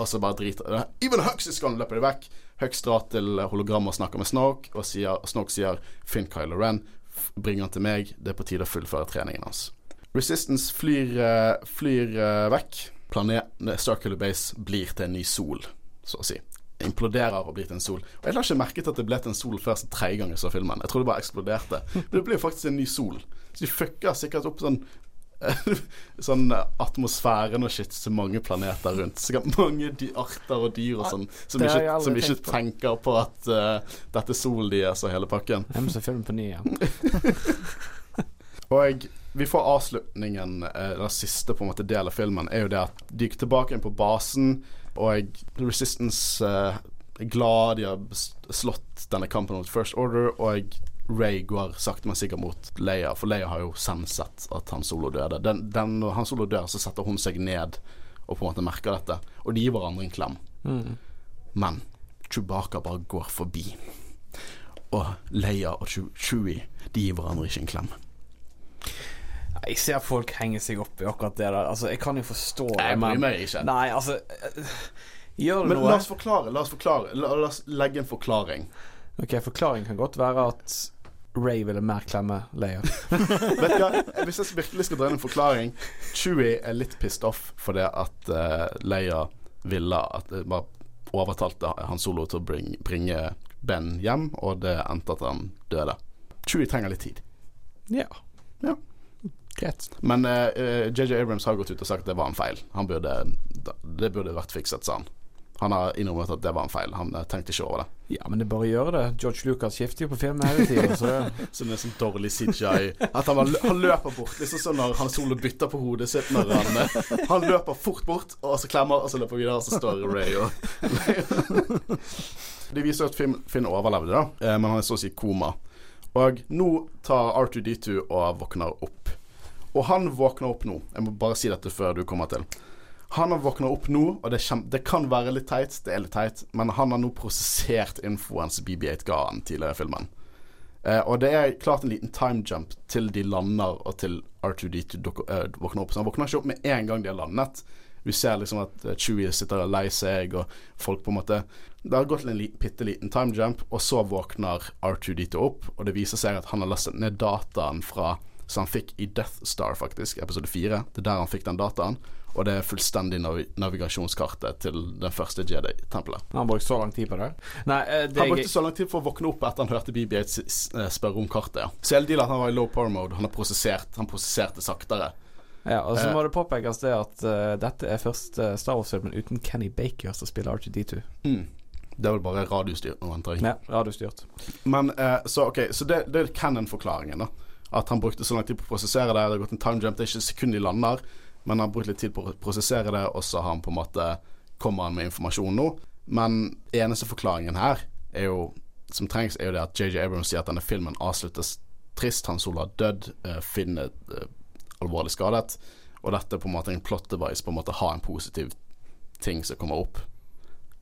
Og så bare driter det. Even Hux is gone, løper de vekk. Hux drar til hologrammet og snakker med Snoke, og sier, Snoke sier Finn Kylo Ren, bring han til meg, det er på tide å fullføre treningen hans. Resistance flyr, uh, flyr uh, vekk. Planeten Starkiller Base blir til en ny sol, så å si. Imploderer og blir til en sol. Og Jeg la ikke merke til at det ble til en sol før så tredje gang jeg så filmen. Jeg trodde det bare eksploderte. Men det ble jo faktisk en ny sol. Så de fucker sikkert opp sånn Sånn atmosfæren og shit til mange planeter rundt. Sikkert mange dy arter og dyr og sånn som har jeg ikke, som ikke på. tenker på at uh, dette er solen deres og hele pakken. Jeg må se filmen på ny igjen. Og vi får avslutningen, eh, den siste på en måte del av filmen, er jo det at de gikk tilbake inn på basen, og Resistance uh, er glad de har slått denne kampen mot First Order, og Ray går sakte, men sikkert mot Leia, for Leia har jo sensett at Han Solo døde. Den, den, når Han Solo dør, så setter hun seg ned og på en måte merker dette, og de gir hverandre en klem. Mm. Men Chewbacca bare går forbi. Og Leia og Chewie, de gir hverandre ikke en klem. Jeg ser folk henge seg opp i akkurat det der. Altså, jeg kan jo forstå det, Jeg bryr meg ikke. Nei, altså eh, Gjør det Men noe? la oss forklare. La oss forklare La, la oss legge en forklaring. Ok, Forklaringen kan godt være at Ray ville mer klemme Leia. Vet du hva? Hvis jeg virkelig skal inn en forklaring Chewie er litt pissed off fordi at uh, Leia ville at uh, bare overtalte Han Solo til å bring, bringe Ben hjem, og det endte at han døde. Chewie trenger litt tid. Ja. Ja. Greit. Men eh, eh, JJ Abrams har gått ut og sagt at det var en feil. Han burde, det burde vært fikset, sa han. Han har innrømmet at det var en feil. Han eh, tenkte ikke over det. Ja, men det bare gjør det. George Lucas skifter jo på filmen hele tiden. Så det, er sånn dårlig CGI. At han, bare, han løper bort, liksom sånn når Han Solo bytter på hodet sitt når han eh, Han løper fort bort, og så klemmer, og så løper videre, og så står Ray og De viser at Finn, Finn overlevde, da, men han er så å si koma. Og nå tar R2D2 og våkner opp. Og han våkner opp nå. Jeg må bare si dette før du kommer til. Han har våkna opp nå, og det, det kan være litt teit, det er litt teit, men han har nå prosessert infoen som BB8 ga han tidligere i filmen. Eh, og det er klart en liten time jump til de lander og til R2D2 dukker- eh, våkner opp. Så han våkner ikke opp med en gang de har landet. Vi ser liksom at eh, Chewie sitter og lei seg, og folk på en måte Det har gått en bitte liten time jump, og så våkner R2D2 opp, og det viser seg at han har lastet ned dataen fra som han fikk i Death Star, faktisk, episode fire. Det er der han fikk den dataen. Og det er fullstendig nav navigasjonskartet til den første Jedi-tempelet. han brukte så lang tid på det. Nei, eh, det Han brukte så lang tid for å våkne opp etter han hørte BB-8 s- s- eh, spørre om kartet. Ja. Så hele dealen at han var i low power mode, han har prosessert Han prosesserte saktere. ja, og så Eh. må det påpekes det at uh, dette er første Star Wars-filmen uten Kenny Baker som spiller R2D2. Mm. Det er vel bare radiostyrt nå, antar jeg. Ja, radiostyrt. Men uh, så ok, så det, det er canon-forklaringen, da. At han brukte så lang tid på å prosessere det. Det har gått en time jump, det er ikke et sekund de lander, men han har brukt litt tid på å prosessere det, og så har han på en måte kommer han med informasjon nå. Men eneste forklaringen her er jo som trengs, er jo det at JJ Abrams sier at denne filmen avsluttes trist. Han Solo har dødd, eh, Finn er eh, alvorlig skadet, og dette er på en måte en plot device, på en måte ha en positiv ting som kommer opp.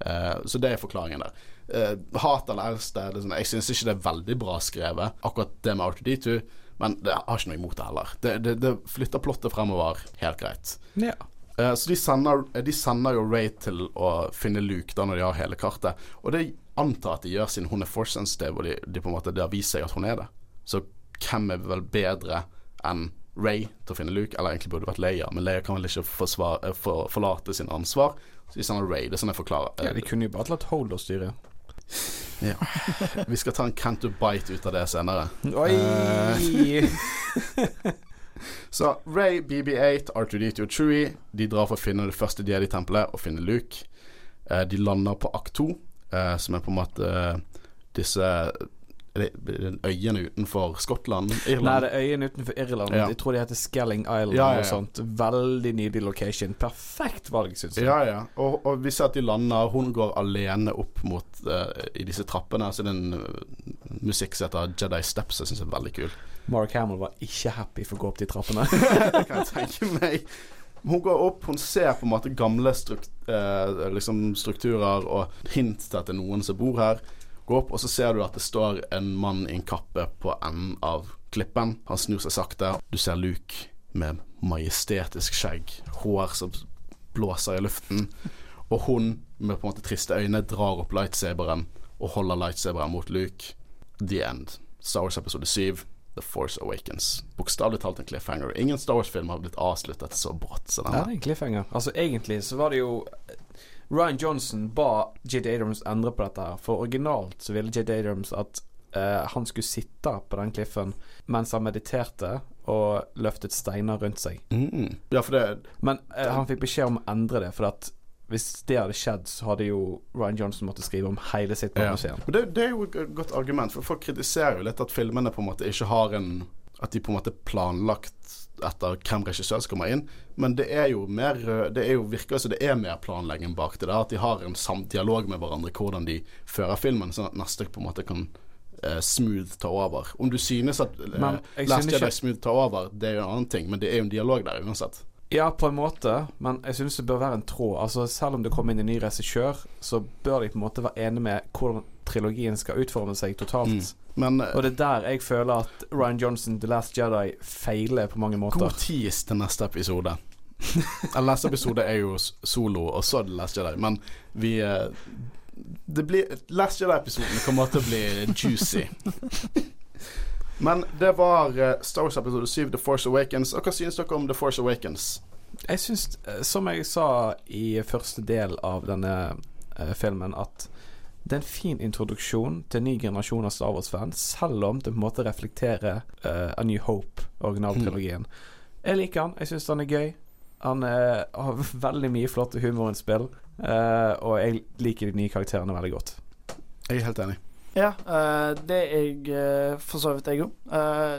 Uh, så det er forklaringen der. Uh, hat eller elsk sånn, Jeg syns ikke det er veldig bra skrevet, akkurat det med R2D2, men det har ikke noe imot det heller. Det, det, det flytter plottet fremover helt greit. Ja. Eh, så de sender, de sender jo Ray til å finne Luke da når de har hele kartet. Og det antar at de gjør siden hun er force sensitive, og de, de på en måte, det har vist seg at hun er det. Så hvem er vel bedre enn Ray til å finne Luke? Eller egentlig burde det vært Leia, men Leia kan vel ikke forsvar, eh, for, forlate sin ansvar. Så de sender Ray. Det er sånn jeg forklarer. ja, de kunne jo bare latt Holder styre. Ja. Vi skal ta en Canto Bite ut av det senere. Oi! Så Ray, BB8, R2D2 og Chewie De drar for å finne det første de er i tempelet, og finne Luke. Eh, de lander på Akt 2, eh, som er på en måte eh, disse er det, er det øyene utenfor Skottland? Irland? Nei, det er øyene utenfor Irland. Ja. Jeg tror de heter Skelling Island Ja, ja, noe sånt. Veldig nydelig location. Perfekt valg, syns jeg. Ja, ja. Og, og vi ser at de lander. Hun går alene opp mot uh, I disse trappene. Så det er en musikk som heter Jedi Steps. Jeg syns er veldig kul. Mark Hamill var ikke happy for å gå opp de trappene. det kan jeg tenke meg. Hun går opp, hun ser på en måte gamle strukt, eh, liksom strukturer og hint til at det er noen som bor her. Går opp, og så ser du at det står en mann i en kappe på enden av klippen. Han snur seg sakte. Du ser Luke med majestetisk skjegg, hår som blåser i luften. Og hun med på en måte triste øyne drar opp lightsaberen og holder lightsaberen mot Luke. The End. Star Wars episode 7. The Force Awakens. Bokstavelig talt en cliffhanger. Ingen Star Wars-film har blitt avsluttet så brått som denne. Ja, en cliffhanger. Altså, egentlig så var det jo Ryan Johnson ba J.D. Adams endre på dette her. For originalt så ville J.D. Adams at uh, han skulle sitte på den kliffen mens han mediterte og løftet steiner rundt seg. Mm. Ja, for det Men uh, han fikk beskjed om å endre det, for at hvis det hadde skjedd, så hadde jo Ryan Johnson måttet skrive om hele sitt manus igjen. Ja. det, det er jo et godt argument, for folk kritiserer jo litt at filmene på en måte ikke har en At de på en måte planlagt etter hvem regissør som kommer inn. Men det er jo mer Det er jo virker som det er mer planlegging bak det. der At de har en dialog med hverandre hvordan de fører filmen, sånn at neste på en måte kan eh, smooth ta over. Om du synes at eh, Last Jedi smooth tar over, det er jo en annen ting, men det er jo en dialog der uansett. Ja, på en måte, men jeg synes det bør være en tråd. Altså Selv om det kommer inn en ny regissør, så bør de på en måte være enige med hvordan trilogien skal utforme seg totalt. Mm. Men eh, Og det er der jeg føler at Ryan Johnson, The Last Jedi, feiler på mange måter. God tease til neste episode. Neste episode er jo solo, og så The Last Jedi. Men vi eh, Det blir Last Jedi-episoden kommer til å bli juicy. Men det var eh, Star Wars episode 7, The Force Awakens. Og hva synes dere om The Force Awakens? Jeg syns, eh, som jeg sa i første del av denne filmen, at det er en fin introduksjon til en ny generasjon av Star Wars-fans, selv om det på en måte reflekterer uh, A New Hope, originaltrilogien. Jeg liker han. Jeg syns han er gøy. Han uh, har veldig mye flotte humorinnspill, uh, og jeg liker de nye karakterene veldig godt. Jeg er helt enig. Ja, eh, det er eh, for så vidt jeg òg.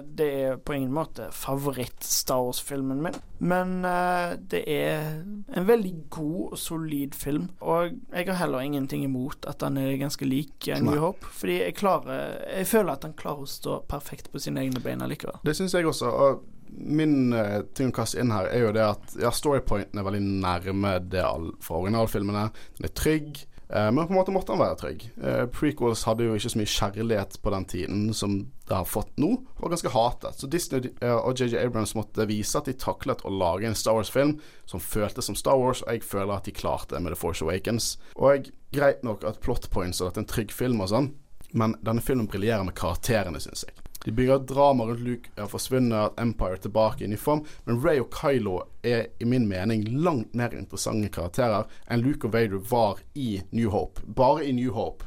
det er på ingen måte favoritt-Star Wars-filmen min, men eh, det er en veldig god og solid film. Og jeg har heller ingenting imot at den er ganske lik New Hope, fordi jeg klarer Jeg føler at den klarer å stå perfekt på sine egne bein allikevel. Det syns jeg også. Og min uh, ting å kaste inn her er jo det at ja, storypointen er veldig nærme det all, fra originalfilmene. Den er trygg. Eh, men på en måte måtte han være trygg. Eh, prequels hadde jo ikke så mye kjærlighet på den tiden som det har fått nå, og ganske hatet. Så Disney eh, og JJ Abrams måtte vise at de taklet å lage en Star Wars-film som føltes som Star Wars, og jeg føler at de klarte det med The Force Awakens. Og jeg, greit nok at plot points og at det er en trygg film og sånn, men denne filmen briljerer med karakterene, syns jeg. De bygger drama rundt Luke er forsvunnet, at Empire er tilbake i uniform, men Ray og Kylo er i min mening langt mer interessante karakterer enn Luke og Vader var i New Hope. Bare i New Hope.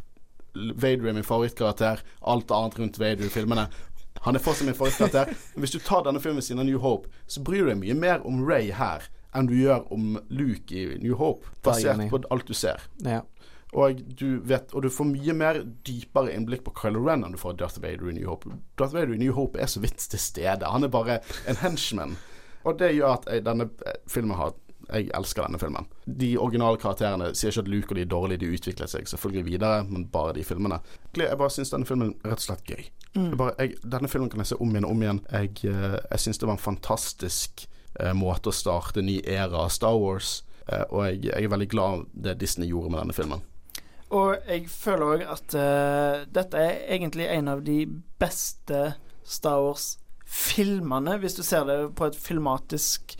Vader er min favorittkarakter, alt annet rundt Vader i filmene. Han er fortsatt min favorittkarakter. Men hvis du tar denne filmen siden av New Hope, så bryr du deg mye mer om Ray her enn du gjør om Luke i New Hope, er basert på alt du ser. Ja. Og du vet Og du får mye mer dypere innblikk på Kylo Ren enn du får Darth Vader i New Hope. Darth Vader i New Hope er så vidt til stede. Han er bare en henchman. Og det gjør at jeg, denne eh, filmen har jeg elsker denne filmen. De originale karakterene sier ikke at Luke og de er dårlige, de utvikler seg selvfølgelig videre, men bare de filmene. Jeg bare syns denne filmen er rett og slett gøy. Jeg bare, jeg, denne filmen kan jeg se om igjen og om igjen. Jeg, eh, jeg syns det var en fantastisk eh, måte å starte en ny æra av Star Wars, eh, og jeg, jeg er veldig glad det Disney gjorde med denne filmen. Og jeg føler òg at uh, dette er egentlig en av de beste Star Wars-filmene, hvis du ser det på et filmatisk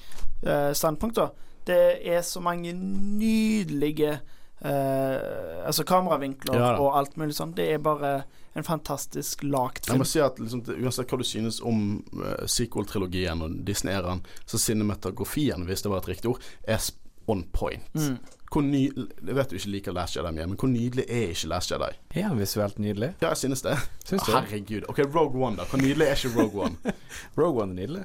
uh, standpunkt, da. Det er så mange nydelige uh, Altså kameravinkler Ja og alt mulig sånn. Det er bare en fantastisk lagd Jeg film. må si at liksom, Uansett hva du synes om uh, sequel-trilogien og Disney-æraen, så cinematografien, hvis det var et riktig ord, er on point. Mm. Hvor ny Jeg vet du ikke liker Last Jedi mye, men hvor nydelig er ikke Last Jedi? Er han visuelt nydelig? Ja, jeg synes det. Synes du? Herregud. Ok, Rogue One, da. Hvor nydelig er ikke Rogue One? Rogue One er nydelig.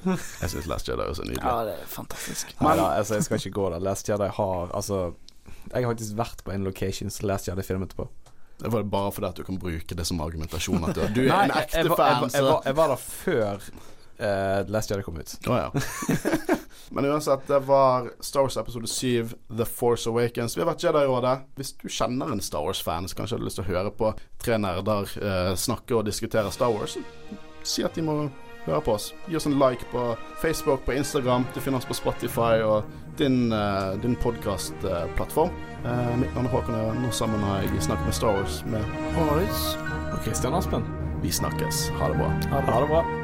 Jeg syns Last Jedi også er nydelig. Ja, det er fantastisk. Nei da, altså, jeg skal ikke gå der. Last Jedi har Altså Jeg har faktisk vært på en location som Last Jedi filmet på. Det var bare fordi at du kan bruke det som argumentasjon. At du, du er Nei, en jeg, ekte jeg, jeg, fan, var- jeg, var, jeg var der før uh, Last Jedi kom ut. Oh, ja. Men uansett, det var Star Wars episode 7, The Force Awakens. Vi har vært Jedi-rådet. Hvis du kjenner en Star Wars-fan som kanskje hadde lyst til å høre på tre nerder uh, snakke og diskutere Star Wars, si at de må høre på oss. Gi oss en like på Facebook, på Instagram. Du finner oss på Spotify og din, uh, din podkastplattform. Uh, mitt navn er Håkon Øren, og sammen har jeg snakket med Star Wars med Horus. Og Christian Aspen. Vi snakkes. Ha det bra. Ha det bra.